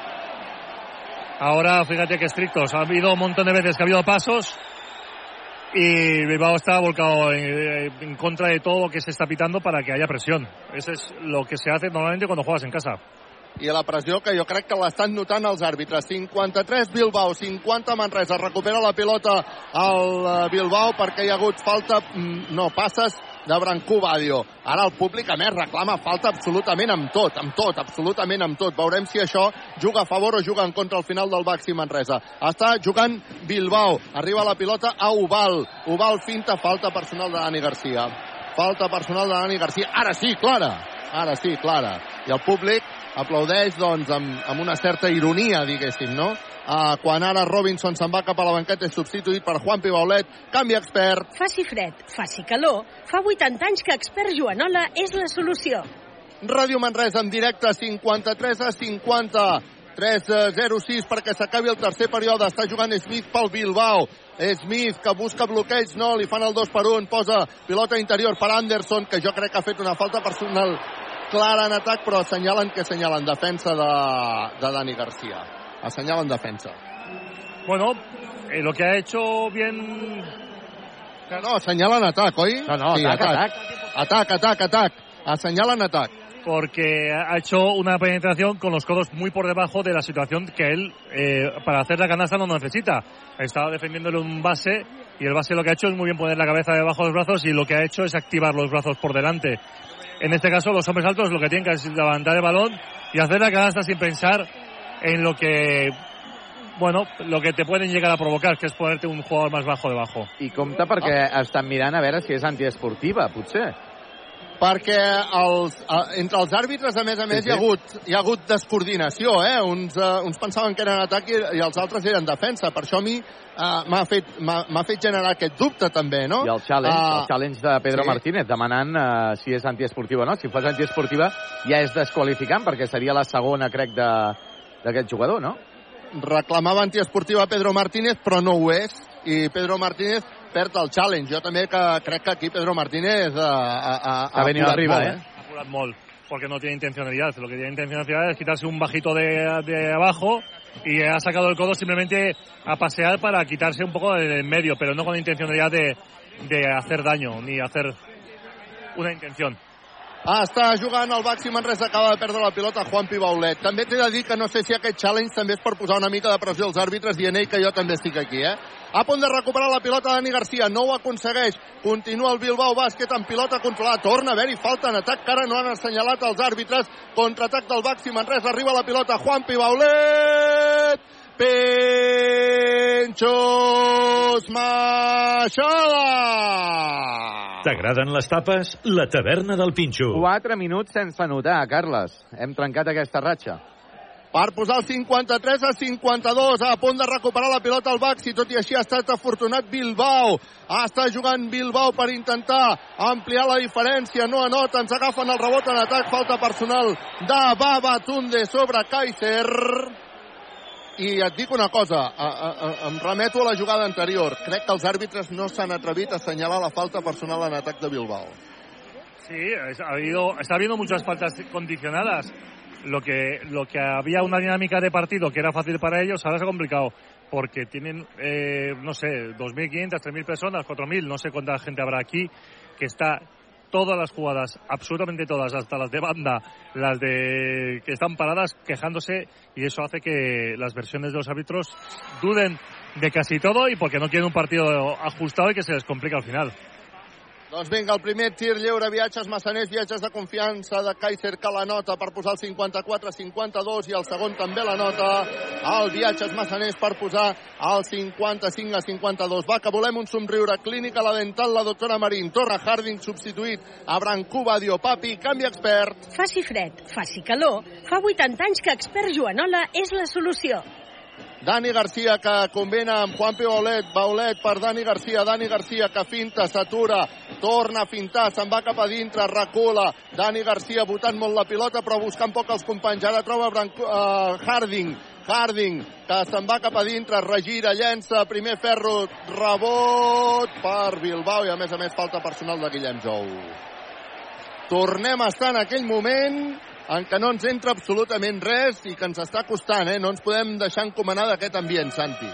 ahora fíjate que estrictos. Ha habido un montón de veces que ha habido pasos y Bilbao está volcado en, en contra de todo que se está pitando para que haya presión. Eso es lo que se hace normalmente cuando juegas en casa. i la pressió que jo crec que l'estan notant els àrbitres. 53 Bilbao, 50 Manresa. Recupera la pilota el eh, Bilbao perquè hi ha hagut falta, mm, no, passes de Brancú Badio. Ara el públic, a més, reclama falta absolutament amb tot, amb tot, absolutament amb tot. Veurem si això juga a favor o juga en contra al final del Baxi Manresa. Està jugant Bilbao. Arriba la pilota a Ubal. Ubal finta, falta personal de Dani Garcia. Falta personal de Dani Garcia. Ara sí, clara. Ara sí, clara. I el públic aplaudeix doncs, amb, amb una certa ironia, diguéssim, no? Uh, quan ara Robinson se'n va cap a la banqueta és substituït per Juan Pibaulet, canvi expert. Faci fred, faci calor, fa 80 anys que Expert Joanola és la solució. Ràdio Manresa en directe 53 a 50 3-0-6 perquè s'acabi el tercer període. Està jugant Smith pel Bilbao. Smith que busca bloqueig, no, li fan el 2 per 1, posa pilota interior per Anderson, que jo crec que ha fet una falta personal clara en atac, però assenyalen que assenyalen defensa de, de Dani Garcia. Assenyalen defensa. Bueno, eh, lo que ha hecho bien Que no, assenyalen atac, oi? No, no, sí, atac, atac. Atac, atac, atac. Assenyalen atac. porque ha hecho una penetración con los codos muy por debajo de la situación que él eh, para hacer la canasta no necesita. Estaba defendiéndole un base y el base lo que ha hecho es muy bien poner la cabeza debajo de los brazos y lo que ha hecho es activar los brazos por delante. En este caso los hombres altos lo que tienen que es levantar el balón y hacer la canasta sin pensar en lo que bueno, lo que te pueden llegar a provocar, que es ponerte un jugador más bajo debajo. I compte perquè estan mirant a veure si és antiesportiva, potser. perquè els, entre els àrbitres, a més a més, Sí, sí. hi, ha hagut, hi ha hagut descoordinació. Eh? Uns, eh, uns pensaven que eren atac i, i els altres eren defensa. Per això a mi eh, m'ha fet, fet generar aquest dubte, també, no? I el challenge, Ah, el challenge de Pedro sí. Martínez demanant uh, si és antiesportiva o no. Si fos antiesportiva ja és desqualificant perquè seria la segona, crec, de- d'aquest jugador, no? reclamava antiesportiva Pedro Martínez, però no ho és, i Pedro Martínez perd el challenge. Jo també que crec que aquí Pedro Martínez eh, ha, ha, Ha venido arriba, molt, eh? Ha apurado molt, porque no tiene intencionalidad. Lo que tiene intencionalidad es quitarse un bajito de, de abajo y ha sacado el codo simplemente a pasear para quitarse un poco del medio, pero no con intencionalidad de, de hacer daño ni hacer una intención. Està jugant el Baxi Manresa, acaba de perdre la pilota Juan Pibaulet. També t'he de dir que no sé si aquest challenge també és per posar una mica de pressió als àrbitres dient "Ei, que jo també estic aquí, eh? A punt de recuperar la pilota Dani Garcia, no ho aconsegueix. Continua el Bilbao Bàsquet amb pilota controlada. Torna a haver-hi falta en atac que ara no han assenyalat els àrbitres. Contraatac del Baxi Manresa, arriba la pilota Juan Pibaulet. Penchos Machada. T'agraden les tapes? La taverna del Pinxo. 4 minuts sense notar, Carles. Hem trencat aquesta ratxa. per posar el 53 a 52, a punt de recuperar la pilota al Baxi, tot i així ha estat afortunat Bilbao. Està jugant Bilbao per intentar ampliar la diferència, no anota, ens agafen el rebot en atac, falta personal de Babatunde sobre Kaiser. I et dic una cosa, a, a, a, em remeto a la jugada anterior. Crec que els àrbitres no s'han atrevit a assenyalar la falta personal en atac de Bilbao. Sí, ha habido, está habiendo muchas faltas condicionadas. Lo que, lo que había una dinámica de partido que era fácil para ellos, ahora se ha complicado. Porque tienen, eh, no sé, 2.500, 3.000 personas, 4.000, no sé cuánta gente habrá aquí, que está todas las jugadas, absolutamente todas, hasta las de banda, las de que están paradas, quejándose, y eso hace que las versiones de los árbitros duden de casi todo y porque no quieren un partido ajustado y que se les complica al final. Doncs vinga, el primer tir lliure, viatges massaners, viatges de confiança de Kaiser que la nota per posar el 54-52 i el segon també la nota, el viatges massaners per posar el 55 a 52. Va, que volem un somriure clínic a la dental, la doctora Marín, Torra Harding substituït a Brancú Badio Papi, canvi expert. Faci fred, faci calor, fa 80 anys que Expert Joanola és la solució. Dani Garcia que combina amb Juanpi Baulet, Baulet per Dani Garcia, Dani Garcia que finta, s'atura, torna a fintar, se'n va cap a dintre, recula, Dani Garcia botant molt la pilota però buscant poc els companys, ara troba Branco, uh, Harding, Harding, que se'n va cap a dintre, regira, llença, primer ferro, rebot per Bilbao i a més a més falta personal de Guillem Jou. Tornem a estar en aquell moment en què no ens entra absolutament res i que ens està costant, eh? No ens podem deixar encomanar d'aquest ambient, Santi.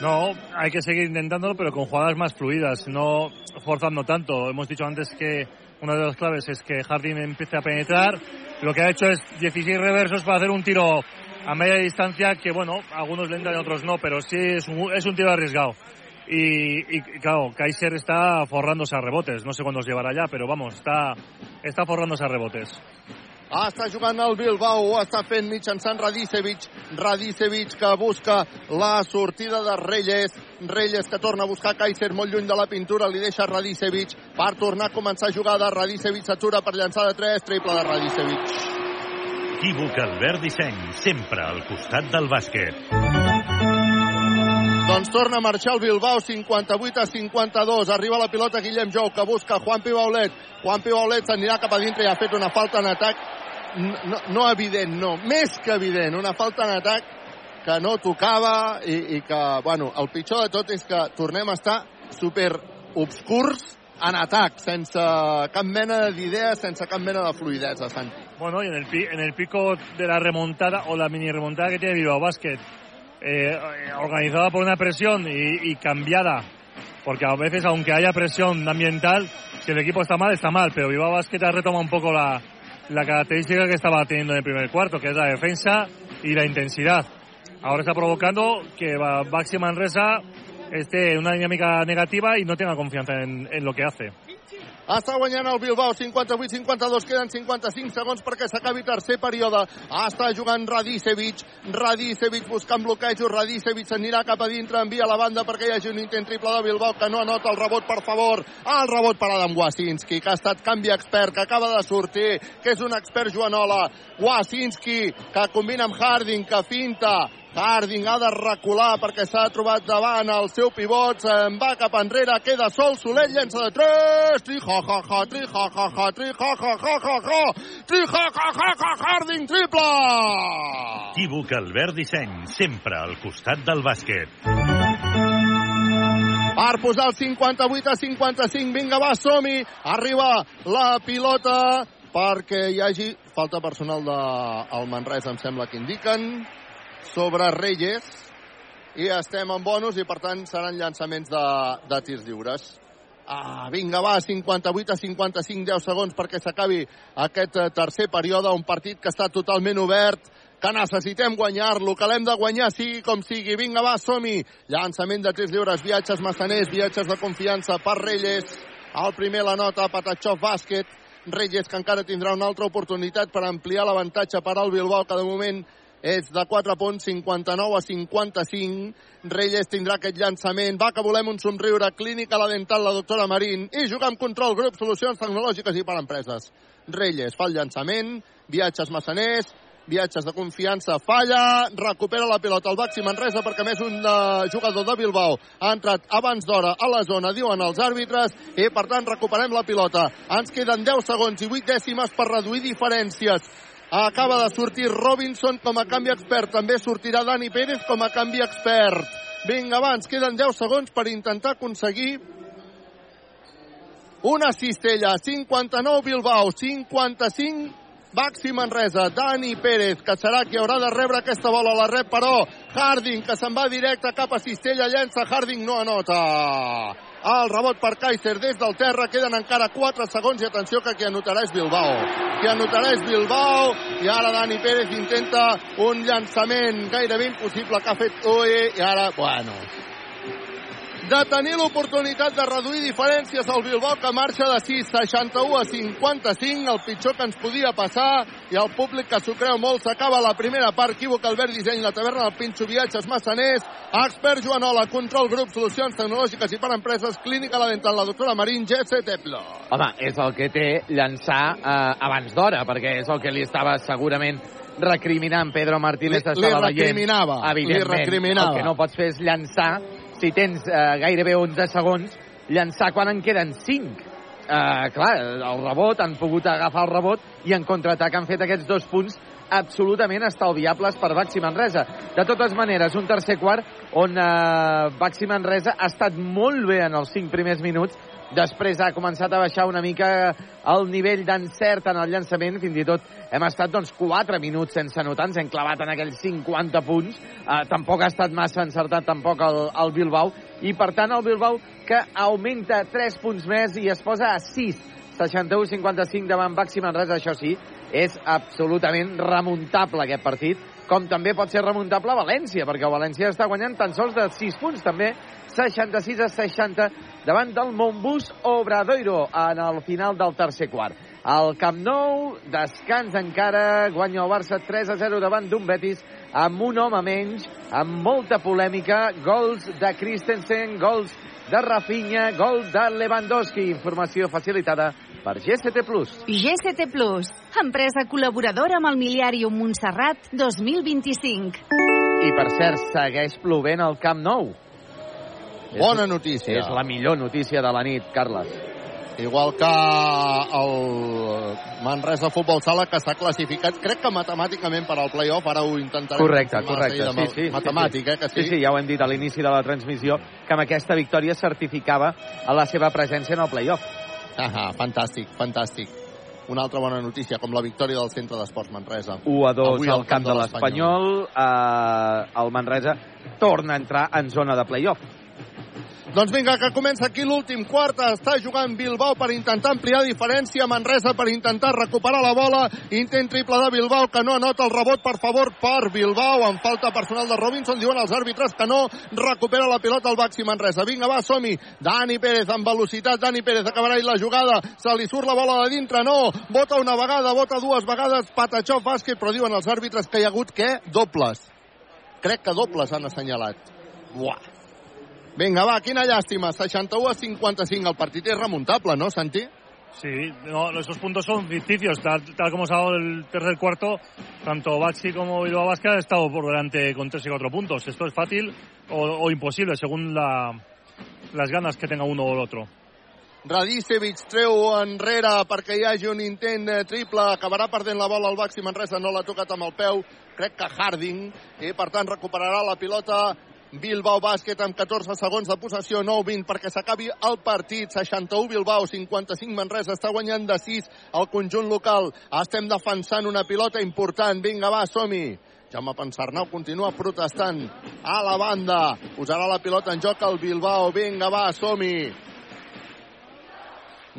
No, hay que seguir intentándolo, pero con jugadas más fluidas, no forzando tanto. Hemos dicho antes que una de las claves es que Harding empiece a penetrar. Lo que ha hecho es 16 reversos para hacer un tiro a media distancia que, bueno, algunos le entran y otros no, pero sí es un, es un tiro arriesgado. Y, y, claro, Kaiser está forrándose a rebotes. No sé cuándo os llevará ya, pero vamos, está, está forrándose a rebotes. Ah, està jugant el Bilbao, ho està fent mitjançant Radicevic. Radicevic que busca la sortida de Reyes. Reyes que torna a buscar Kaiser molt lluny de la pintura, li deixa Radicevic per tornar a començar jugada. Radicevic s'atura per llançar de 3, triple de Radicevic. Equívoc Albert Disseny, sempre al costat del bàsquet. Doncs torna a marxar el Bilbao, 58 a 52. Arriba la pilota Guillem Jou, que busca Juan Pibaulet. Juan Pibaulet s'anirà cap a dintre i ha fet una falta en atac no, no evident, no, més que evident. Una falta en atac que no tocava i, i que, bueno, el pitjor de tot és que tornem a estar super obscurs en atac, sense cap mena d'idea, sense cap mena de fluidesa, Santi. Bueno, y en el, en el pico de la remontada o la mini remontada que tiene Bilbao Basket, eh, organizada por una presión y, y cambiada, porque a veces, aunque haya presión ambiental, si el equipo está mal, está mal, pero Bilbao Basket ha retomado un poco la, la característica que estaba teniendo en el primer cuarto, que es la defensa y la intensidad. Ahora está provocando que Ba- Baxi Manresa esté en una dinámica negativa y no tenga confianza en, en lo que hace. Està guanyant el Bilbao, 58-52, queden 55 segons perquè s'acabi tercer període. Està jugant Radicevic, Radicevic buscant bloquejos, Radicevic s'anirà cap a dintre, envia la banda perquè hi hagi un intent triple de Bilbao que no anota el rebot, per favor. El rebot per Adam Wasinski, que ha estat canvi expert, que acaba de sortir, que és un expert Joanola. Wasinski, que combina amb Harding, que finta, Harding ha de recular perquè s'ha trobat davant el seu pivot, se'n va cap enrere, queda sol, Soler llença de 3, tri ha ha ha, tri ha ha ha, tri ha ha ha ha ha, tri ha ha ha ha, Harding triple! Equívoc Albert Disseny, sempre al costat del bàsquet. Per posar el 58 a 55, vinga va, som-hi, arriba la pilota perquè hi hagi falta personal del Manresa, em sembla que indiquen, sobre Reyes, i estem en bonus i per tant seran llançaments de, de tirs lliures. Ah, vinga, va, 58 a 55, 10 segons perquè s'acabi aquest eh, tercer període, un partit que està totalment obert, que necessitem guanyar-lo, que l'hem de guanyar sigui com sigui. Vinga, va, som-hi! Llançament de tres lliures, viatges massaners, viatges de confiança per Reyes. El primer la nota, Patachov Bàsquet. Reyes, que encara tindrà una altra oportunitat per ampliar l'avantatge per al Bilbao, que de moment és de 4 punts, 59 a 55. Reyes tindrà aquest llançament. Va, que volem un somriure. Clínica la dental, la doctora Marín. I jugar amb control, grup, solucions tecnològiques i per empreses. Reyes fa el llançament. Viatges massaners. Viatges de confiança falla, recupera la pilota el Baxi Manresa perquè a més un uh, jugador de Bilbao ha entrat abans d'hora a la zona, diuen els àrbitres, i per tant recuperem la pilota. Ens queden 10 segons i 8 dècimes per reduir diferències. Acaba de sortir Robinson com a canvi expert. També sortirà Dani Pérez com a canvi expert. Vinga, ens queden 10 segons per intentar aconseguir una cistella. 59 Bilbao, 55 Baxi Manresa, Dani Pérez, que serà qui haurà de rebre aquesta bola. La rep, però, Harding, que se'n va directe cap a Cistella, llença, Harding no anota. El rebot per Kaiser des del terra, queden encara 4 segons i atenció que qui anotarà és Bilbao. Qui anotarà és Bilbao. I ara Dani Pérez intenta un llançament gairebé impossible que ha fet Oe. I ara, bueno, de tenir l'oportunitat de reduir diferències al Bilbao que marxa de 6, 61 a 55, el pitjor que ens podia passar i el públic que s'ho creu molt s'acaba la primera part, equívoc Albert Disseny, la taverna del Pinxo, viatges massaners, expert Joanola, control grup, solucions tecnològiques i per empreses, clínica la dental, la doctora Marín, GC Teplo. Home, és el que té llançar eh, abans d'hora, perquè és el que li estava segurament recriminant Pedro Martínez Li- estava li recriminava, veient. Evidentment, li recriminava. el que no pots fer és llançar si tens eh, gairebé 11 segons, llançar quan en queden 5. Eh, clar, el rebot, han pogut agafar el rebot i en contraatac han fet aquests dos punts absolutament estalviables per Baxi Manresa. De totes maneres, un tercer quart on eh, Baxi Manresa ha estat molt bé en els 5 primers minuts, després ha començat a baixar una mica el nivell d'encert en el llançament, fins i tot hem estat doncs 4 minuts sense anotar, ens hem clavat en aquells 50 punts, eh, tampoc ha estat massa encertat tampoc el, el Bilbao, i per tant el Bilbao que augmenta 3 punts més i es posa a 6, 61-55 davant Baxi Manresa, això sí, és absolutament remuntable aquest partit, com també pot ser remuntable València, perquè València està guanyant tan sols de 6 punts. També, 66 a 60 davant del Montbus Obradoiro en el final del tercer quart. Al Camp Nou, descans encara, guanya el Barça 3 a 0 davant d'un Betis amb un home menys, amb molta polèmica, gols de Christensen, gols de Rafinha, gol de Lewandowski. Informació facilitada per GCT+. GCT Plus, empresa col·laboradora amb el Miliàrium Montserrat 2025. I, per cert, segueix plovent al Camp Nou. Bona notícia. És la millor notícia de la nit, Carles. Igual que el Manresa Futbol Sala, que s'ha classificat, crec que matemàticament per al playoff, ara ho intentarem Correcte, correcte. Sí, sí, Matemàtic, sí, sí. eh, que sí? Sí, sí, ja ho hem dit a l'inici de la transmissió, que amb aquesta victòria certificava a la seva presència en el playoff. Ah, fantàstic, fantàstic. Una altra bona notícia, com la victòria del Centre d'Esports Manresa. 1 a 2 Avui al camp de l'Espanyol. Eh, el Manresa torna a entrar en zona de playoff. Doncs vinga, que comença aquí l'últim quart. Està jugant Bilbao per intentar ampliar diferència. Manresa per intentar recuperar la bola. Intent triple de Bilbao, que no anota el rebot, per favor, per Bilbao. En falta personal de Robinson. Diuen els àrbitres que no. Recupera la pilota el Baxi Manresa. Vinga, va, som-hi. Dani Pérez amb velocitat. Dani Pérez acabarà ahir la jugada. Se li surt la bola de dintre. No. Vota una vegada, vota dues vegades. Patachó, bàsquet, però diuen els àrbitres que hi ha hagut, què? Dobles. Crec que dobles han assenyalat. Buah. Vinga, va, quina llàstima. 61 a 55. El partit és remuntable, no, Santi? Sí, no, esos puntos son ficticios. Tal, tal como se ha dado el tercer cuarto, tanto Baxi como Bilbao Basket han estado por delante con tres y cuatro puntos. Esto es fácil o, o imposible según la, las ganas que tenga uno o el otro. Radicevic treu enrere perquè hi hagi un intent eh, triple. Acabarà perdent la bola al Baxi Manresa. No l'ha tocat amb el peu. Crec que Harding. I, per tant, recuperarà la pilota Bilbao Bàsquet amb 14 segons de possessió, 9-20 perquè s'acabi el partit. 61 Bilbao, 55 Manresa. Està guanyant de 6 el conjunt local. Estem defensant una pilota important. Vinga, va, som-hi. Jaume Pensarnau continua protestant a la banda. Posarà la pilota en joc al Bilbao. Vinga, va, som-hi.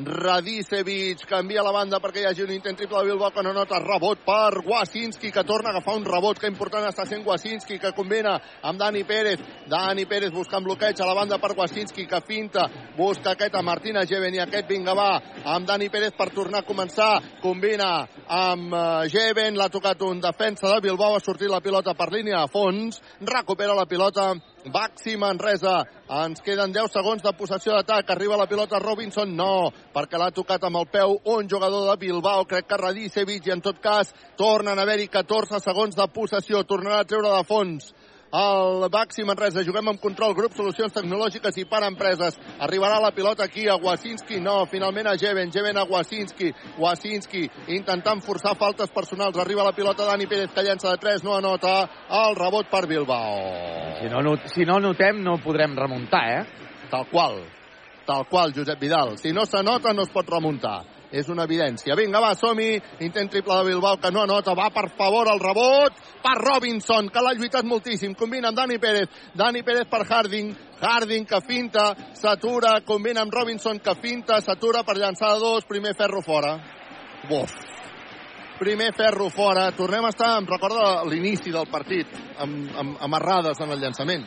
Radicevic canvia la banda perquè hi hagi un intent triple de Bilbao que no nota. Rebot per Wasinski que torna a agafar un rebot que important està sent Wasinski que combina amb Dani Pérez. Dani Pérez buscant bloqueig a la banda per Wasinski que finta, busca aquest a Martina Geven i aquest vinga va amb Dani Pérez per tornar a començar. Combina amb Geven l'ha tocat un defensa de Bilbao ha sortit la pilota per línia a fons recupera la pilota Baxi Manresa. Ens queden 10 segons de possessió d'atac. Arriba la pilota Robinson. No, perquè l'ha tocat amb el peu un jugador de Bilbao. Crec que Radicevic i en tot cas tornen a haver-hi 14 segons de possessió. Tornarà a treure de fons el Baxi Manresa. Juguem amb control, grup, solucions tecnològiques i per empreses. Arribarà la pilota aquí a Wasinski. No, finalment a Jeven. Jeven a Wasinski. Wasinski intentant forçar faltes personals. Arriba la pilota Dani Pérez que llença de 3. No anota el rebot per Bilbao. Si no, not- si no notem, no podrem remuntar, eh? Tal qual. Tal qual, Josep Vidal. Si no s'anota, no es pot remuntar. És una evidència. Vinga, va, som-hi. Intent triple de Bilbao, que no anota. Va, per favor, el rebot per Robinson, que l'ha lluitat moltíssim. Combina amb Dani Pérez. Dani Pérez per Harding. Harding que finta, s'atura, combina amb Robinson que finta, s'atura per llançar dos, primer ferro fora. Buf. Primer ferro fora. Tornem a estar, em recorda l'inici del partit, amb, amb, amb errades en el llançament.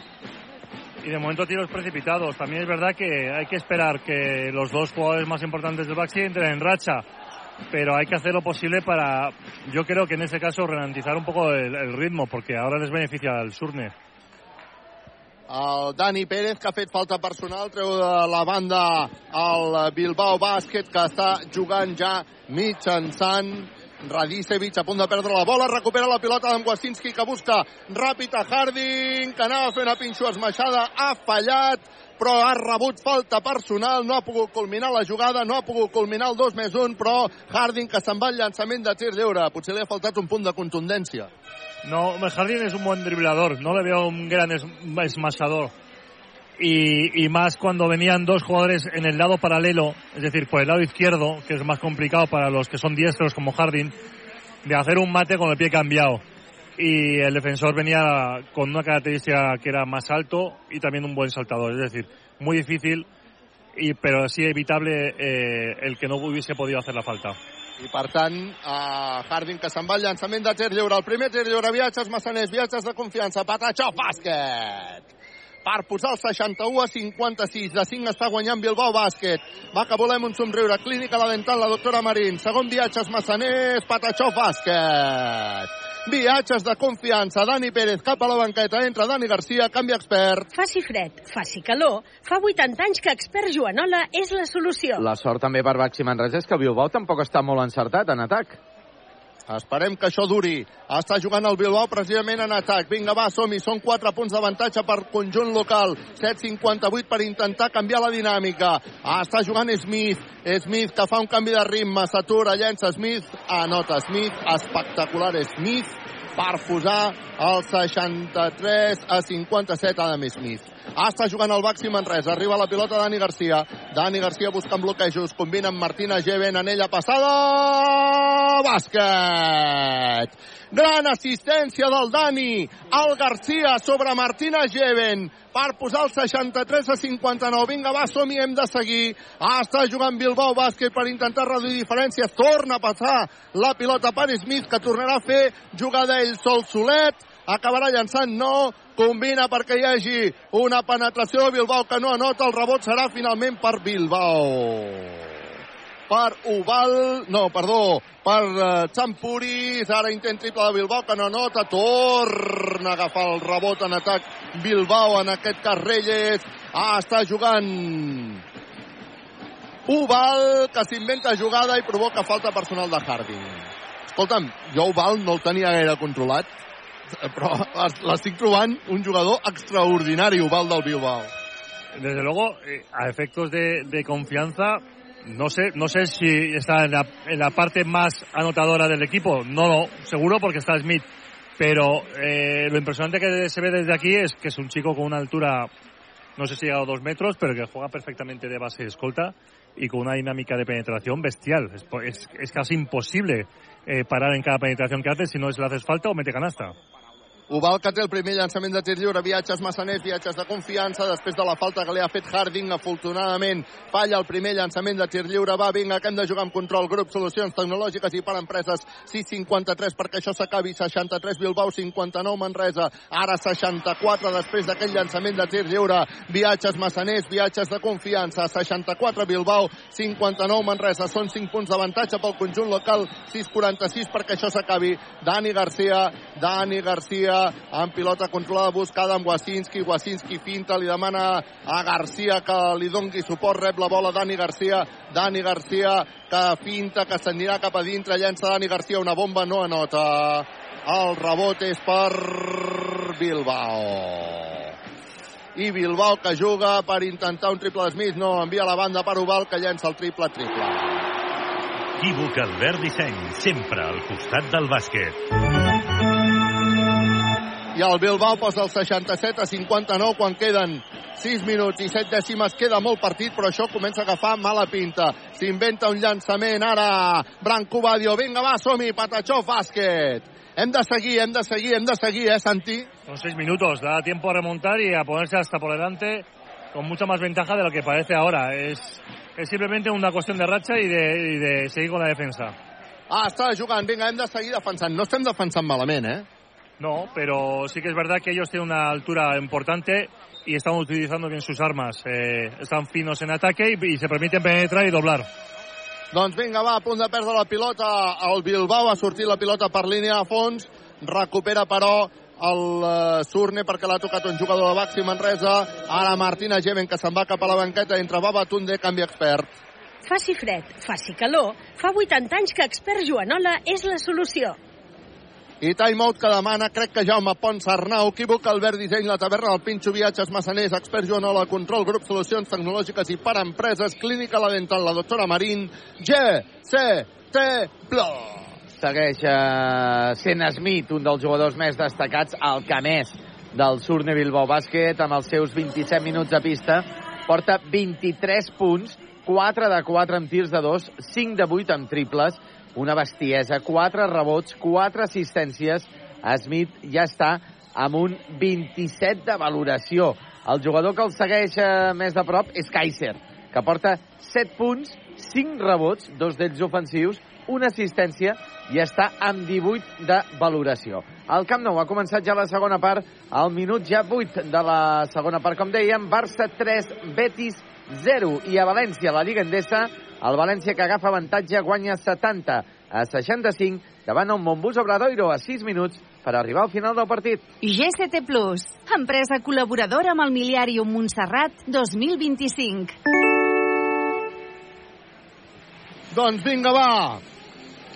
Y de momento tiros precipitados. También es verdad que hay que esperar que los dos jugadores más importantes del Baxi entren en racha. Pero hay que hacer lo posible para, yo creo que en ese caso, ralentizar un poco el, el ritmo, porque ahora les beneficia al Surne. el Dani Pérez, que ha fet falta personal, treu de la banda el Bilbao Bàsquet, que està jugant ja mitjançant Radicevic a punt de perdre la bola, recupera la pilota d'en Wasinski que busca ràpid a Harding, que anava fer una pinxo esmaixada, ha fallat, però ha rebut falta personal, no ha pogut culminar la jugada, no ha pogut culminar el 2 més 1, però Harding que se'n va al llançament de tir lliure. Potser li ha faltat un punt de contundència. No, Jardín es un buen driblador, no le veo un gran es- esmasador. Y, y más cuando venían dos jugadores en el lado paralelo, es decir, por el lado izquierdo, que es más complicado para los que son diestros como Harding, de hacer un mate con el pie cambiado. Y el defensor venía con una característica que era más alto y también un buen saltador, es decir, muy difícil, y, pero sí evitable eh, el que no hubiese podido hacer la falta. I per tant, uh, Harding que se'n va al llançament de tir lliure. El primer tir lliure, viatges massaners, viatges de confiança, Patachó, bàsquet! Per posar el 61 a 56. De 5 està guanyant Bilbao Bàsquet. Va que volem un somriure. Clínica La Dental, la doctora Marín. Segon viatges massaners, Patachó, bàsquet! Viatges de confiança. Dani Pérez cap a la banqueta. Entra Dani Garcia, canvi expert. Faci fred, faci calor. Fa 80 anys que expert Joanola és la solució. La sort també per Baxi Manresa és que el Bilbao tampoc està molt encertat en atac. Esperem que això duri. Està jugant el Bilbao precisament en atac. Vinga, va, som-hi. Són 4 punts d'avantatge per conjunt local. 7'58 per intentar canviar la dinàmica. Ah, està jugant Smith. Smith que fa un canvi de ritme. S'atura, llença Smith. Anota Smith. Espectacular Smith per posar el 63 a 57 Adam Smith. Ah, està jugant el Baxi Manresa. Arriba la pilota Dani Garcia. Dani Garcia buscant bloquejos. Combina amb Martina Geven. Anella passada. Bàsquet. Gran assistència del Dani. El Garcia sobre Martina Geven per posar el 63 a 59. Vinga, va, som-hi, hem de seguir. Ah, està jugant Bilbao Bàsquet per intentar reduir diferències. Torna a passar la pilota per Smith, que tornarà a fer jugada ell sol solet. Acabarà llançant, no. Combina perquè hi hagi una penetració de Bilbao que no anota. El rebot serà finalment per Bilbao per Oval, no, perdó, per uh, Champuris, ara intent triple de Bilbao que no nota, torna a agafar el rebot en atac Bilbao, en aquest cas Reyes, ah, està jugant Oval, que s'inventa jugada i provoca falta personal de Harding. Escolta'm, jo Oval no el tenia gaire controlat, però l'estic trobant un jugador extraordinari, Oval del Bilbao. Desde luego, eh, a efectos de, de confianza, no sé, no sé si está en la, en la parte más anotadora del equipo. No, no, seguro porque está Smith. Pero eh, lo impresionante que se ve desde aquí es que es un chico con una altura, no sé si llega a dos metros, pero que juega perfectamente de base escolta y con una dinámica de penetración bestial. Es, es- es casi imposible eh, parar en cada penetración que hace si no es le haces falta o mete canasta. Ubal que té el primer llançament de tir lliure, viatges massaners, viatges de confiança, després de la falta que li ha fet Harding, afortunadament falla el primer llançament de tir lliure, va, vinga, que hem de jugar amb control, grup, solucions tecnològiques i per empreses, 6.53 perquè això s'acabi, 63 Bilbao, 59 Manresa, ara 64 després d'aquell llançament de tir lliure, viatges massaners, viatges de confiança, 64 Bilbao, 59 Manresa, són 5 punts d'avantatge pel conjunt local, 6.46 perquè això s'acabi, Dani Garcia, Dani Garcia, amb pilota controlada buscada amb Wasinski, Wasinski finta, li demana a Garcia que li dongui suport, rep la bola Dani Garcia, Dani Garcia que finta, que s'anirà cap a dintre, llença Dani Garcia, una bomba, no anota. El rebot és per Bilbao. I Bilbao que juga per intentar un triple Smith, no, envia la banda per Ubal que llença el triple-triple. Equívoc Albert Disseny, sempre al costat del bàsquet. I el Bilbao posa el 67 a 59 quan queden 6 minuts i 7 dècimes. Queda molt partit, però això comença a agafar mala pinta. S'inventa un llançament ara. Branco Badio, vinga, va, som-hi, Patachó, bàsquet. Hem de seguir, hem de seguir, hem de seguir, eh, Santi? Son seis minutos, da tiempo a remontar y a ponerse hasta por delante con mucha más ventaja de lo que parece ahora. Es, es simplemente una cuestión de racha y de, y de seguir con la defensa. Ah, està jugant, vinga, hem de seguir defensant. No estem defensant malament, eh? No, pero sí que es verdad que ellos tienen una altura importante y están utilizando bien sus armas. Eh, están finos en ataque y, y se permiten penetrar y doblar. Doncs vinga, va, a punt de perdre la pilota. El Bilbao ha sortit la pilota per línia de fons. Recupera, però, el uh, Surne perquè l'ha tocat un jugador de Baxi Manresa. Ara Martina Gemen, que se'n va cap a la banqueta. Entre Baba Tunde, canvi expert. Faci fred, faci calor, fa 80 anys que Expert Joanola és la solució. I timeout que demana, crec que Jaume Pons Arnau, equivoca Albert Disseny, la taverna del Pinxo, viatges massaners, expert Joanola, control, grup, solucions tecnològiques i per empreses, clínica la dental, la doctora Marín, G, C, T, Plus. Segueix eh, sent Smith, un dels jugadors més destacats, el que més del Surne Bilbao Bàsquet, amb els seus 27 minuts de pista, porta 23 punts, 4 de 4 amb tirs de 2, 5 de 8 amb triples, una bestiesa, 4 rebots, 4 assistències. Smith ja està amb un 27 de valoració. El jugador que el segueix eh, més de prop és Kaiser, que porta 7 punts, 5 rebots, dos d'ells ofensius, una assistència i està amb 18 de valoració. El Camp Nou ha començat ja la segona part, al minut ja 8 de la segona part, com dèiem, Barça 3, Betis 0. I a València, la Lliga Endesa, el València que agafa avantatge guanya 70 a 65 davant un Montbus Obradoiro a 6 minuts per arribar al final del partit. GCT Plus, empresa col·laboradora amb el Miliàrium Montserrat 2025. Doncs vinga, va.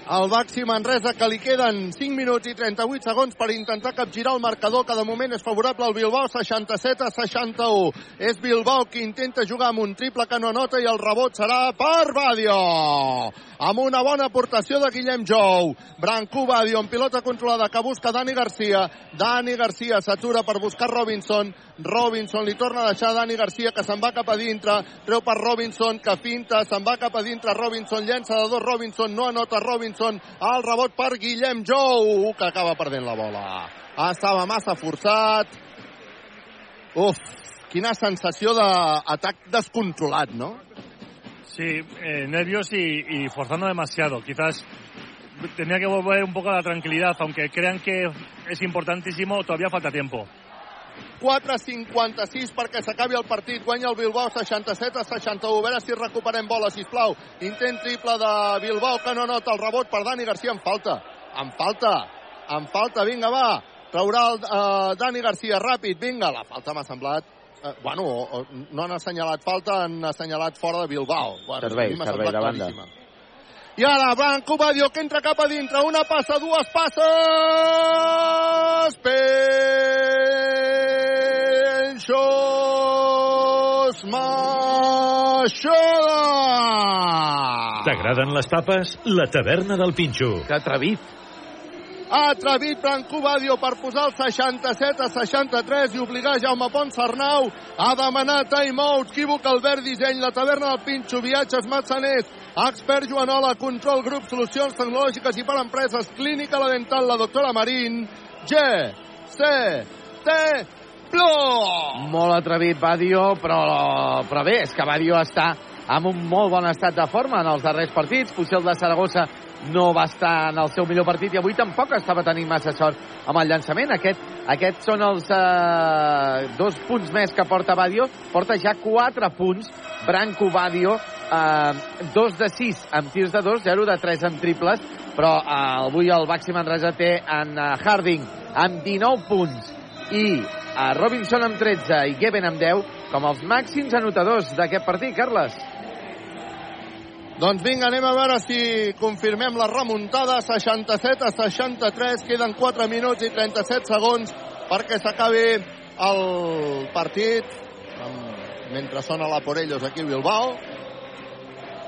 El Baxi Manresa, que li queden 5 minuts i 38 segons per intentar capgirar el marcador, que de moment és favorable al Bilbao, 67 a 61. És Bilbao qui intenta jugar amb un triple que no nota i el rebot serà per Badio. Amb una bona aportació de Guillem Jou. Brancú Badio amb pilota controlada que busca Dani Garcia. Dani Garcia s'atura per buscar Robinson. Robinson li torna a deixar Dani Garcia que se'n va cap a dintre, treu per Robinson que finta, se'n va cap a dintre Robinson, llença de dos Robinson, no anota Robinson, el rebot per Guillem Jou que acaba perdent la bola. Estava massa forçat. Uf, quina sensació d'atac descontrolat, no? Sí, eh, nervios y, y forzando demasiado. Quizás tenía que volver un poco a la tranquilidad, aunque crean que es importantísimo, todavía falta tiempo. 4.56 perquè s'acabi el partit. Guanya el Bilbao 67 a 61. A veure si recuperem bola, sisplau. Intent triple de Bilbao que no nota el rebot per Dani Garcia. En falta. En falta. En falta. Vinga, va. Traurà el uh, Dani Garcia ràpid. Vinga, la falta m'ha semblat eh, bueno, no han assenyalat falta, han assenyalat fora de Bilbao. Bueno, Servei, servei de banda. claríssima. I ara Branco Badio que entra cap a dintre. Una passa, dues passes. Penxos Maixola. T'agraden les tapes? La taverna del Pinxo. Que atrevit. Atrevit Branco Badio per posar el 67 a 63 i obligar Jaume Pons Arnau a demanar timeouts. Equívoc Albert Disseny, la taverna del Pinxo, viatges Matsaners, expert Joanola, control grup, solucions tecnològiques i per empreses, clínica la dental, la doctora Marín, G, Plor! Molt atrevit Badio, però, però bé, és que Badio està en un molt bon estat de forma en els darrers partits. Potser el de Saragossa no va estar en el seu millor partit i avui tampoc estava tenint massa sort amb el llançament. Aquest, aquests són els eh, dos punts més que porta Badio. Porta ja quatre punts. Branco Badio, eh, dos de sis amb tirs de dos, 0 de 3 en triples, però eh, avui el Baxi Manresa té en eh, Harding amb 19 punts i a Robinson amb 13 i Geben amb 10 com els màxims anotadors d'aquest partit, Carles. Doncs vinga, anem a veure si confirmem la remuntada. 67 a 63, queden 4 minuts i 37 segons perquè s'acabi el partit. Mentre sona la Porellos aquí a Bilbao.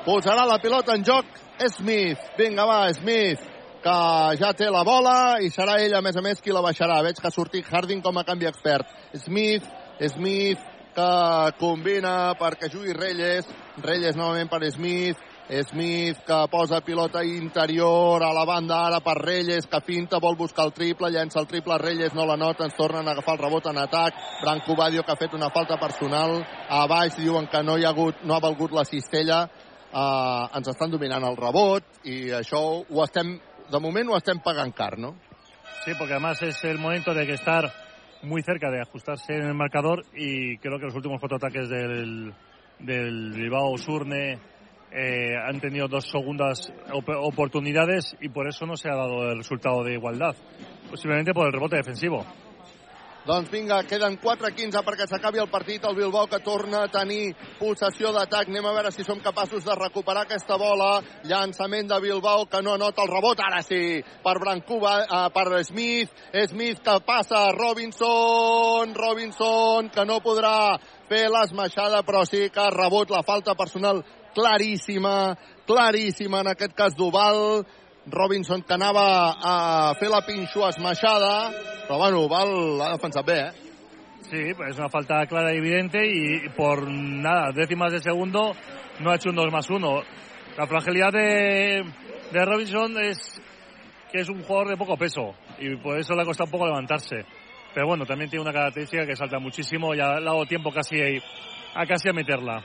Posarà la pilota en joc Smith. Vinga, va, Smith que ja té la bola i serà ell, a més a més, qui la baixarà. Veig que ha sortit Harding com a canvi expert. Smith, Smith, que combina perquè jugui Reyes. Reyes novament per Smith. Smith que posa pilota interior a la banda ara per Reyes que finta, vol buscar el triple, llença el triple Reyes, no la nota, ens tornen a agafar el rebot en atac, Branco Badio que ha fet una falta personal, a baix diuen que no hi ha hagut, no ha valgut la cistella uh, ens estan dominant el rebot i això ho estem, de moment ho estem car, no? Sí, porque además es el momento de que estar muy cerca de ajustarse en el marcador y creo que los últimos cuatro ataques del, del Bilbao Surne eh, han tenido dos segundas op oportunidades y por eso no se ha dado el resultado de igualdad. Posiblemente por el rebote defensivo. Doncs vinga, queden 4-15 perquè s'acabi el partit. El Bilbao que torna a tenir possessió d'atac. Anem a veure si som capaços de recuperar aquesta bola. Llançament de Bilbao que no anota el rebot. Ara sí, per Brancuba, eh, per Smith. Smith que passa Robinson. Robinson que no podrà fer l'esmaixada, però sí que ha rebut la falta personal claríssima, claríssima en aquest cas d'Oval. Robinson que anava a fer la pinxo esmaixada, però bueno, Oval l'ha defensat eh? Sí, pues es una falta clara y evidente y por nada, décimas de segundo no ha hecho un 2 más 1. La fragilidad de, de Robinson es que es un jugador de poco peso y por eso le ha costado un poco levantarse. Pero bueno, también tiene una característica que salta muchísimo y ha dado tiempo casi a casi a meterla.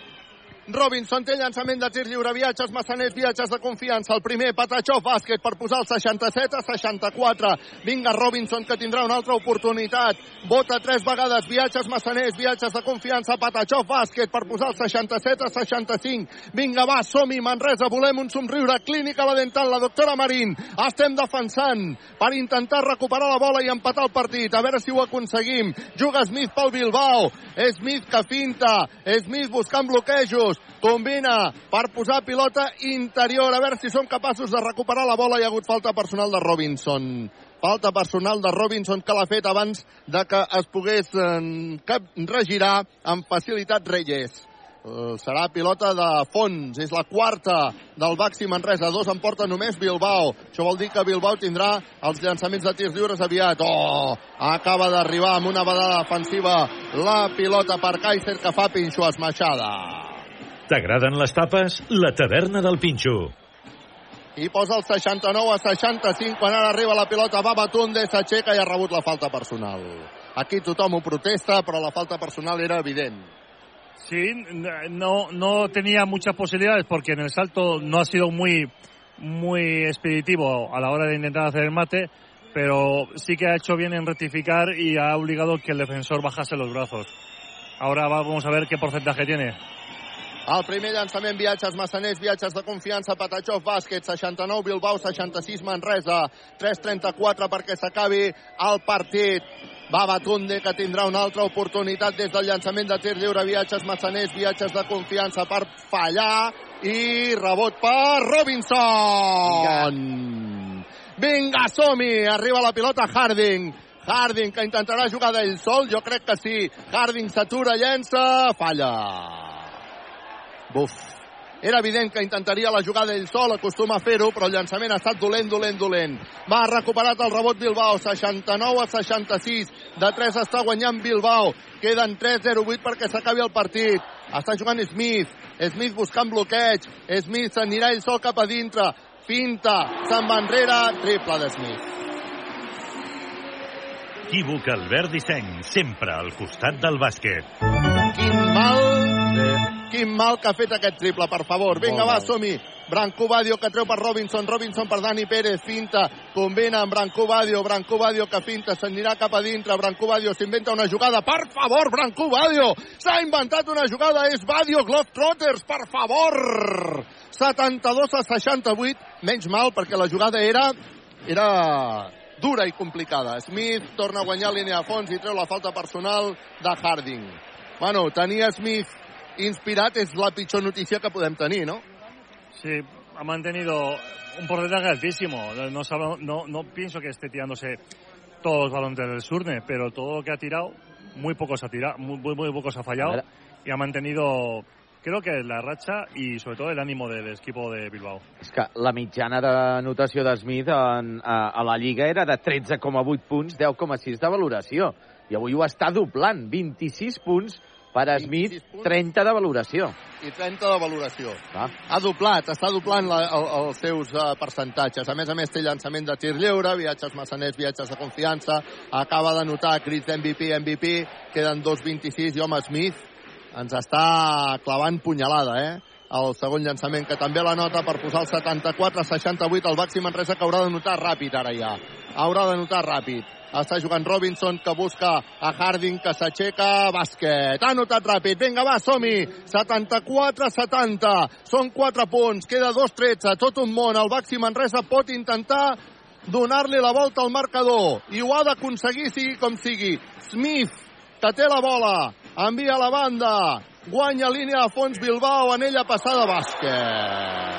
Robinson té llançament de tir lliure, viatges massaners, viatges de confiança. El primer, Patachov, bàsquet per posar el 67 a 64. Vinga, Robinson, que tindrà una altra oportunitat. Vota tres vegades, viatges massaners, viatges de confiança. Patachov, bàsquet per posar el 67 a 65. Vinga, va, som-hi, Manresa, volem un somriure. Clínica la dental, la doctora Marín. Estem defensant per intentar recuperar la bola i empatar el partit. A veure si ho aconseguim. Juga Smith pel Bilbao. Smith que finta. Smith buscant bloquejos combina per posar pilota interior, a veure si som capaços de recuperar la bola. Hi ha hagut falta personal de Robinson. Falta personal de Robinson que l'ha fet abans de que es pogués eh, regirar amb facilitat Reyes. Eh, serà pilota de fons, és la quarta del Baxi Manresa, dos en porta només Bilbao. Això vol dir que Bilbao tindrà els llançaments de tirs lliures aviat. Oh, acaba d'arribar amb una vedada defensiva la pilota per Kaiser que fa pinxo esmaixada. T'agraden les tapes? La taverna del Pinxo. i posa el 69 a 65 quan ara arriba la pilota va Batunde, s'aixeca i ha rebut la falta personal aquí tothom ho protesta però la falta personal era evident Sí, no, no tenía muchas posibilidades porque en el salto no ha sido muy, muy expeditivo a la hora de intentar hacer el mate, pero sí que ha hecho bien en rectificar y ha obligado que el defensor bajase los brazos. Ahora vamos a ver qué porcentaje tiene. El primer llançament, viatges massaners, viatges de confiança, Patachov, bàsquet, 69, Bilbao, 66, Manresa, 3.34 perquè s'acabi el partit. Va Batunde, que tindrà una altra oportunitat des del llançament de tir lliure, viatges massaners, viatges de confiança per fallar i rebot per Robinson. Vinga, som-hi! Arriba la pilota Harding. Harding, que intentarà jugar d'ell sol, jo crec que sí. Harding s'atura, llença, falla. Buf. Era evident que intentaria la jugada ell sol, acostuma a fer-ho, però el llançament ha estat dolent, dolent, dolent. Va, ha recuperat el rebot Bilbao, 69 a 66. De 3 està guanyant Bilbao. Queden 3-0-8 perquè s'acabi el partit. Està jugant Smith. Smith buscant bloqueig. Smith s'anirà ell sol cap a dintre. Finta, se'n va enrere, triple de Smith. Inequívoc Albert Disseny, sempre al costat del bàsquet. Quin mal, quin mal que ha fet aquest triple, per favor. Vinga, va, som-hi. Branco Badio que treu per Robinson, Robinson per Dani Pérez, finta, combina amb Branco Badio, Branco Badio que finta, s'anirà cap a dintre, Branco Badio s'inventa una jugada, per favor, Branco Badio! S'ha inventat una jugada, és Badio Globetrotters, per favor! 72 a 68, menys mal perquè la jugada era era dura i complicada. Smith torna a guanyar línia de fons i treu la falta personal de Harding. Bueno, tenir Smith inspirat és la pitjor notícia que podem tenir, ¿no? Sí, ha mantenido un porcentaje altísimo. No, sabe- no, no pienso que esté tirándose todos los balones del Surne, pero todo lo que ha tirado, muy pocos ha tirado, muy, muy, muy pocos ha fallado y ha mantenido, creo que la racha y sobre todo el ánimo del equipo de Bilbao. És que la mitjana de notació de Smith en, a, a la Lliga era de 13,8 punts, 10,6 de valoració. I avui ho està doblant, 26 punts per Smith, 30 de valoració. I 30 de valoració. Va. Ha doblat, està doblant la, el, els seus uh, percentatges. A més a més, té llançament de tir lleure, viatges massaners, viatges de confiança, acaba de notar crits MVP, MVP, queden 2.26 i home, Smith ens està clavant punyalada, eh? El segon llançament, que també la nota per posar el 74-68, el Baxi Manresa, que haurà de notar ràpid ara ja. Haurà de notar ràpid. Està jugant Robinson, que busca a Harding, que s'aixeca, bàsquet. Ha notat ràpid. Vinga, va, som-hi. 74-70. Són 4 punts. Queda 2-13. Tot un món. El Baxi Manresa pot intentar donar-li la volta al marcador. I ho ha d'aconseguir, sigui com sigui. Smith, que té la bola. Envia a la banda. Guanya línia de fons Bilbao. Anella passada, bàsquet.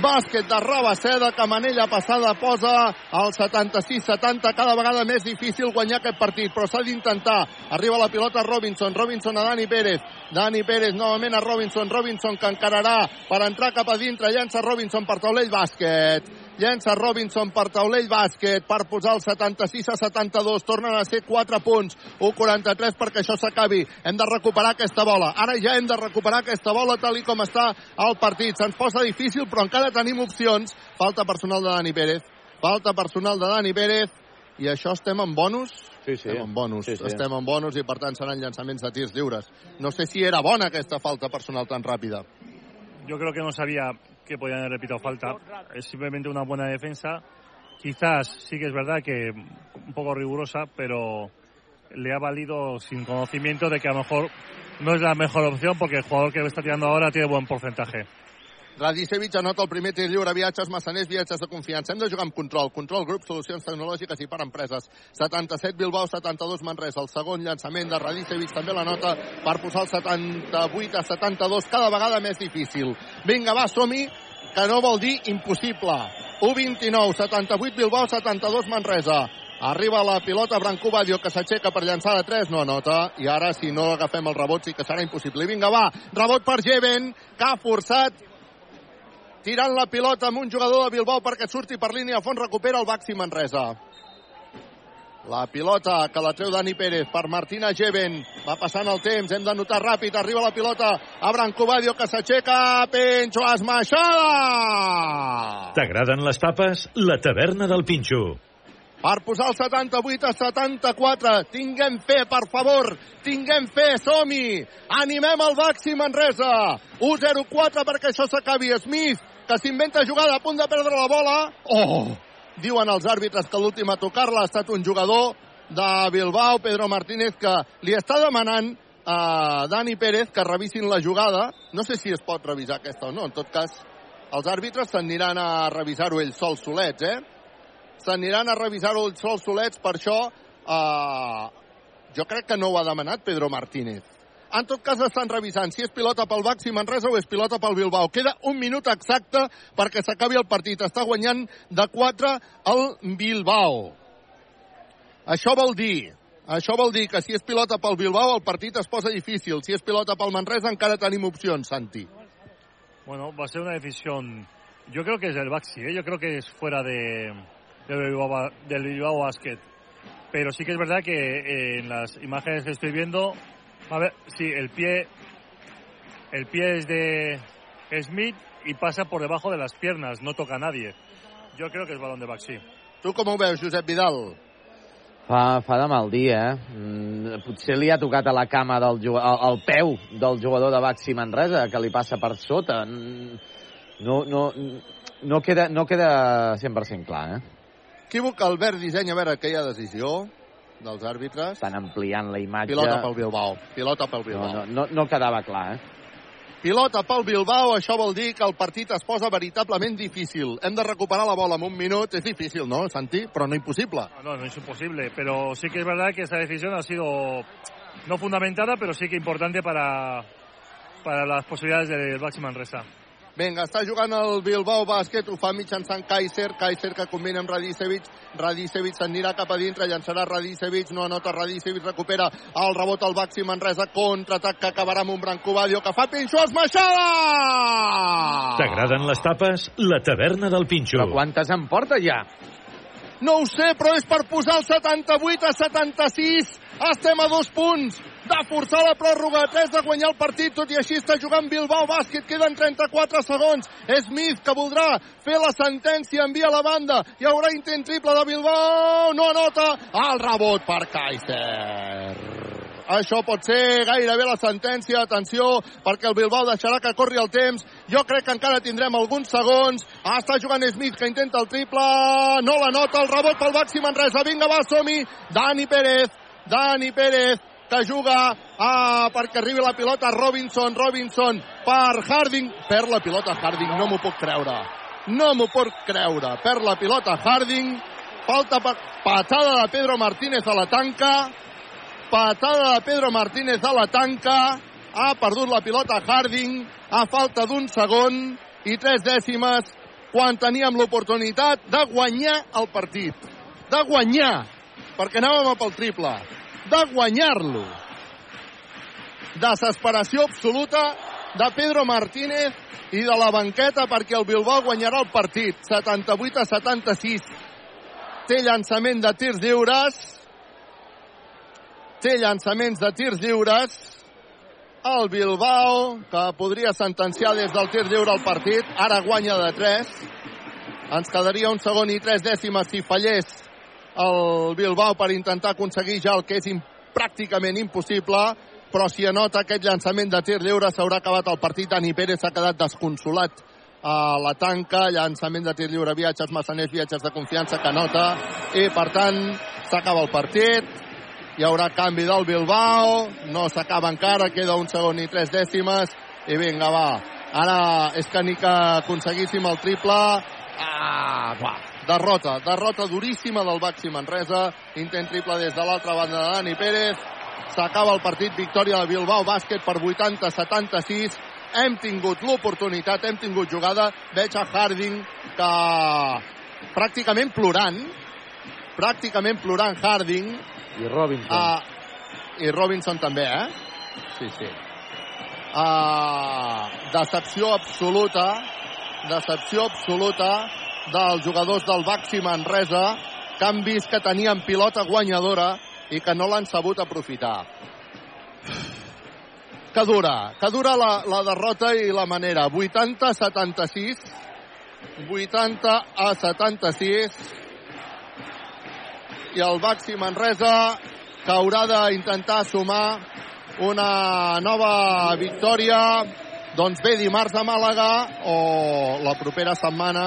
Bàsquet de Rabaseda, que Manella passada posa al 76-70, cada vegada més difícil guanyar aquest partit, però s'ha d'intentar. Arriba la pilota Robinson, Robinson a Dani Pérez, Dani Pérez novament a Robinson, Robinson que encararà per entrar cap a dintre, llença Robinson per taulell bàsquet. Llença Robinson per taulell bàsquet per posar el 76 a 72. Tornen a ser 4 punts. 1-43 perquè això s'acabi. Hem de recuperar aquesta bola. Ara ja hem de recuperar aquesta bola tal i com està el partit. Se'ns posa difícil, però encara tenim opcions. Falta personal de Dani Pérez. Falta personal de Dani Pérez. I això estem en bonus? Sí, sí. Estem en bonus. Sí, sí. Estem en bonus i, per tant, seran llançaments de tirs lliures. No sé si era bona aquesta falta personal tan ràpida. Yo creo que no sabía que podían haber repetido falta. Es simplemente una buena defensa. Quizás sí que es verdad que un poco rigurosa, pero le ha valido sin conocimiento de que a lo mejor no es la mejor opción porque el jugador que está tirando ahora tiene buen porcentaje. Radicevic anota el primer tir lliure, viatges massaners, viatges de confiança. Hem de jugar amb control. Control Grup, solucions tecnològiques i per empreses. 77 Bilbao, 72 Manresa. El segon llançament de Radicevic també la nota per posar el 78 a 72, cada vegada més difícil. Vinga, va, som-hi, que no vol dir impossible. 1-29, 78 Bilbao, 72 Manresa. Arriba la pilota Branco Badio, que s'aixeca per llançar de 3, no anota. I ara, si no agafem el rebot, sí que serà impossible. I vinga, va, rebot per Jeven, que ha forçat tirant la pilota amb un jugador de Bilbao perquè surti per línia a fons, recupera el Baxi Manresa. La pilota que la treu Dani Pérez per Martina Jeven. Va passant el temps, hem de notar ràpid. Arriba la pilota a Branco Badio que s'aixeca. Pencho esmaixada! T'agraden les tapes? La taverna del Pinxo. per posar el 78 a 74. Tinguem fe, per favor. Tinguem fe, som-hi. Animem el Baxi Manresa. 1-0-4 perquè això s'acabi. Smith, que s'inventa jugada a punt de perdre la bola. Oh! Diuen els àrbitres que l'últim a tocar-la ha estat un jugador de Bilbao, Pedro Martínez, que li està demanant a Dani Pérez que revisin la jugada. No sé si es pot revisar aquesta o no. En tot cas, els àrbitres s'aniran a revisar-ho ells sols solets, eh? s'aniran a revisar-ho ells sols solets, per això eh, jo crec que no ho ha demanat Pedro Martínez. En tot cas, estan revisant si és pilota pel Baxi Manresa o és pilota pel Bilbao. Queda un minut exacte perquè s'acabi el partit. Està guanyant de 4 el Bilbao. Això vol dir això vol dir que si és pilota pel Bilbao el partit es posa difícil. Si és pilota pel Manresa encara tenim opcions, Santi. Bueno, va ser una decisión. Yo creo que es del Baxi, ¿eh? yo creo que es fuera de, del, Bilbao, del Bilbao Basket. Pero sí que es verdad que eh, en las imágenes que estoy viendo, a ver, sí, el pie, el pie es de Smith y pasa por debajo de las piernas, no toca a nadie. Yo creo que es balón de Baxi. Tu com ho veus, Josep Vidal? Fa, fa de mal dia, eh? Mm, potser li ha tocat a la cama del jugador, al, al peu del jugador de Baxi Manresa, que li passa per sota. Mm, No, no, no, queda, no queda 100% clar, eh? Equívoc, Albert disseny, a veure aquella decisió dels àrbitres. Estan ampliant la imatge. Pilota pel Bilbao. Pilota pel Bilbao. No, no, no, no quedava clar, eh? Pilota pel Bilbao, això vol dir que el partit es posa veritablement difícil. Hem de recuperar la bola en un minut. És difícil, ¿no, Santi? Però no impossible. No, no es imposible, pero sí que es verdad que esa decisión ha sido no fundamentada, pero sí que importante para, para las posibilidades del Baxi Manresa. Vinga, està jugant el Bilbao Bàsquet, ho fa mitjançant Kaiser, Kaiser que combina amb Radicevic, Radicevic s'anirà cap a dintre, llançarà Radicevic, no anota Radicevic, recupera el rebot al Baxi Manresa, contraatac que acabarà amb un Brancobadio que fa pinxo esmaixada! T'agraden les tapes? La taverna del Pinxo. Però quantes en porta ja? No ho sé, però és per posar el 78 a 76. Estem a dos punts de forçar la pròrroga, 3 de guanyar el partit, tot i així està jugant Bilbao Bàsquet, queden 34 segons. Smith, que voldrà fer la sentència, envia la banda, hi haurà intent triple de Bilbao, no anota, el rebot per Kaiser. Això pot ser gairebé la sentència. Atenció, perquè el Bilbao deixarà que corri el temps. Jo crec que encara tindrem alguns segons. Està jugant Smith, que intenta el triple. No la nota, el rebot pel Baxi Manresa. Vinga, va, som-hi. Dani Pérez. Dani Pérez que juga ah, perquè arribi la pilota Robinson, Robinson per Harding. Perd la pilota Harding, no m'ho puc creure. No m'ho puc creure. Perd la pilota Harding. Falta pa patada de Pedro Martínez a la tanca. Patada de Pedro Martínez a la tanca. Ha perdut la pilota Harding a falta d'un segon i tres dècimes quan teníem l'oportunitat de guanyar el partit. De guanyar, perquè anàvem a pel triple. De guanyar-lo. Desesperació absoluta de Pedro Martínez i de la banqueta perquè el Bilbao guanyarà el partit. 78 a 76. Té llançament de tirs lliures. Té llançaments de tirs lliures. El Bilbao, que podria sentenciar des del tir lliure el partit, ara guanya de 3. Ens quedaria un segon i tres dècimes si fallés el Bilbao per intentar aconseguir ja el que és pràcticament impossible, però si anota aquest llançament de tir lliure s'haurà acabat el partit. Dani Pérez s'ha quedat desconsolat a la tanca, llançament de tir lliure, viatges massaners, viatges de confiança que anota, i per tant s'acaba el partit, hi haurà canvi del Bilbao, no s'acaba encara, queda un segon i tres dècimes, i vinga, va, ara és que ni que aconseguíssim el triple, ah, va, derrota, derrota duríssima del Baxi Manresa, intent triple des de l'altra banda de Dani Pérez, s'acaba el partit, victòria de Bilbao Bàsquet per 80-76, hem tingut l'oportunitat, hem tingut jugada, veig a Harding que pràcticament plorant, pràcticament plorant Harding, I Robinson. Ah, I Robinson també, eh? Sí, sí. Ah, decepció absoluta, decepció absoluta dels jugadors del Baxi Manresa que han vist que tenien pilota guanyadora i que no l'han sabut aprofitar. Que dura, que dura la, la derrota i la manera. 80 a 76, 80 a 76, i el Baxi Manresa que haurà d'intentar sumar una nova victòria doncs bé, dimarts a Màlaga o la propera setmana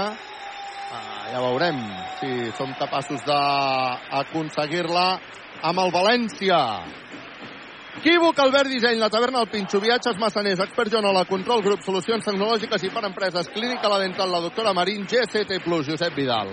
ja veurem si som capaços d'aconseguir-la amb el València Equívoc, Albert Disseny, la taverna del Pinxo, viatges massaners, expert Joanola, control grup, solucions tecnològiques i per empreses, clínica la dental, la doctora Marín, GCT+, Josep Vidal.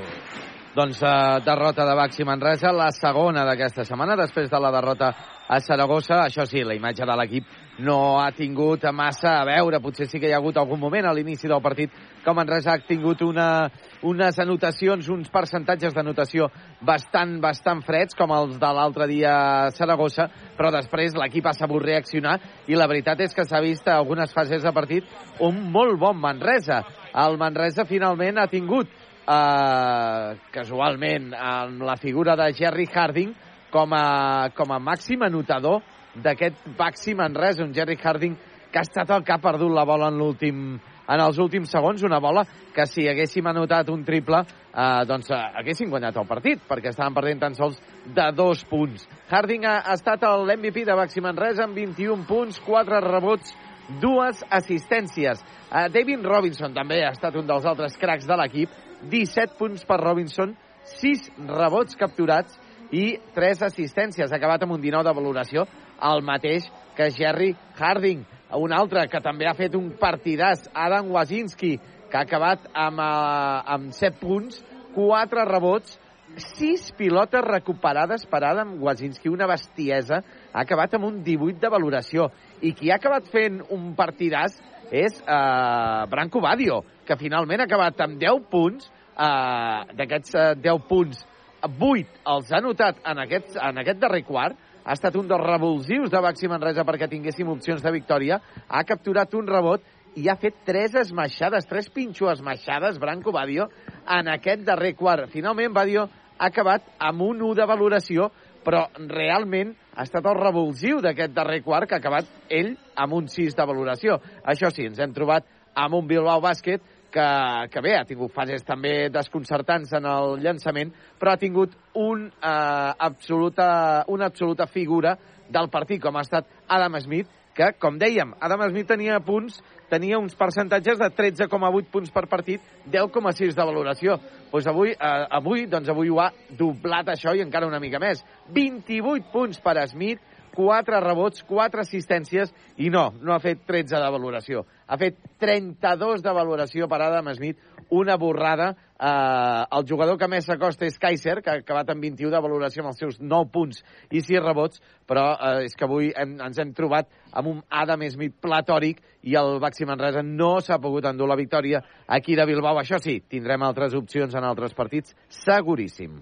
Doncs eh, derrota de Baxi Manresa, la segona d'aquesta setmana, després de la derrota a Saragossa. Això sí, la imatge de l'equip no ha tingut massa a veure. Potser sí que hi ha hagut algun moment a l'inici del partit que Manresa ha tingut una, unes anotacions, uns percentatges d'anotació bastant, bastant freds, com els de l'altre dia a Saragossa, però després l'equip ha sabut reaccionar i la veritat és que s'ha vist a algunes fases de partit un molt bon Manresa. El Manresa finalment ha tingut eh, casualment amb la figura de Jerry Harding com a, com a màxim anotador d'aquest Baxi Manresa, un Jerry Harding que ha estat el que ha perdut la bola en l'últim en els últims segons, una bola que si haguéssim anotat un triple, eh, doncs eh, haguéssim guanyat el partit, perquè estaven perdent tan sols de dos punts. Harding ha, estat l'MVP de Baxi Manresa amb 21 punts, 4 rebots, dues assistències. Uh, David Robinson també ha estat un dels altres cracs de l'equip. 17 punts per Robinson, 6 rebots capturats i 3 assistències. Ha acabat amb un 19 de valoració, el mateix que Jerry Harding. Un altre que també ha fet un partidàs, Adam Wazinski, que ha acabat amb, uh, amb 7 punts, 4 rebots, 6 pilotes recuperades per Adam Wazinski, una bestiesa, ha acabat amb un 18 de valoració. I qui ha acabat fent un partidàs és eh, Branco Badio, que finalment ha acabat amb 10 punts, eh, d'aquests eh, 10 punts, 8 els ha notat en aquest, en aquest darrer quart, ha estat un dels revulsius de Baxi Manresa perquè tinguéssim opcions de victòria, ha capturat un rebot i ha fet tres esmaixades, tres pinxo esmaixades, Branco Badio, en aquest darrer quart. Finalment, Badio ha acabat amb un 1 de valoració, però realment ha estat el revulsiu d'aquest darrer quart que ha acabat ell amb un 6 de valoració. Això sí, ens hem trobat amb un Bilbao Bàsquet que, que bé, ha tingut fases també desconcertants en el llançament, però ha tingut un, eh, absoluta, una absoluta figura del partit, com ha estat Adam Smith, que, com dèiem, Adam Smith tenia punts, tenia uns percentatges de 13,8 punts per partit, 10,6 de valoració. Pues avui, eh, avui, doncs avui ho ha doblat això i encara una mica més. 28 punts per Smith, 4 rebots, 4 assistències i no, no ha fet 13 de valoració. Ha fet 32 de valoració per Adam Smith, una borrada. Eh, el jugador que més s'acosta és Kaiser, que ha acabat amb 21 de valoració amb els seus 9 punts i 6 rebots, però eh, és que avui hem, ens hem trobat amb un Adam Smith platòric i el Baxi Manresa no s'ha pogut endur la victòria aquí de Bilbao. Això sí, tindrem altres opcions en altres partits, seguríssim.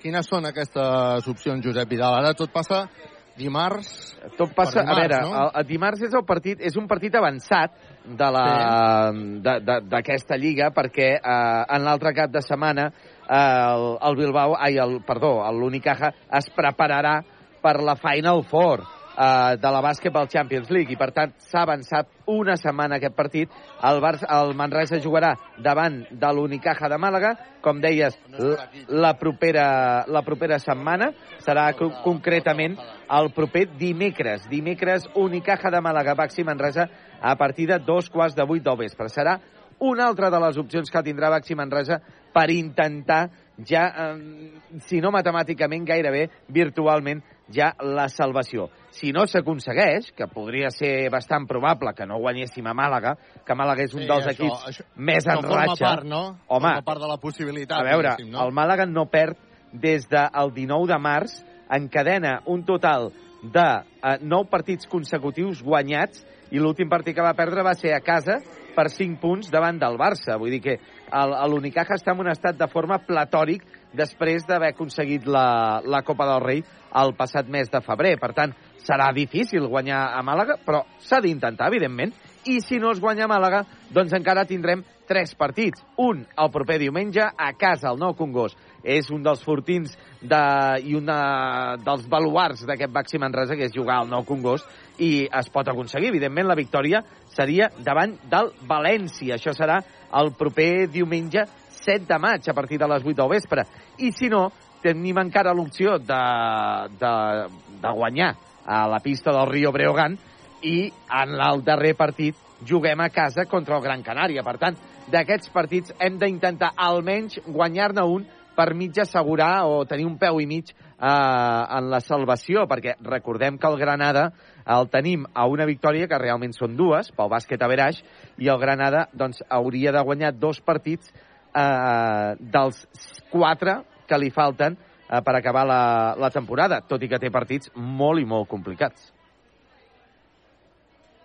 Quines són aquestes opcions, Josep Vidal? Ara tot passa dimarts? Tot passa, dimarts, a veure, no? el, el dimarts és el partit, és un partit avançat de la de- de- d'aquesta lliga perquè eh, en l'altre cap de setmana eh, el, el Bilbao, ai, el, perdó, l'Unicaja es prepararà per la Final Four eh, de la Basketball Champions League. I per tant s'ha avançat una setmana aquest partit. El, Bar el Manresa jugarà davant de l'Unicaja de Màlaga. Com deies la propera, la propera setmana serà co concretament el proper dimecres. Dimecres Unicaja de Màlaga Baxi Manresa a partir de dos quarts de vuit del vespre. Serà una altra de les opcions que tindrà Baxi Manresa per intentar ja, eh, si no matemàticament, gairebé virtualment, ja la salvació. Si no s'aconsegueix, que podria ser bastant probable que no guanyéssim a Màlaga, que Màlaga és un Sí, dels això- equips això- més en ratxa. part, no? Home, Forma part de la possibilitat, a veure, no? el Màlaga no perd des del 19 de març, encadena un total de eh, 9 partits consecutius guanyats i l'últim partit que va perdre va ser a casa per 5 punts davant del Barça. Vull dir que l'Unicaja està en un estat de forma platòric després d'haver aconseguit la, la Copa del Rei el passat mes de febrer. Per tant, serà difícil guanyar a Màlaga, però s'ha d'intentar, evidentment. I si no es guanya a Màlaga, doncs encara tindrem tres partits. Un el proper diumenge a casa, al Nou Congost. És un dels fortins de, i un de, dels baluars d'aquest Baxi Manresa, que és jugar al Nou Congost, i es pot aconseguir. Evidentment, la victòria seria davant del València. Això serà el proper diumenge 7 de maig, a partir de les 8 del vespre. I si no, tenim encara l'opció de, de, de guanyar a la pista del Rio Breogán i en el darrer partit juguem a casa contra el Gran Canària. Per tant, d'aquests partits hem d'intentar almenys guanyar-ne un per mig assegurar o tenir un peu i mig eh, en la salvació, perquè recordem que el Granada el tenim a una victòria, que realment són dues, pel bàsquet a Veraix, i el Granada doncs, hauria de guanyar dos partits eh, dels quatre que li falten eh, per acabar la, la temporada, tot i que té partits molt i molt complicats.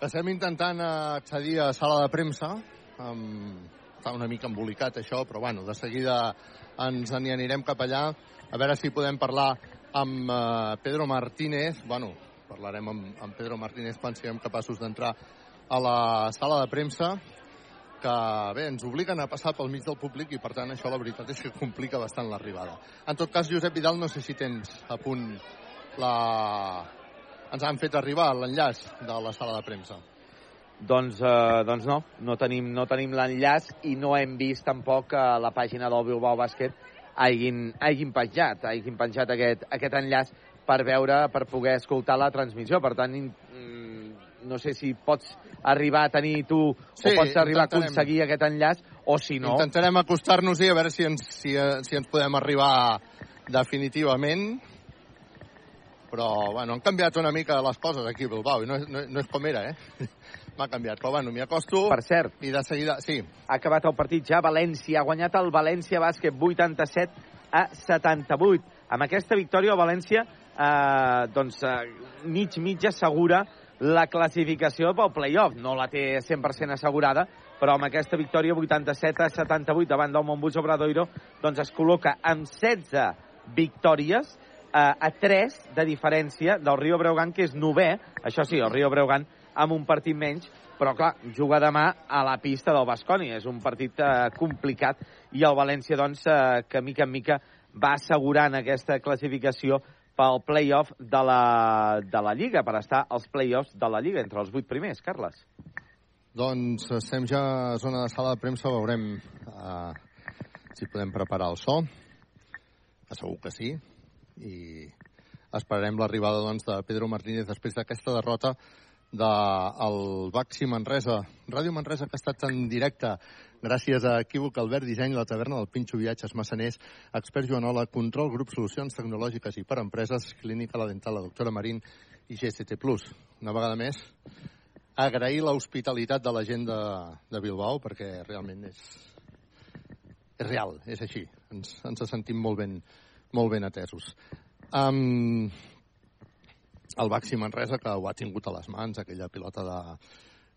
Estem intentant accedir a sala de premsa. Um, està una mica embolicat això, però bueno, de seguida ens n'hi anirem cap allà a veure si podem parlar amb uh, Pedro Martínez. Bueno, parlarem amb, amb Pedro Martínez quan siguem capaços d'entrar a la sala de premsa que bé, ens obliguen a passar pel mig del públic i per tant això la veritat és que complica bastant l'arribada. En tot cas, Josep Vidal, no sé si tens a punt la... ens han fet arribar l'enllaç de la sala de premsa. doncs, eh, doncs no, no tenim, no tenim l'enllaç i no hem vist tampoc que la pàgina del Bilbao Bàsquet hagin, hagin penjat, hagin penjat aquest, aquest enllaç per veure, per poder escoltar la transmissió. Per tant, no sé si pots arribar a tenir tu Sí, o pots arribar a intentarem. aconseguir aquest enllaç o si no... Intentarem acostar-nos-hi a veure si ens, si, si ens podem arribar definitivament. Però, bueno, han canviat una mica les coses aquí a Bilbao i no és, no, no és com era, eh? [LAUGHS] M'ha canviat, però bueno, m'hi acosto. Per cert. I de seguida, sí. Ha acabat el partit ja, València ha guanyat el València Bàsquet 87 a 78. Amb aquesta victòria el València eh, doncs, eh, mig mig assegura la classificació pel playoff. No la té 100% assegurada, però amb aquesta victòria 87 a 78 davant del Montbus Obradoiro doncs es col·loca amb 16 victòries eh, a 3 de diferència del Rio Breugan, que és novè. Això sí, el Rio Breugan amb un partit menys, però clar, juga demà a la pista del Basconi. És un partit eh, complicat i el València, doncs, eh, que mica en mica va assegurant aquesta classificació pel play-off de la, de la Lliga, per estar als play-offs de la Lliga, entre els vuit primers, Carles. Doncs estem ja a zona de sala de premsa, veurem uh, si podem preparar el so, segur que sí, i esperarem l'arribada doncs, de Pedro Martínez després d'aquesta derrota del Baxi Manresa. Ràdio Manresa que ha estat en directe gràcies a Equívoc, Albert Disseny, la taverna del Pinxo Viatges Massaners, Expert Joanola, Control Grup Solucions Tecnològiques i per Empreses, Clínica La Dental, la doctora Marín i GST+. Una vegada més, agrair l'hospitalitat de la gent de, de Bilbao perquè realment és, és real, és així. Ens, ens sentim molt ben, molt ben atesos. Um, el Baxi Manresa, que ho ha tingut a les mans, aquella pilota de,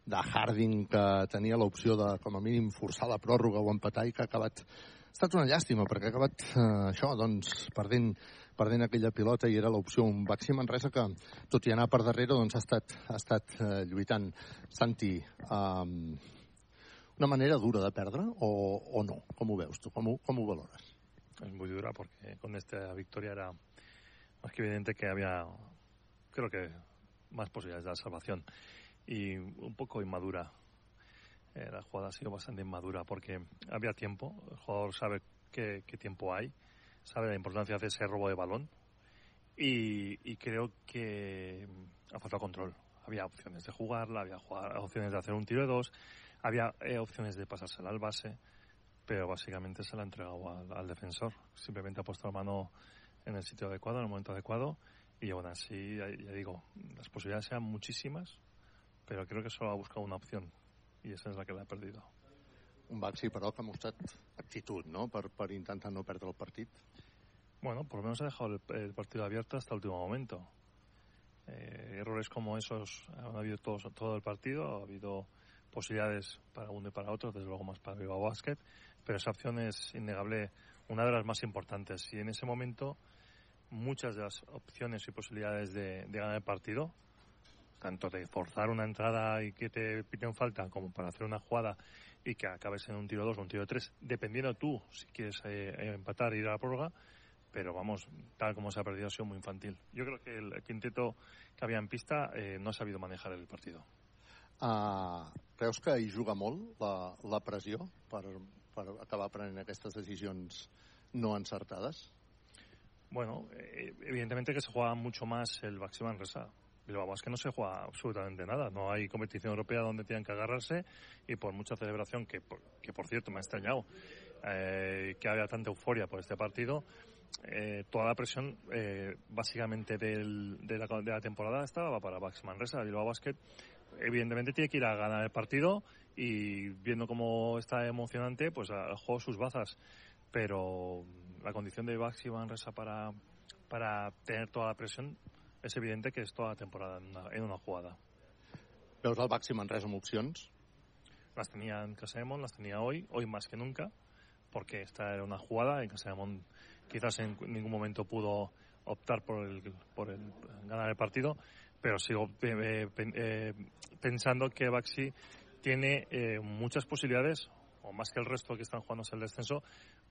de Harding que tenia l'opció de, com a mínim, forçar la pròrroga o empatar i que ha acabat... Ha estat una llàstima, perquè ha acabat eh, això, doncs, perdent, perdent aquella pilota i era l'opció un Baxi Manresa que, tot i anar per darrere, doncs ha estat, ha estat eh, lluitant. Santi, um, una manera dura de perdre o, o no? Com ho veus tu? Com ho, com ho valores? Es muy dura porque con esta victoria era más que evidente que había, creo que, más posibilidades de la salvación. Y un poco inmadura. La jugada ha sido bastante inmadura porque había tiempo. El jugador sabe qué, tiempo hay, sabe la importancia de ese robo de balón. Y, creo que ha faltado control. Había opciones de jugarla, había jugar- opciones de hacer un tiro de dos, había eh, opciones de pasársela al base pero básicamente se la ha entregado al, al defensor. Simplemente ha puesto la mano en el sitio adecuado, en el momento adecuado, y aún así, ya, ya digo, las posibilidades eran muchísimas, pero creo que solo ha buscado una opción, y esa es la que la ha perdido. Un Baxi, però, que ha mostrat actitud, no?, per, per intentar no perdre el partit. Bueno, por lo menos ha dejado el, el partido abierto hasta el último momento. Eh, errores como esos han habido todos, todo el partido, ha habido posibilidades para uno y para otro, desde luego más para Bilbao Basket, pero esa opción es innegable una de las más importantes. Y en ese momento, muchas de las opciones y posibilidades de, de ganar el partido, tanto de forzar una entrada y que te piten falta, como para hacer una jugada y que acabes en un tiro 2 o un tiro 3, dependiendo tú si quieres eh, eh, empatar e ir a la prórroga, pero vamos, tal como se ha perdido ha sido muy infantil. Yo creo que el quinteto que había en pista eh, no ha sabido manejar el partido. Uh, creus que hi juga molt la, la pressió per, per acabar prenent aquestes decisions no encertades? Bueno, eh, evidentemente que se juega mucho más el Baxi Manresa. Bilbao que no se juega absolutamente nada. No hay competición europea donde tengan que agarrarse y por mucha celebración, que que por cierto me ha extrañado eh, que haya tanta euforia por este partido, eh, toda la presión eh, básicamente del- de, la, de la temporada estaba para Baxi Manresa. Bilbao Basket evidentemente tiene que ir a ganar el partido y viendo cómo está emocionante, pues al juego sus bazas. Pero la condición de Baxi Manresa para, para tener toda la presión es evidente que es toda la temporada en una, en una jugada. Veus el Baxi Manresa amb opcions? Las tenía en Casademont, las tenía hoy, hoy más que nunca, porque esta era una jugada. En Casademont quizás en ningún momento pudo optar por el, por el ganar el partido, pero sigo eh, pen- eh, pensando que Baxi tiene eh, muchas posibilidades, o más que el resto que están jugándose el descenso,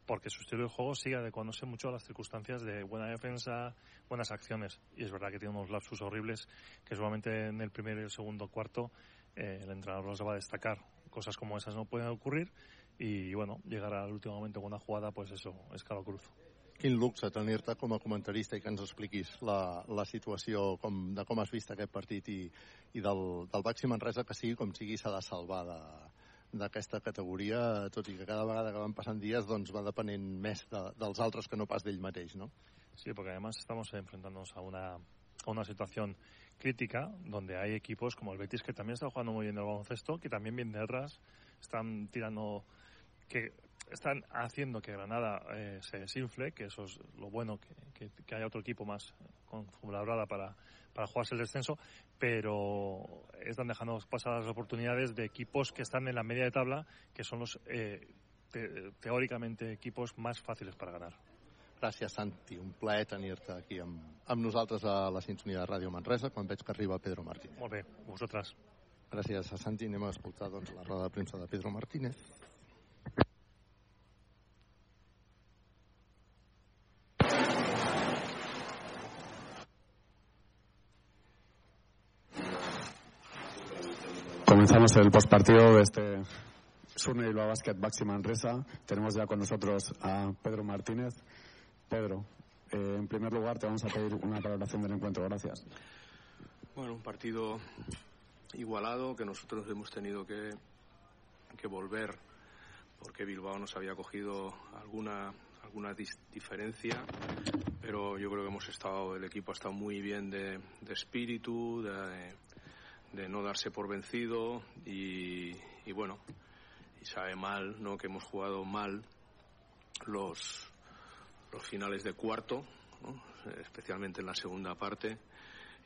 porque su estilo de juego sigue adecuándose mucho a las circunstancias de buena defensa, buenas acciones. Y es verdad que tiene unos lapsus horribles que solamente en el primer y el segundo cuarto eh, el entrenador los va a destacar. Cosas como esas no pueden ocurrir y bueno, llegar al último momento con una jugada, pues eso, es caro cruz. Quin luxe tenir-te com a comentarista i que ens expliquis la, la situació com, de com has vist aquest partit i, i del, del Baxi Manresa, que sigui com sigui s'ha de salvar de, d'aquesta categoria, tot i que cada vegada que van passant dies doncs va depenent més de, dels altres que no pas d'ell mateix, no? Sí, porque además estamos enfrentándonos a una, a una situación crítica donde hay equipos como el Betis que también está jugando muy bien el baloncesto, que también bien de ras, están tirando, que están haciendo que Granada eh, se desinfle, que eso es lo bueno, que, que, que haya otro equipo más configurada para, para jugarse el descenso, pero están dejando pasar las oportunidades de equipos que están en la media de tabla, que son los eh, te- teóricamente equipos más fáciles para ganar. Gràcies, Santi. Un plaer tenir-te aquí amb, amb nosaltres a la sintonia de Ràdio Manresa quan veig que arriba Pedro Martínez. Molt bé, vosaltres. Gràcies a Santi. Anem a escoltar doncs, la roda de premsa de Pedro Martínez. Comenzamos el postpartido de este Surne Bilbao Basket Baxi Manresa. Tenemos ya con nosotros a Pedro Martínez. Pedro, eh, en primer lugar te vamos a pedir una valoración del encuentro. Gracias. Bueno, un partido igualado que nosotros hemos tenido que, que volver porque Bilbao nos había cogido alguna alguna diferencia, pero yo creo que hemos estado, el equipo ha estado muy bien de, de espíritu, de, de no darse por vencido y, bueno, y sabe mal, ¿no? Que hemos jugado mal los los finales de cuarto, especialmente en la segunda parte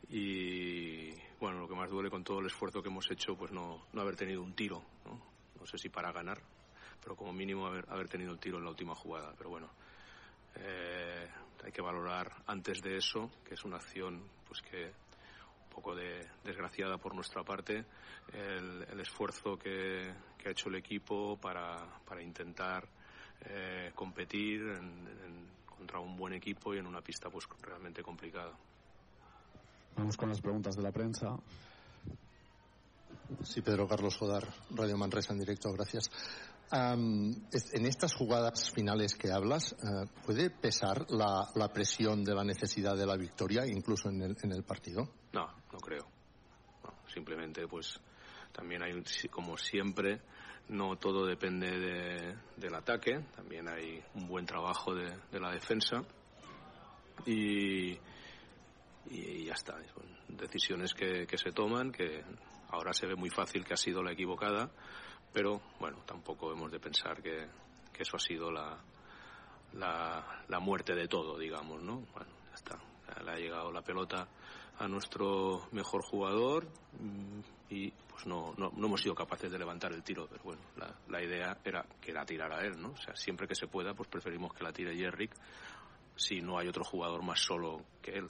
y bueno lo que más duele con todo el esfuerzo que hemos hecho pues no, no haber tenido un tiro ¿no? no sé si para ganar pero como mínimo haber, tenido el tiro en la última jugada pero bueno eh, hay que valorar antes de eso que es una acción pues que poco de, desgraciada por nuestra parte el, el esfuerzo que, que ha hecho el equipo para, para intentar eh, competir en- en- contra un buen equipo y en una pista pues realmente complicada Vamos con las preguntas de la prensa. Sí, Pedro Carlos Jodar, Radio Manresa en directo, gracias. Am, es- en estas jugadas finales que hablas, eh, ¿puede pesar la, la presión de la necesidad de la victoria incluso en el, en el partido? No creo. Simplemente, pues, también hay, como siempre, no todo depende de- del ataque, también hay un buen trabajo de, la defensa y, y ya está. Decisiones que, se toman, que ahora se ve muy fácil que ha sido la equivocada, pero bueno, tampoco hemos de pensar que, eso ha sido la, la, la muerte de todo, digamos, ¿no? Bueno, ya está. Le ha llegado la pelota a nuestro mejor jugador mm, y pues no, no, no hemos sido capaces de levantar el tiro, pero bueno, la, la idea era que la tirara él, ¿no? O sea, siempre que se pueda, pues preferimos que la tire Jerrick si no hay otro jugador más solo que él.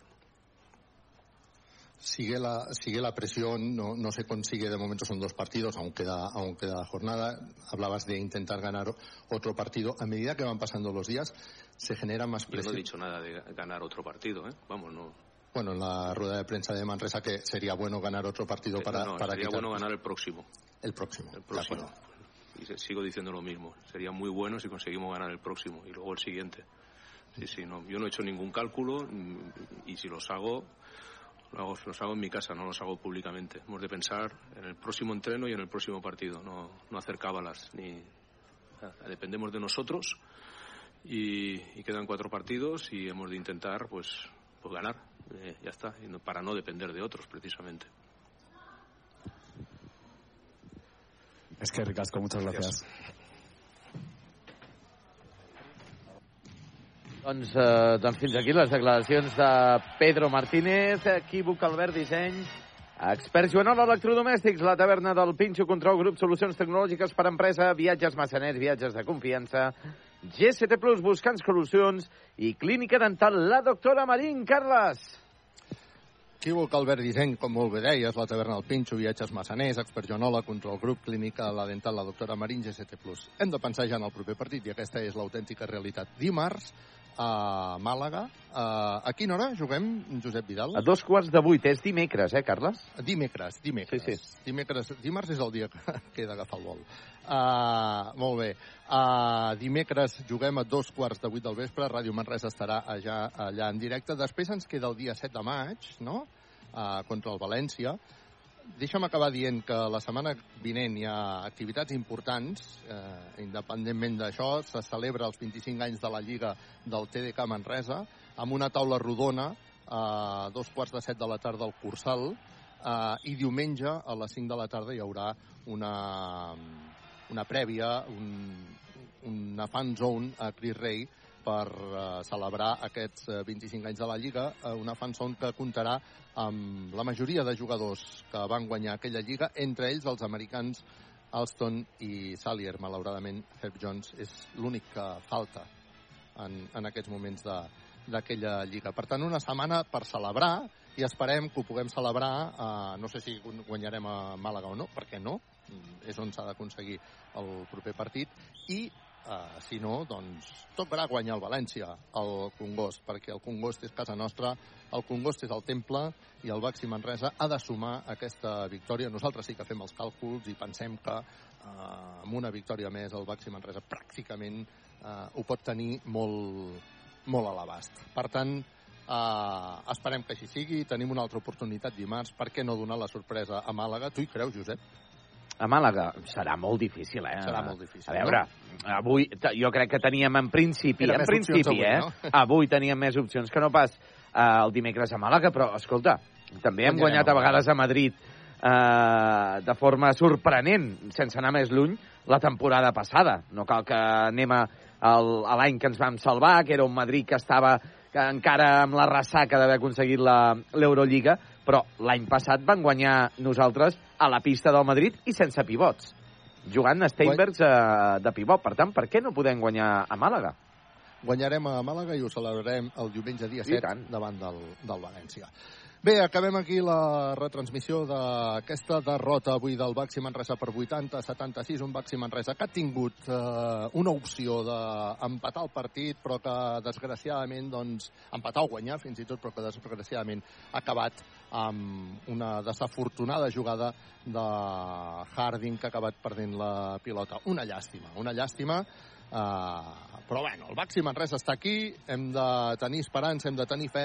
Sigue la, sigue la presión, no, no se consigue de momento, son dos partidos, aún queda, aún queda jornada. Hablabas de intentar ganar otro partido. A medida que van pasando los días, se genera más Yo no presión. he dicho nada de ganar otro partido, ¿eh? Vamos, no. Bueno, en la rueda de prensa de Manresa que sería bueno ganar otro partido para, no, para sería quitar- bueno ganar el próximo. El próximo, El próximo. Y sigo diciendo lo mismo. Sería muy bueno si conseguimos ganar el próximo y luego el siguiente. Sí, sí, no. Yo no he hecho ningún cálculo mm, y si los hago, lo hago, los hago en mi casa, no los hago públicamente. Hemos de pensar en el próximo entreno y en el próximo partido, no, no hacer cábalas. Ni, dependemos de nosotros y, y quedan cuatro partidos y hemos de intentar pues, pues ganar. Eh, ya está, y no- para no depender de otros precisamente. Es que ricasco, muchas gracias. Doncs, eh, doncs fins aquí les declaracions de Pedro Martínez, equívoc Albert Disseny, experts Joanola Electrodomèstics, la taverna del Pinxo Control Grup, solucions tecnològiques per a empresa, viatges massaners, viatges de confiança, GST Plus, buscant solucions, i clínica dental, la doctora Marín Carles. Equívoc, Albert Disseny, com molt bé deies, la taverna del Pinxo, viatges massaners, expert Joanola, control grup, clínica, la dental, la doctora Marín, GST+. Hem de pensar ja en el proper partit i aquesta és l'autèntica realitat. Dimarts, a Màlaga. Uh, a quina hora juguem, Josep Vidal? A dos quarts de vuit. És dimecres, eh, Carles? Dimecres, dimecres. Sí, sí. Dimecres, dimarts és el dia que, que he d'agafar el vol. Uh, molt bé. Uh, dimecres juguem a dos quarts de vuit del vespre. Ràdio Manresa estarà allà, allà en directe. Després ens queda el dia 7 de maig, no?, uh, contra el València. Deixa'm acabar dient que la setmana vinent hi ha activitats importants, eh, independentment d'això, se celebra els 25 anys de la Lliga del TDK Manresa, amb una taula rodona a dos quarts de set de la tarda al Cursal, eh, i diumenge a les 5 de la tarda hi haurà una, una prèvia, un, una fan zone a Cris Rei per eh, celebrar aquests eh, 25 anys de la Lliga, eh, una fan zone que comptarà amb la majoria de jugadors que van guanyar aquella Lliga, entre ells els americans Alston i Salier. Malauradament, Herb Jones és l'únic que falta en, en aquests moments de d'aquella Lliga. Per tant, una setmana per celebrar i esperem que ho puguem celebrar, eh, no sé si guanyarem a Màlaga o no, perquè no, és on s'ha d'aconseguir el proper partit, i Uh, si no, doncs tocarà guanyar el València, el Congost, perquè el Congost és casa nostra, el Congost és el temple i el Baxi Manresa ha de sumar aquesta victòria. Nosaltres sí que fem els càlculs i pensem que uh, amb una victòria més el Baxi Manresa pràcticament uh, ho pot tenir molt, molt a l'abast. Per tant, uh, esperem que així sigui. Tenim una altra oportunitat dimarts. Per què no donar la sorpresa a Màlaga? Tu hi creus, Josep? A Màlaga serà molt difícil, eh? Serà molt difícil, A veure, avui t- jo crec que teníem en principi, Era en principi, avui, eh? no? [LAUGHS] Avui teníem més opcions que no pas eh, el dimecres a Màlaga, però escolta, també hem guanyat a vegades a Madrid eh, de forma sorprenent, sense anar més lluny, la temporada passada. No cal que anem a, a l'any que ens vam salvar, que era un Madrid que estava que encara amb la ressaca d'haver aconseguit la- l'Eurolliga, però l'any passat van guanyar nosaltres a la pista del Madrid i sense pivots, jugant a Steinbergs eh, de pivot. Per tant, per què no podem guanyar a Màlaga? Guanyarem a Màlaga i ho celebrarem el diumenge dia I 7 tant. davant del, del València. Bé, acabem aquí la retransmissió d'aquesta derrota avui del Baxi Manresa per 80-76, un Baxi Manresa que ha tingut eh, una opció d'empatar el partit, però que desgraciadament, doncs, empatar o guanyar fins i tot, però que desgraciadament ha acabat amb una desafortunada jugada de Harding que ha acabat perdent la pilota. Una llàstima, una llàstima, Uh, però bueno, el Baxi Manresa està aquí, hem de tenir esperança, hem de tenir fe,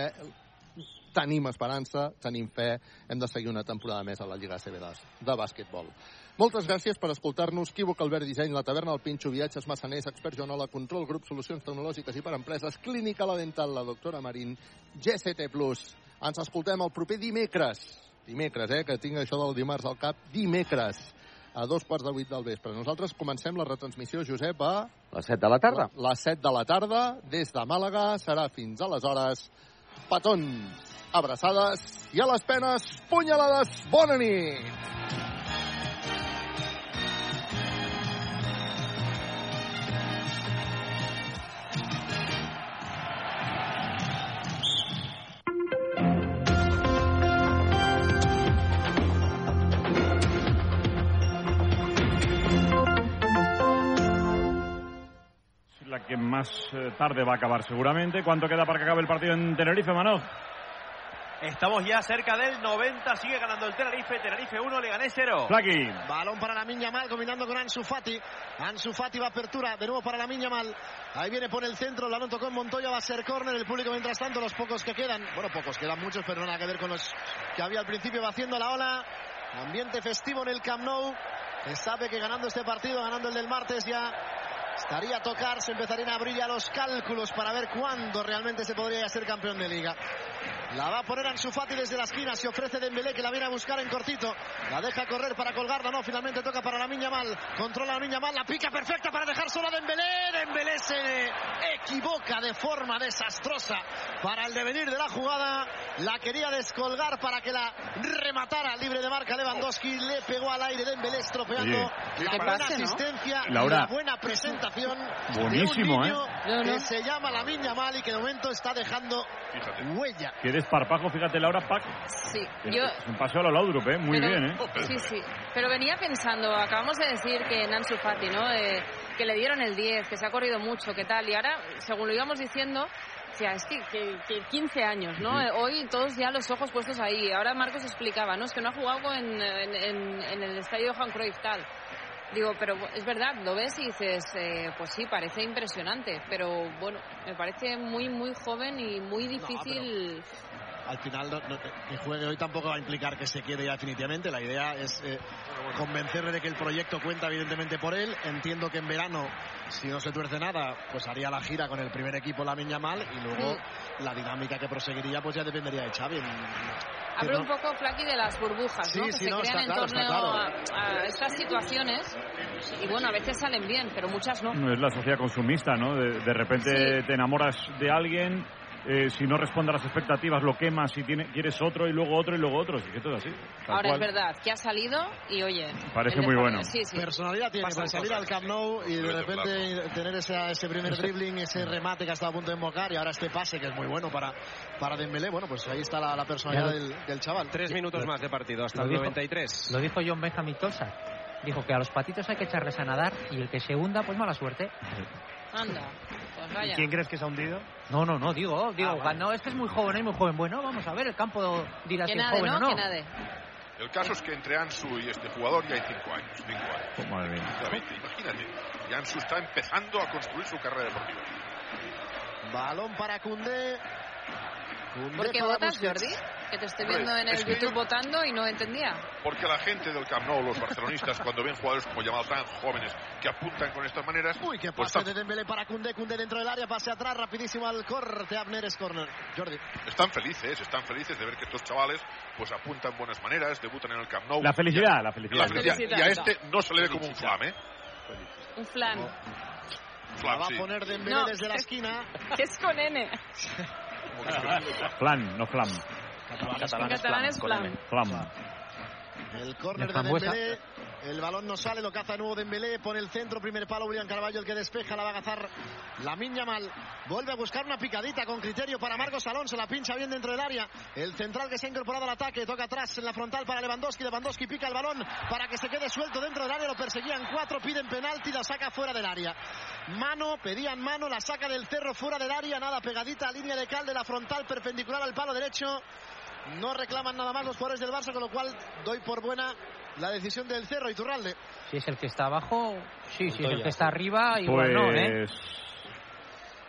tenim esperança, tenim fe, hem de seguir una temporada més a la Lliga CB de, bàsquetbol. Moltes gràcies per escoltar-nos. Quívoc, Albert Disseny, La Taverna, El Pinxo, Viatges, Massaners, Expert Joanola, Control, Grup, Solucions Tecnològiques i per Empreses, Clínica La Dental, La Doctora Marín, GCT+. Ens escoltem el proper dimecres. Dimecres, eh, que tinc això del dimarts al cap. Dimecres a dos quarts de vuit del vespre. Nosaltres comencem la retransmissió, Josep, a... Les 7 de la tarda. Les 7 de la tarda, des de Màlaga, serà fins aleshores. Petons, abraçades i a les penes, punyalades. Bona nit! Que más eh, tarde va a acabar seguramente. ¿Cuánto queda para que acabe el partido en Tenerife, Manoj? Estamos ya cerca del 90, sigue ganando el Tenerife, Tenerife 1, Leganés 0. Flaqui. Balón para la Miña Mal, combinando con Ansu Fati. Ansu Fati va a apertura, de nuevo para la Miña Mal. Ahí viene por el centro, el balón tocó en Montoya, va a ser córner. El público, mientras tanto, los pocos que quedan, bueno, pocos, quedan muchos, pero nada que ver con los que había al principio, va haciendo la ola. Ambiente festivo en el Camp Nou. Se sabe que ganando este partido, ganando el del martes, ya estaría a tocar, se empezarían a abrir ya los cálculos para ver cuándo realmente se podría ser campeón de liga. La va a poner Ansu Fati desde la esquina, se ofrece Dembélé que la viene a buscar en cortito. La deja correr para colgarla, no, finalmente toca para la Miña Mal. Controla la Miña Mal, la pica perfecta para dejar sola a Dembélé. Dembélé se equivoca de forma desastrosa para el devenir de la jugada. La quería descolgar para que la rematara libre de marca Lewandowski. Le pegó al aire Dembélé estropeando Oye, la ¿qué buena no? asistencia y Laura. la buena presentación Buenísimo, de un niño ¿eh? que No, no. se llama la Miña Mal y que de momento está dejando huella. Desparpajo, fíjate, Laura Pac. Sí, yo... es un paseo a lo Laudrup, ¿eh? Muy Pero- bien, ¿eh? Sí, sí. Pero venía pensando, acabamos de decir que Nansu Fati, ¿no? Eh, que le dieron el 10, que se ha corrido mucho, que tal. Y ahora, según lo íbamos diciendo, o sea, es que, que, que 15 años, ¿no? Hoy todos ya los ojos puestos ahí. Ahora Marcos explicaba, ¿no? Es que no ha jugado en, en, en- en el estadio Johan Cruyff, tal. Digo, pero es verdad, lo ves y dices, eh, pues sí, parece impresionante, pero bueno, me parece muy, muy joven y muy difícil. Al final, no- no- que juegue hoy tampoco va a implicar que se quede ya definitivamente. La idea es eh, convencerle de que el proyecto cuenta evidentemente por él. Entiendo que en verano, si no se tuerce nada, pues haría la gira con el primer equipo la Miña Mal y luego la dinámica que proseguiría pues ya dependería de Xavi. Hablo no- un poco, Flaky, de las burbujas, Sí, ¿no? Que sí, se no, crean está en claro, torno claro. a, a estas situaciones. Y bueno, a veces salen bien, pero muchas no. Es la sociedad consumista, ¿no? De, de repente te enamoras de alguien, eh, si no responde a las expectativas lo quemas y tiene, quieres otro y luego otro y luego otro. Así que todo así. Ahora cual. es verdad que ha salido y oye. Parece muy bueno. Sí, sí. Personalidad tiene Pasan para salir cosas. al Camp Nou y de repente tener ese, ese primer dribbling, ese remate que ha estado a punto de embocar y ahora este pase que es muy bueno para, para Dembélé. Bueno, pues ahí está la, la personalidad del, del chaval. Tres minutos más de partido, hasta el dijo- 93. Lo dijo John Benjamin Tosa. Dijo que a los patitos hay que echarles a nadar y el que se hunda, pues mala suerte. Anda, vaya. crees que se ha hundido? No, no, no, digo, digo, Ah, vale. no, es que es muy joven, es muy joven. Bueno, vamos a ver, el campo dirá Que si es joven ¿no? o no. Nade. El caso es que entre Ansu y este jugador ya hay cinco años. Cinco años. Oh, madre mía. Exactamente, imagínate. Y Ansu está empezando a construir su carrera deportiva. Balón para Cundé. ¿Por qué votas. Jordi? Que te estoy viendo en el YouTube yo- votando y no entendía. Porque la gente del Camp Nou, los barcelonistas, cuando ven jugadores como Yamal tan jóvenes que apuntan con estas maneras, Uy, qué pues pase de Dembélé para Cundé, Cundé dentro del área, pase atrás, rapidísimo al corte, Abner es corner. Jordi. están felices, están felices de ver que estos chavales pues apuntan buenas maneras, debutan en el Camp Nou. La felicidad, la felicidad. la felicidad. Y a este no se le ve como un flam, ¿eh? Un. Flam, La va sí. a poner Dembélé No. desde la esquina. Que es con N. [LAUGHS] [LAUGHS] Flan, no flam. En catalán es flan. Flam. El córner De. Dembélé. El balón no sale, lo caza de nuevo Dembélé, pone el centro, primer palo William Carballo, el que despeja, la va a cazar la miña mal. Vuelve a buscar una picadita con criterio para Marcos Alonso, la pincha bien dentro del área. El central que se ha incorporado al ataque, toca atrás en la frontal para Lewandowski, Lewandowski pica el balón para que se quede suelto dentro del área, lo perseguían cuatro, piden penalti, la saca fuera del área. Mano, pedían mano, la saca del cerro fuera del área, nada, pegadita línea de cal de la frontal perpendicular al palo derecho. No reclaman nada más los jugadores del Barça, con lo cual doy por buena la decisión del Cerro Iturralde. Si es el que está abajo, sí, si es el que está arriba, igual no, ¿eh? Pues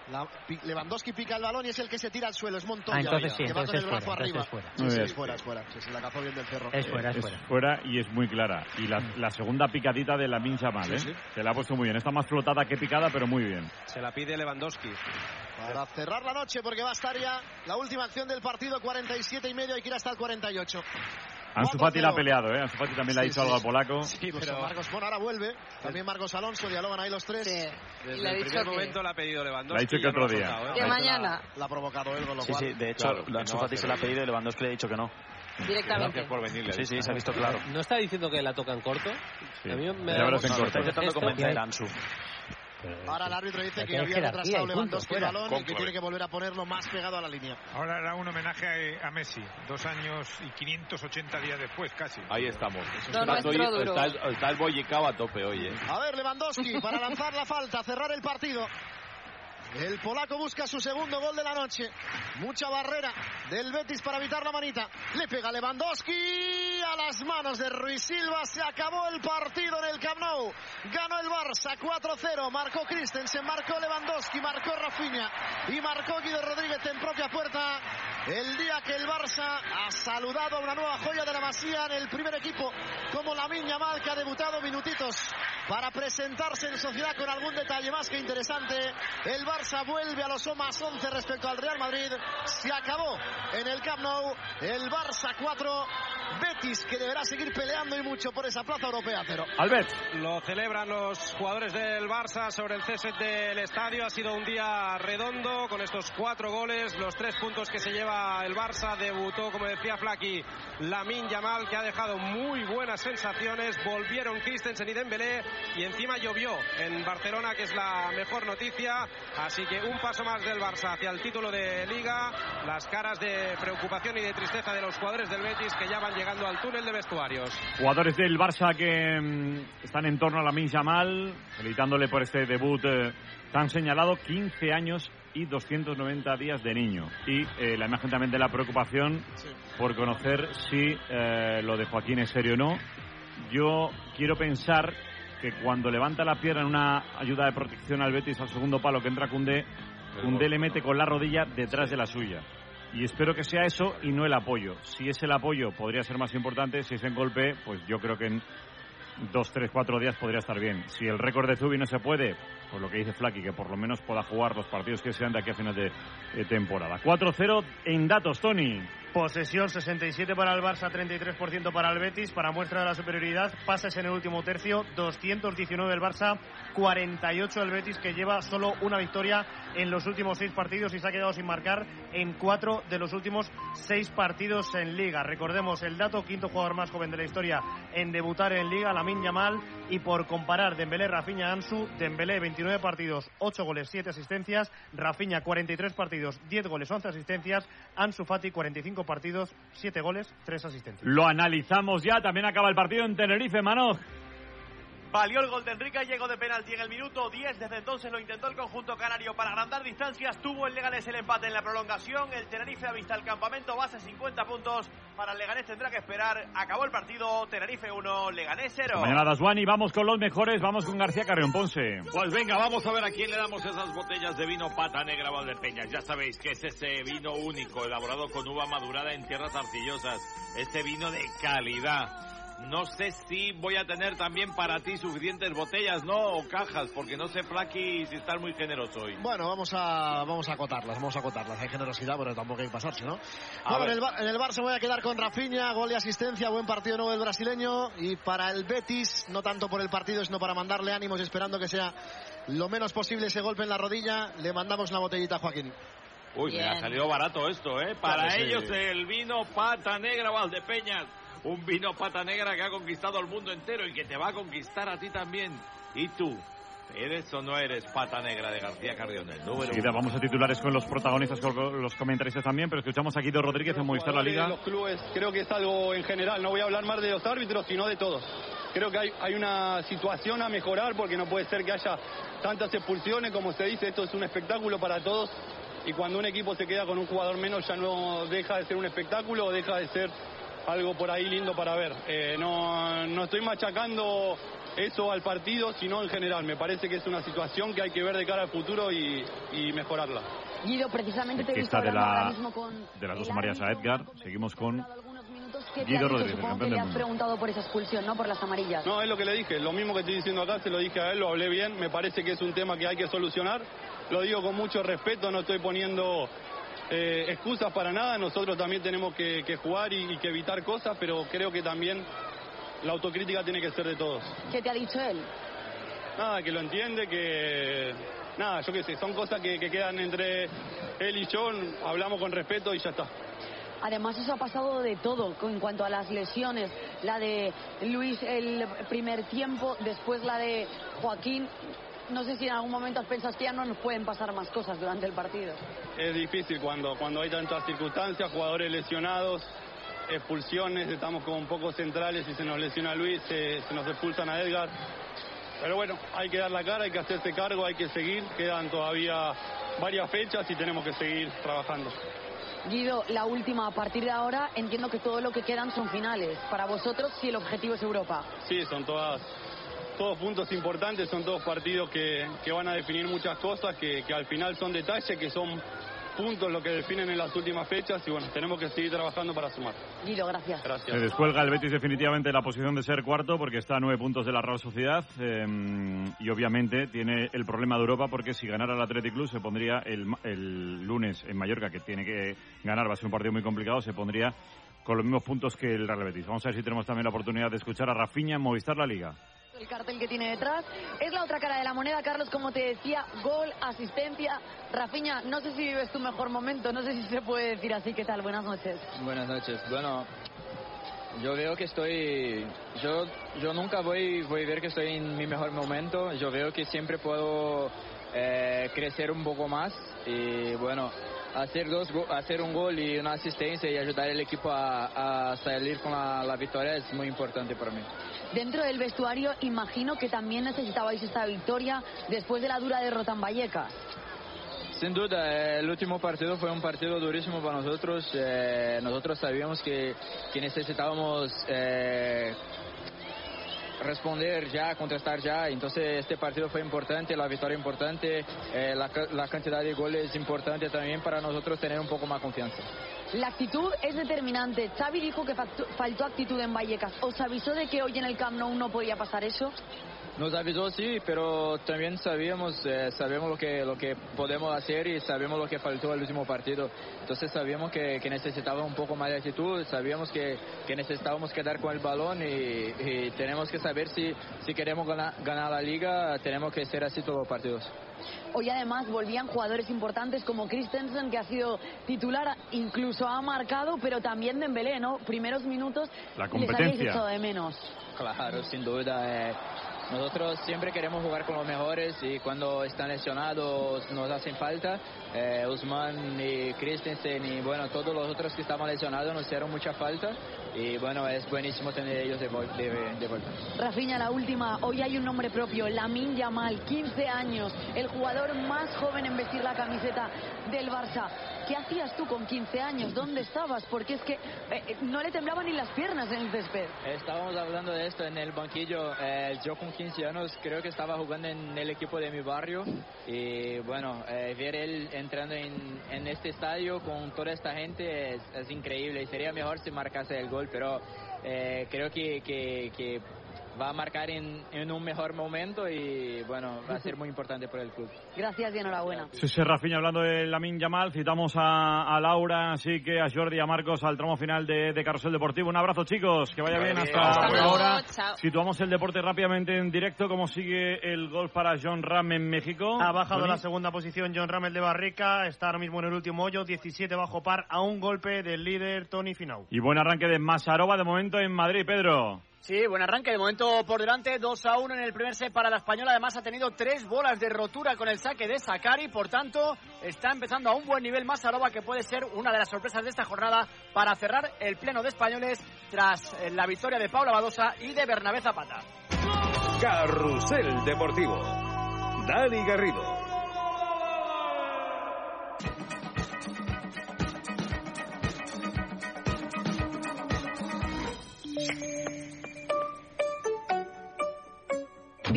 La- Lewandowski pica el balón y es el que se tira al suelo, es Montoya. Ah, entonces sí, que va entonces con el es brazo fuera, arriba. entonces es fuera. Sí, sí, es fuera, es fuera. Sí, sí, la cazó bien del Cerro. Es fuera, es es fuera. fuera y es muy clara. Y la, la segunda picadita de la mincha mal, ¿eh? Se la ha puesto muy bien. Está más flotada que picada, pero muy bien. Se la pide Lewandowski. Para cerrar la noche, porque va a estar ya la última acción del partido, 47 y medio, hay que ir hasta el 48. Ansu Fati la ha peleado, ¿eh? Ansu Fati también le ha Sí, dicho sí. algo al polaco. Incluso Marcos Pon ahora vuelve, también Marcos Alonso, dialogan ahí los tres. Desde le el primer que- momento le ha pedido Lewandowski. Le ha dicho que no otro día. ¿eh? Que mañana, La ha provocado él, con lo Sí, cual... sí, de hecho, Claro, Ansu no Fati hace se la ha pedido y Lewandowski le ha dicho que no. directamente. por venir. Sí, sí, se ha visto claro. ¿No está diciendo que la toca en corto? Sí. A mí me en mucho- corto. Está intentando convencer a Ansu. Ahora el árbitro dice que había retrasado Lewandowski el balón y que tiene que volver a ponerlo más pegado a la línea. Ahora era un homenaje a Messi, dos años y 580 días después, casi. Ahí estamos. No, está, hoy- está el, está el a tope hoy, ¿eh? A ver, Lewandowski para lanzar la falta, cerrar el partido. El polaco busca su segundo gol de la noche. Mucha barrera del Betis para evitar la manita. Le pega Lewandowski a las manos de Ruiz Silva. Se acabó el partido en el Camp Nou. Ganó el Barça 4-0. Marcó Christensen, marcó Lewandowski, marcó Rafinha y marcó Guido Rodríguez en propia puerta. El día que el Barça ha saludado a una nueva joya de la Masía en el primer equipo, como la Miña Mal, que ha debutado minutitos para presentarse en sociedad con algún detalle más que interesante. El Barça vuelve a los más 11 respecto al Real Madrid. Se acabó en el Camp Nou. El Barça 4, Betis, que deberá seguir peleando y mucho por esa plaza europea cero. Albert. Lo celebran los jugadores del Barça sobre el césped del estadio. Ha sido un día redondo con con estos cuatro goles, los tres puntos que se lleva el Barça. Debutó, como decía Flaky, Lamin Yamal, que ha dejado muy buenas sensaciones. Volvieron Christensen y Dembélé y encima llovió en Barcelona, que es la mejor noticia. Así que un paso más del Barça hacia el título de Liga. Las caras de preocupación y de tristeza de los jugadores del Betis que ya van llegando al túnel de vestuarios. Jugadores del Barça que mm, están en torno a la Yamal, felicitándole por este debut eh, tan señalado, 15 años y 290 días de niño. Y eh, la imagen también de la preocupación por conocer si eh, lo de Joaquín es serio o no. Yo quiero pensar que cuando levanta la pierna en una ayuda de protección al Betis al segundo palo que entra Cundé, Cundé le mete con la rodilla detrás de la suya. Y espero que sea eso y no el apoyo. Si es el apoyo, podría ser más importante. Si es en golpe, pues yo creo que en dos, tres, cuatro días podría estar bien. Si el récord de Zubi no se puede, pues lo que dice Flaky, que por lo menos pueda jugar los partidos que sean de aquí a final de eh, temporada. 4-0 en datos, Tony. Posesión 67 para el Barça, 33% para el Betis. Para muestra de la superioridad, pases en el último tercio, 219 el Barça, 48 el Betis, que lleva solo una victoria en los últimos seis partidos y se ha quedado sin marcar en cuatro de los últimos seis partidos en Liga. Recordemos el dato, quinto jugador más joven de la historia en debutar en Liga, Lamin Yamal. Y por comparar, Dembélé, Rafinha, Ansu, Dembélé 29 partidos, 8 goles, 7 asistencias, Rafinha 43 partidos, 10 goles, 11 asistencias, Ansu Fati 45 partidos, 7 goles, 3 asistencias. Lo analizamos ya, también acaba el partido en Tenerife, Manoj. Valió el gol de Enrique, llegó de penalti en el minuto 10. Desde entonces lo intentó el conjunto canario para agrandar distancias. Tuvo el Leganés el empate en la prolongación. El Tenerife ha visto el campamento, base 50 puntos. Para el Leganés tendrá que esperar. Acabó el partido, Tenerife 1, Leganés 0. Mañana Daswani, vamos con los mejores, vamos con García Carrión Ponce. Pues venga, vamos a ver a quién le damos esas botellas de vino pata negra Valdepeñas. Ya sabéis que es ese vino único, elaborado con uva madurada en tierras arcillosas. Este vino de calidad. No sé si voy a tener también para ti suficientes botellas, ¿no? O cajas, porque no sé, Flaky, si estás muy generoso hoy. Bueno, vamos a, vamos a acotarlas, vamos a acotarlas. Hay generosidad, pero tampoco hay que pasarse, ¿no? A Bueno, en, el, Bar- en el Barça voy a quedar con Rafinha, gol y asistencia, buen partido nuevo del brasileño. Y para el Betis, no tanto por el partido, sino para mandarle ánimos, esperando que sea lo menos posible ese golpe en la rodilla, le mandamos una botellita a Joaquín. Uy, me Bien. ha salido barato esto, ¿eh? Para Claro, sí. ellos el vino pata negra Valdepeñas. Un vino pata negra que ha conquistado el mundo entero y que te va a conquistar a ti también. ¿Y tú? ¿Eres o no eres pata negra de García Carrión? El número Enseguida uno. vamos a titulares con los protagonistas, con los comentaristas también, pero escuchamos a Guido Rodríguez en Movistar La Liga. los clubes, creo que es algo en general, no voy a hablar más de los árbitros, sino de todos. Creo que hay, hay una situación a mejorar porque no puede ser que haya tantas expulsiones, como se dice, esto es un espectáculo para todos y cuando un equipo se queda con un jugador menos ya no deja de ser un espectáculo o deja de ser algo por ahí lindo para ver. Eh, no, no estoy machacando eso al partido, sino en general. Me parece que es una situación que hay que ver de cara al futuro y, y mejorarla. Guido, precisamente te está de, la, mismo con de las dos Marías a Edgar. Seguimos con ¿Qué te ha Guido dicho? Rodríguez, Supongo campeón que del le has preguntado por esa expulsión, ¿no? Por las amarillas. No, es lo que le dije. Lo mismo que estoy diciendo acá, se lo dije a él, lo hablé bien. Me parece que es un tema que hay que solucionar. Lo digo con mucho respeto, no estoy poniendo eh, excusas para nada. Nosotros también tenemos que, que jugar y, y que evitar cosas, pero creo que también la autocrítica tiene que ser de todos. ¿Qué te ha dicho él? Nada, que lo entiende, que... Nada, yo qué sé, son cosas que, que quedan entre él y yo. Hablamos con respeto y ya está. Además, eso ha pasado de todo en cuanto a las lesiones. La de Luis el primer tiempo, después la de Joaquín. No sé si en algún momento has pensado que ya no nos pueden pasar más cosas durante el partido. Es difícil cuando, cuando hay tantas circunstancias, jugadores lesionados, expulsiones, estamos con pocos centrales y se nos lesiona Luis, se, se nos expulsan a Edgar. Pero bueno, hay que dar la cara, hay que hacerse cargo, hay que seguir, quedan todavía varias fechas y tenemos que seguir trabajando. Guido, la última, a partir de ahora entiendo que todo lo que quedan son finales. Para vosotros, si el objetivo es Europa. Sí, son todas, todos puntos importantes, son todos partidos que, que van a definir muchas cosas, que, que al final son detalles, que son puntos lo que definen en las últimas fechas y bueno, tenemos que seguir trabajando para sumar. Guido, gracias. Gracias. Se descuelga el Betis definitivamente de la posición de ser cuarto porque está a nueve puntos de la Real Sociedad eh, y obviamente tiene el problema de Europa porque si ganara el Athletic Club se pondría el, ma- el lunes en Mallorca que tiene que ganar, va a ser un partido muy complicado, se pondría con los mismos puntos que el Real Betis. Vamos a ver si tenemos también la oportunidad de escuchar a Rafinha en Movistar La Liga. El cartel que tiene detrás es la otra cara de la moneda, Carlos, como te decía, gol, asistencia. Rafiña, no sé si vives tu mejor momento, no sé si se puede decir así. ¿Qué tal? Buenas noches. Buenas noches. Bueno, yo veo que estoy, yo, yo nunca voy, voy a ver que estoy en mi mejor momento. Yo veo que siempre puedo eh, crecer un poco más y bueno, hacer dos, hacer un gol y una asistencia y ayudar al equipo a, a salir con la, la victoria es muy importante para mí. Dentro del vestuario, imagino que también necesitabais esta victoria después de la dura derrota en Vallecas. Sin duda, eh, el último partido fue un partido durísimo para nosotros. Eh, nosotros sabíamos que, que necesitábamos eh, responder ya, contestar ya. Entonces este partido fue importante, la victoria importante, eh, la, la cantidad de goles importante también para nosotros tener un poco más confianza. La actitud es determinante. Xavi dijo que faltó actitud en Vallecas. ¿Os avisó de que hoy en el Camp Nou no podía pasar eso? Nos avisó sí, pero también sabíamos, eh, sabemos lo que, lo que podemos hacer y sabemos lo que faltó el último partido. Entonces sabíamos que, que necesitaba un poco más de actitud, sabíamos que, que necesitábamos quedar con el balón y, y tenemos que saber si, si queremos ganar, ganar la liga, tenemos que ser así todos los partidos. Hoy además volvían jugadores importantes como Christensen, que ha sido titular, incluso ha marcado, pero también Dembélé, ¿no? Primeros minutos La les habéis competencia. echado de menos. Claro, sin duda. eh, nosotros siempre queremos jugar con los mejores y cuando están lesionados nos hacen falta. Eh, Usman y Christensen y bueno, todos los otros que estaban lesionados nos hicieron mucha falta y bueno, es buenísimo tener ellos de, de- de vuelta. Rafinha, la última. Hoy hay un nombre propio, Lamin Yamal, 15 años, el jugador más joven en vestir la camiseta del Barça. ¿Qué hacías tú con 15 años? ¿Dónde estabas? Porque es que eh, eh, no le temblaban ni las piernas en el césped. Estábamos hablando de esto en el banquillo. eh, yo con 15 años creo que estaba jugando en el equipo de mi barrio y bueno, eh, ver él entrando en, en este estadio con toda esta gente es, es increíble y sería mejor si marcase el gol, pero eh, creo que, que- que va a marcar en, en un mejor momento y bueno, va a ser muy importante para el club. [LAUGHS] Gracias y enhorabuena. Sí, sí, Rafinha hablando de Lamin Yamal, citamos a, a Laura, así que a Jordi y a Marcos al tramo final de, de Carrusel Deportivo. Un abrazo chicos, que vaya bien bien. hasta Hasta luego. ahora. Chao. Situamos el deporte rápidamente en directo, cómo sigue el golf para John Ram en México. Ha bajado la segunda posición John Ramel de Barrica, está ahora mismo en el último hoyo, 17 bajo par, a un golpe del líder Tony Finau. Y buen arranque de Masarova de momento en Madrid, Pedro. Sí, buen arranque. De momento por delante, 2 a 1 en el primer set para la española. Además ha tenido tres bolas de rotura con el saque de Sakari. Por tanto, está empezando a un buen nivel Masarova, que puede ser una de las sorpresas de esta jornada para cerrar el pleno de españoles tras eh, la victoria de Paula Badosa y de Bernabé Zapata. Carrusel Deportivo. Dani Garrido.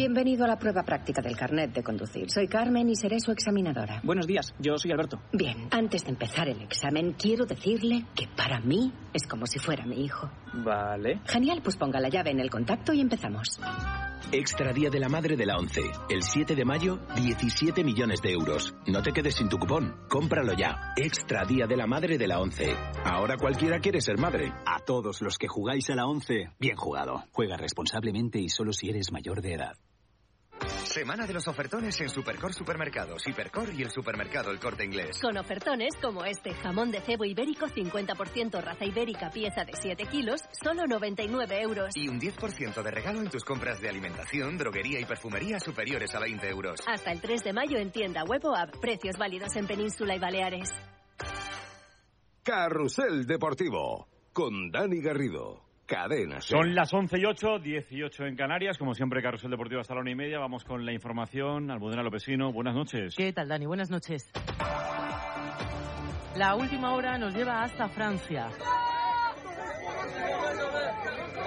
Bienvenido a la prueba práctica del carnet de conducir. Soy Carmen y seré su examinadora. Buenos días, yo soy Alberto. Bien, antes de empezar el examen, quiero decirle que para mí es como si fuera mi hijo. Vale. Genial, pues ponga la llave en el contacto y empezamos. Extra Día de la Madre de la ONCE. El 7 de mayo, 17 millones de euros. No te quedes sin tu cupón. Cómpralo ya. Extra Día de la Madre de la ONCE. Ahora cualquiera quiere ser madre. A todos los que jugáis a la 11, bien jugado. Juega responsablemente y solo si eres mayor de edad. Semana de los ofertones en Supercor Supermercados, Hipercor y el supermercado El Corte Inglés. Con ofertones como este jamón de cebo ibérico 50% raza ibérica pieza de 7 kilos, solo 99 euros. Y un 10% de regalo en tus compras de alimentación, droguería y perfumería superiores a 20 euros. Hasta el 3 de mayo en tienda web o app. Precios válidos en Península y Baleares. Carrusel Deportivo. Con Dani Garrido. Cadena Ser. Son las 11 y 8, 18 en Canarias. Como siempre, Carrusel Deportivo hasta la una y media. Vamos con la información. Almudena Lopesino, buenas noches. ¿Qué tal, Dani? Buenas noches. La última hora nos lleva hasta Francia.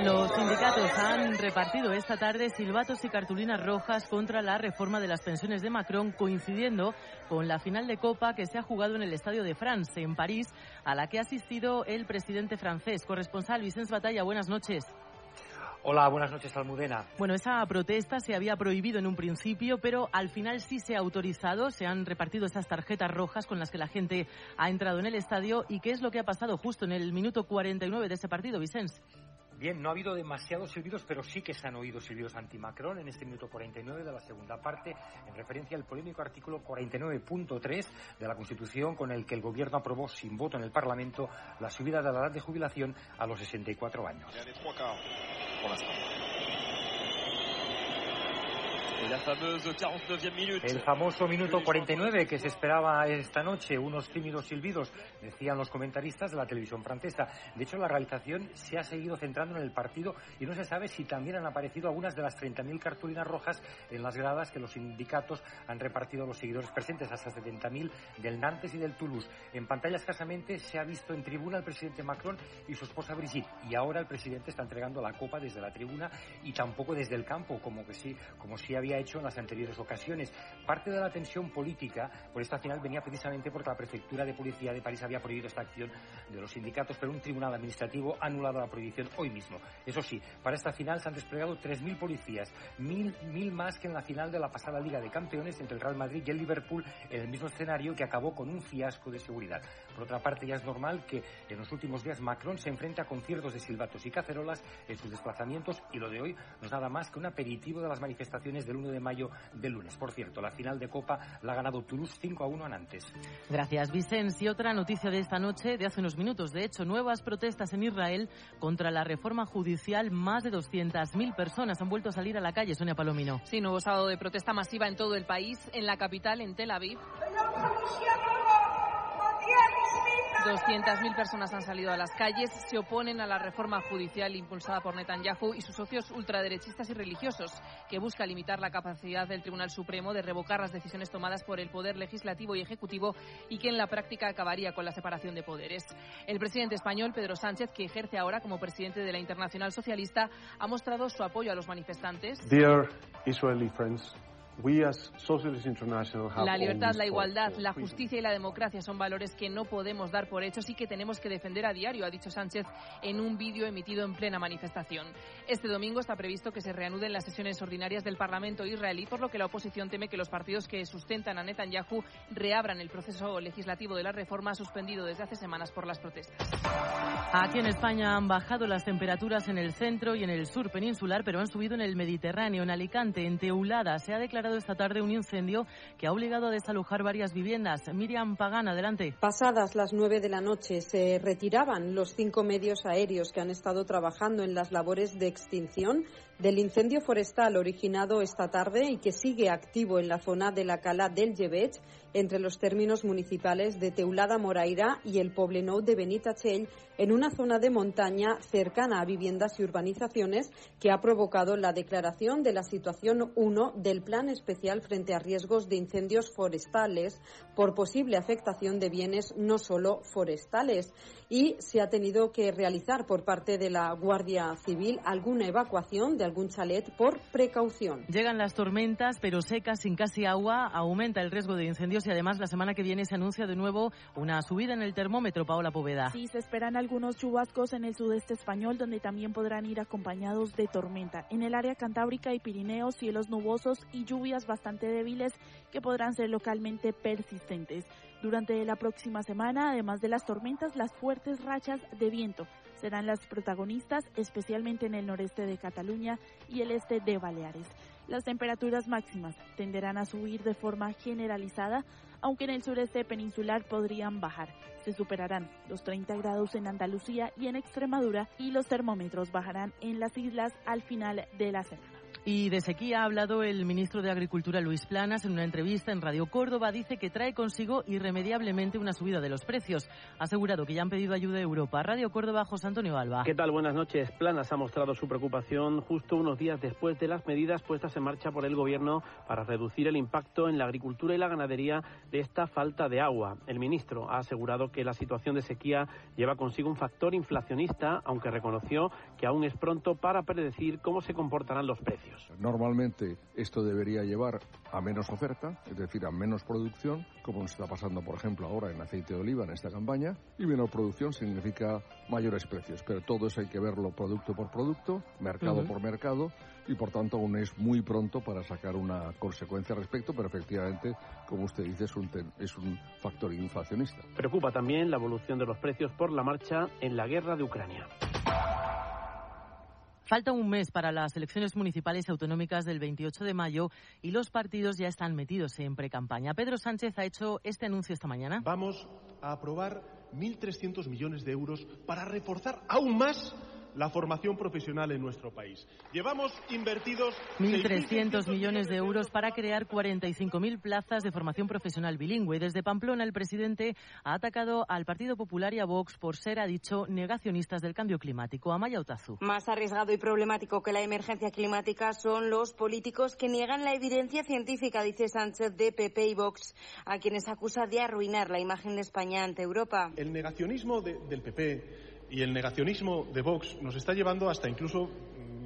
Los sindicatos han repartido esta tarde silbatos y cartulinas rojas contra la reforma de las pensiones de Macron, coincidiendo con la final de Copa que se ha jugado en el Estadio de France, en París, a la que ha asistido el presidente francés. Corresponsal Vicente Batalla, buenas noches. Hola, buenas noches, Almudena. Bueno, esa protesta se había prohibido en un principio, pero al final sí se ha autorizado. Se han repartido estas tarjetas rojas con las que la gente ha entrado en el estadio. ¿Y qué es lo que ha pasado justo en el minuto 49 de ese partido, Vicens? Bien, no ha habido demasiados silbidos, pero sí que se han oído silbidos anti-Macron en este minuto 49 de la segunda parte, en referencia al polémico artículo 49.3 de la Constitución con el que el Gobierno aprobó sin voto en el Parlamento la subida de la edad de jubilación a los 64 años. El famoso minuto 49 que se esperaba esta noche, unos tímidos silbidos, decían los comentaristas de la televisión francesa. De hecho, la realización se ha seguido centrando en el partido y no se sabe si también han aparecido algunas de las 30.000 cartulinas rojas en las gradas que los sindicatos han repartido a los seguidores presentes, hasta 70.000 del Nantes y del Toulouse. En pantalla escasamente se ha visto en tribuna el presidente Macron y su esposa Brigitte y ahora el presidente está entregando la copa desde la tribuna y tampoco desde el campo, como que sí, como sí había hecho en las anteriores ocasiones. Parte de la tensión política por esta final venía precisamente porque la prefectura de policía de París había prohibido esta acción de los sindicatos, pero un tribunal administrativo ha anulado la prohibición hoy mismo. Eso sí, para esta final se han desplegado 3.000 policías, mil, mil más que en la final de la pasada Liga de Campeones entre el Real Madrid y el Liverpool en el mismo escenario que acabó con un fiasco de seguridad. Por otra parte, ya es normal que en los últimos días Macron se enfrenta a conciertos de silbatos y cacerolas en sus desplazamientos y lo de hoy no es nada más que un aperitivo de las manifestaciones del 1 de mayo del lunes. Por cierto, la final de Copa la ha ganado Toulouse 5 a 1 a Nantes. Gracias, Vicens. Y otra noticia de esta noche, de hace unos minutos, de hecho, nuevas protestas en Israel contra la reforma judicial. Más de 200.000 personas han vuelto a salir a la calle, Sonia Palomino. Sí, nuevo sábado de protesta masiva en todo el país, en la capital, en Tel Aviv. 200.000 personas han salido a las calles, se oponen a la reforma judicial impulsada por Netanyahu y sus socios ultraderechistas y religiosos, que busca limitar la capacidad del Tribunal Supremo de revocar las decisiones tomadas por el Poder Legislativo y Ejecutivo y que en la práctica acabaría con la separación de poderes. El presidente español, Pedro Sánchez, que ejerce ahora como presidente de la Internacional Socialista, ha mostrado su apoyo a los manifestantes. Dear Israeli friends, la libertad, la igualdad, la justicia y la democracia son valores que no podemos dar por hechos y que tenemos que defender a diario, ha dicho Sánchez en un vídeo emitido en plena manifestación. Este domingo está previsto que se reanuden las sesiones ordinarias del Parlamento israelí, por lo que la oposición teme que los partidos que sustentan a Netanyahu reabran el proceso legislativo de la reforma suspendido desde hace semanas por las protestas. Aquí en España han bajado las temperaturas en el centro y en el sur peninsular, pero han subido en el Mediterráneo, en Alicante, en Teulada. Se ha declarado esta tarde un incendio que ha obligado a desalojar varias viviendas. Miriam Pagán, adelante. Pasadas las nueve de la noche se retiraban los cinco medios aéreos que han estado trabajando en las labores de extinción del incendio forestal originado esta tarde y que sigue activo en la zona de la cala del Llevet, entre los términos municipales de Teulada Moraira y el Poblenou de Benitachell, en una zona de montaña cercana a viviendas y urbanizaciones que ha provocado la declaración de la situación 1 del Plan Especial frente a riesgos de incendios forestales por posible afectación de bienes no solo forestales. Y se ha tenido que realizar por parte de la Guardia Civil alguna evacuación de algún chalet por precaución. Llegan las tormentas, pero secas, sin casi agua, aumenta el riesgo de incendios y además la semana que viene se anuncia de nuevo una subida en el termómetro, Paola Poveda. Sí, se esperan algunos chubascos en el sudeste español, donde también podrán ir acompañados de tormenta. En el área cantábrica y Pirineos, cielos nubosos y lluvias bastante débiles que podrán ser localmente persistentes. Durante la próxima semana, además de las tormentas, las fuertes rachas de viento serán las protagonistas, especialmente en el noreste de Cataluña y el este de Baleares. Las temperaturas máximas tenderán a subir de forma generalizada, aunque en el sureste peninsular podrían bajar. Se superarán los 30 grados en Andalucía y en Extremadura y los termómetros bajarán en las islas al final de la semana. Y de sequía ha hablado el ministro de Agricultura Luis Planas en una entrevista en Radio Córdoba. Dice que trae consigo irremediablemente una subida de los precios. Ha asegurado que ya han pedido ayuda a Europa. Radio Córdoba, José Antonio Alba. ¿Qué tal? Buenas noches. Planas ha mostrado su preocupación justo unos días después de las medidas puestas en marcha por el Gobierno para reducir el impacto en la agricultura y la ganadería de esta falta de agua. El ministro ha asegurado que la situación de sequía lleva consigo un factor inflacionista, aunque reconoció que aún es pronto para predecir cómo se comportarán los precios. Normalmente esto debería llevar a menos oferta, es decir, a menos producción, como nos está pasando, por ejemplo, ahora en aceite de oliva en esta campaña, y menor producción significa mayores precios. Pero todo eso hay que verlo producto por producto, mercado por mercado, y por tanto aún es muy pronto para sacar una consecuencia al respecto, pero efectivamente, como usted dice, es un, es un factor inflacionista. Preocupa también la evolución de los precios por la marcha en la guerra de Ucrania. Falta un mes para las elecciones municipales autonómicas del 28 de mayo y los partidos ya están metidos en precampaña. Pedro Sánchez ha hecho este anuncio esta mañana. Vamos a aprobar 1.300 millones de euros para reforzar aún más la formación profesional en nuestro país. Llevamos invertidos 1.300 millones de euros para crear 45.000 plazas de formación profesional bilingüe. Desde Pamplona, el presidente ha atacado al Partido Popular y a Vox por ser, ha dicho, negacionistas del cambio climático. Amaya Otazu. Más arriesgado y problemático que la emergencia climática son los políticos que niegan la evidencia científica, dice Sánchez de PP y Vox, a quienes acusa de arruinar la imagen de España ante Europa. El negacionismo de, del PP y el negacionismo de Vox nos está llevando hasta incluso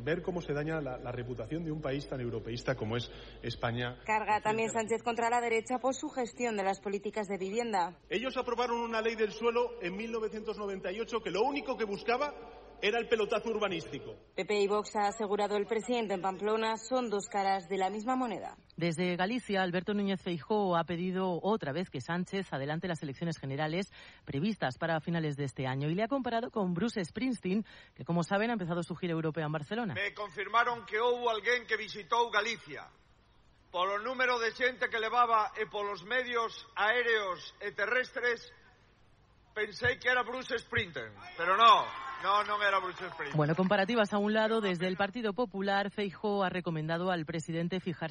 ver cómo se daña la, la, reputación de un país tan europeísta como es España. Carga también Sánchez contra la derecha por su gestión de las políticas de vivienda. Ellos aprobaron una ley del suelo en 1998 que lo único que buscaba era el pelotazo urbanístico. PP y Vox ha asegurado el presidente en Pamplona son dos caras de la misma moneda. Desde Galicia, Alberto Núñez Feijóo ha pedido otra vez que Sánchez adelante las elecciones generales previstas para finales de este año y le ha comparado con Bruce Springsteen, que como saben ha empezado su gira europea en Barcelona. Me confirmaron que hubo alguien que visitó Galicia. Por el número de gente que levaba e por los medios aéreos e terrestres, pensé que era Bruce Springsteen, pero no, no. Bueno, comparativas a un lado, desde el Partido Popular, Feijóo ha recomendado al presidente fijarse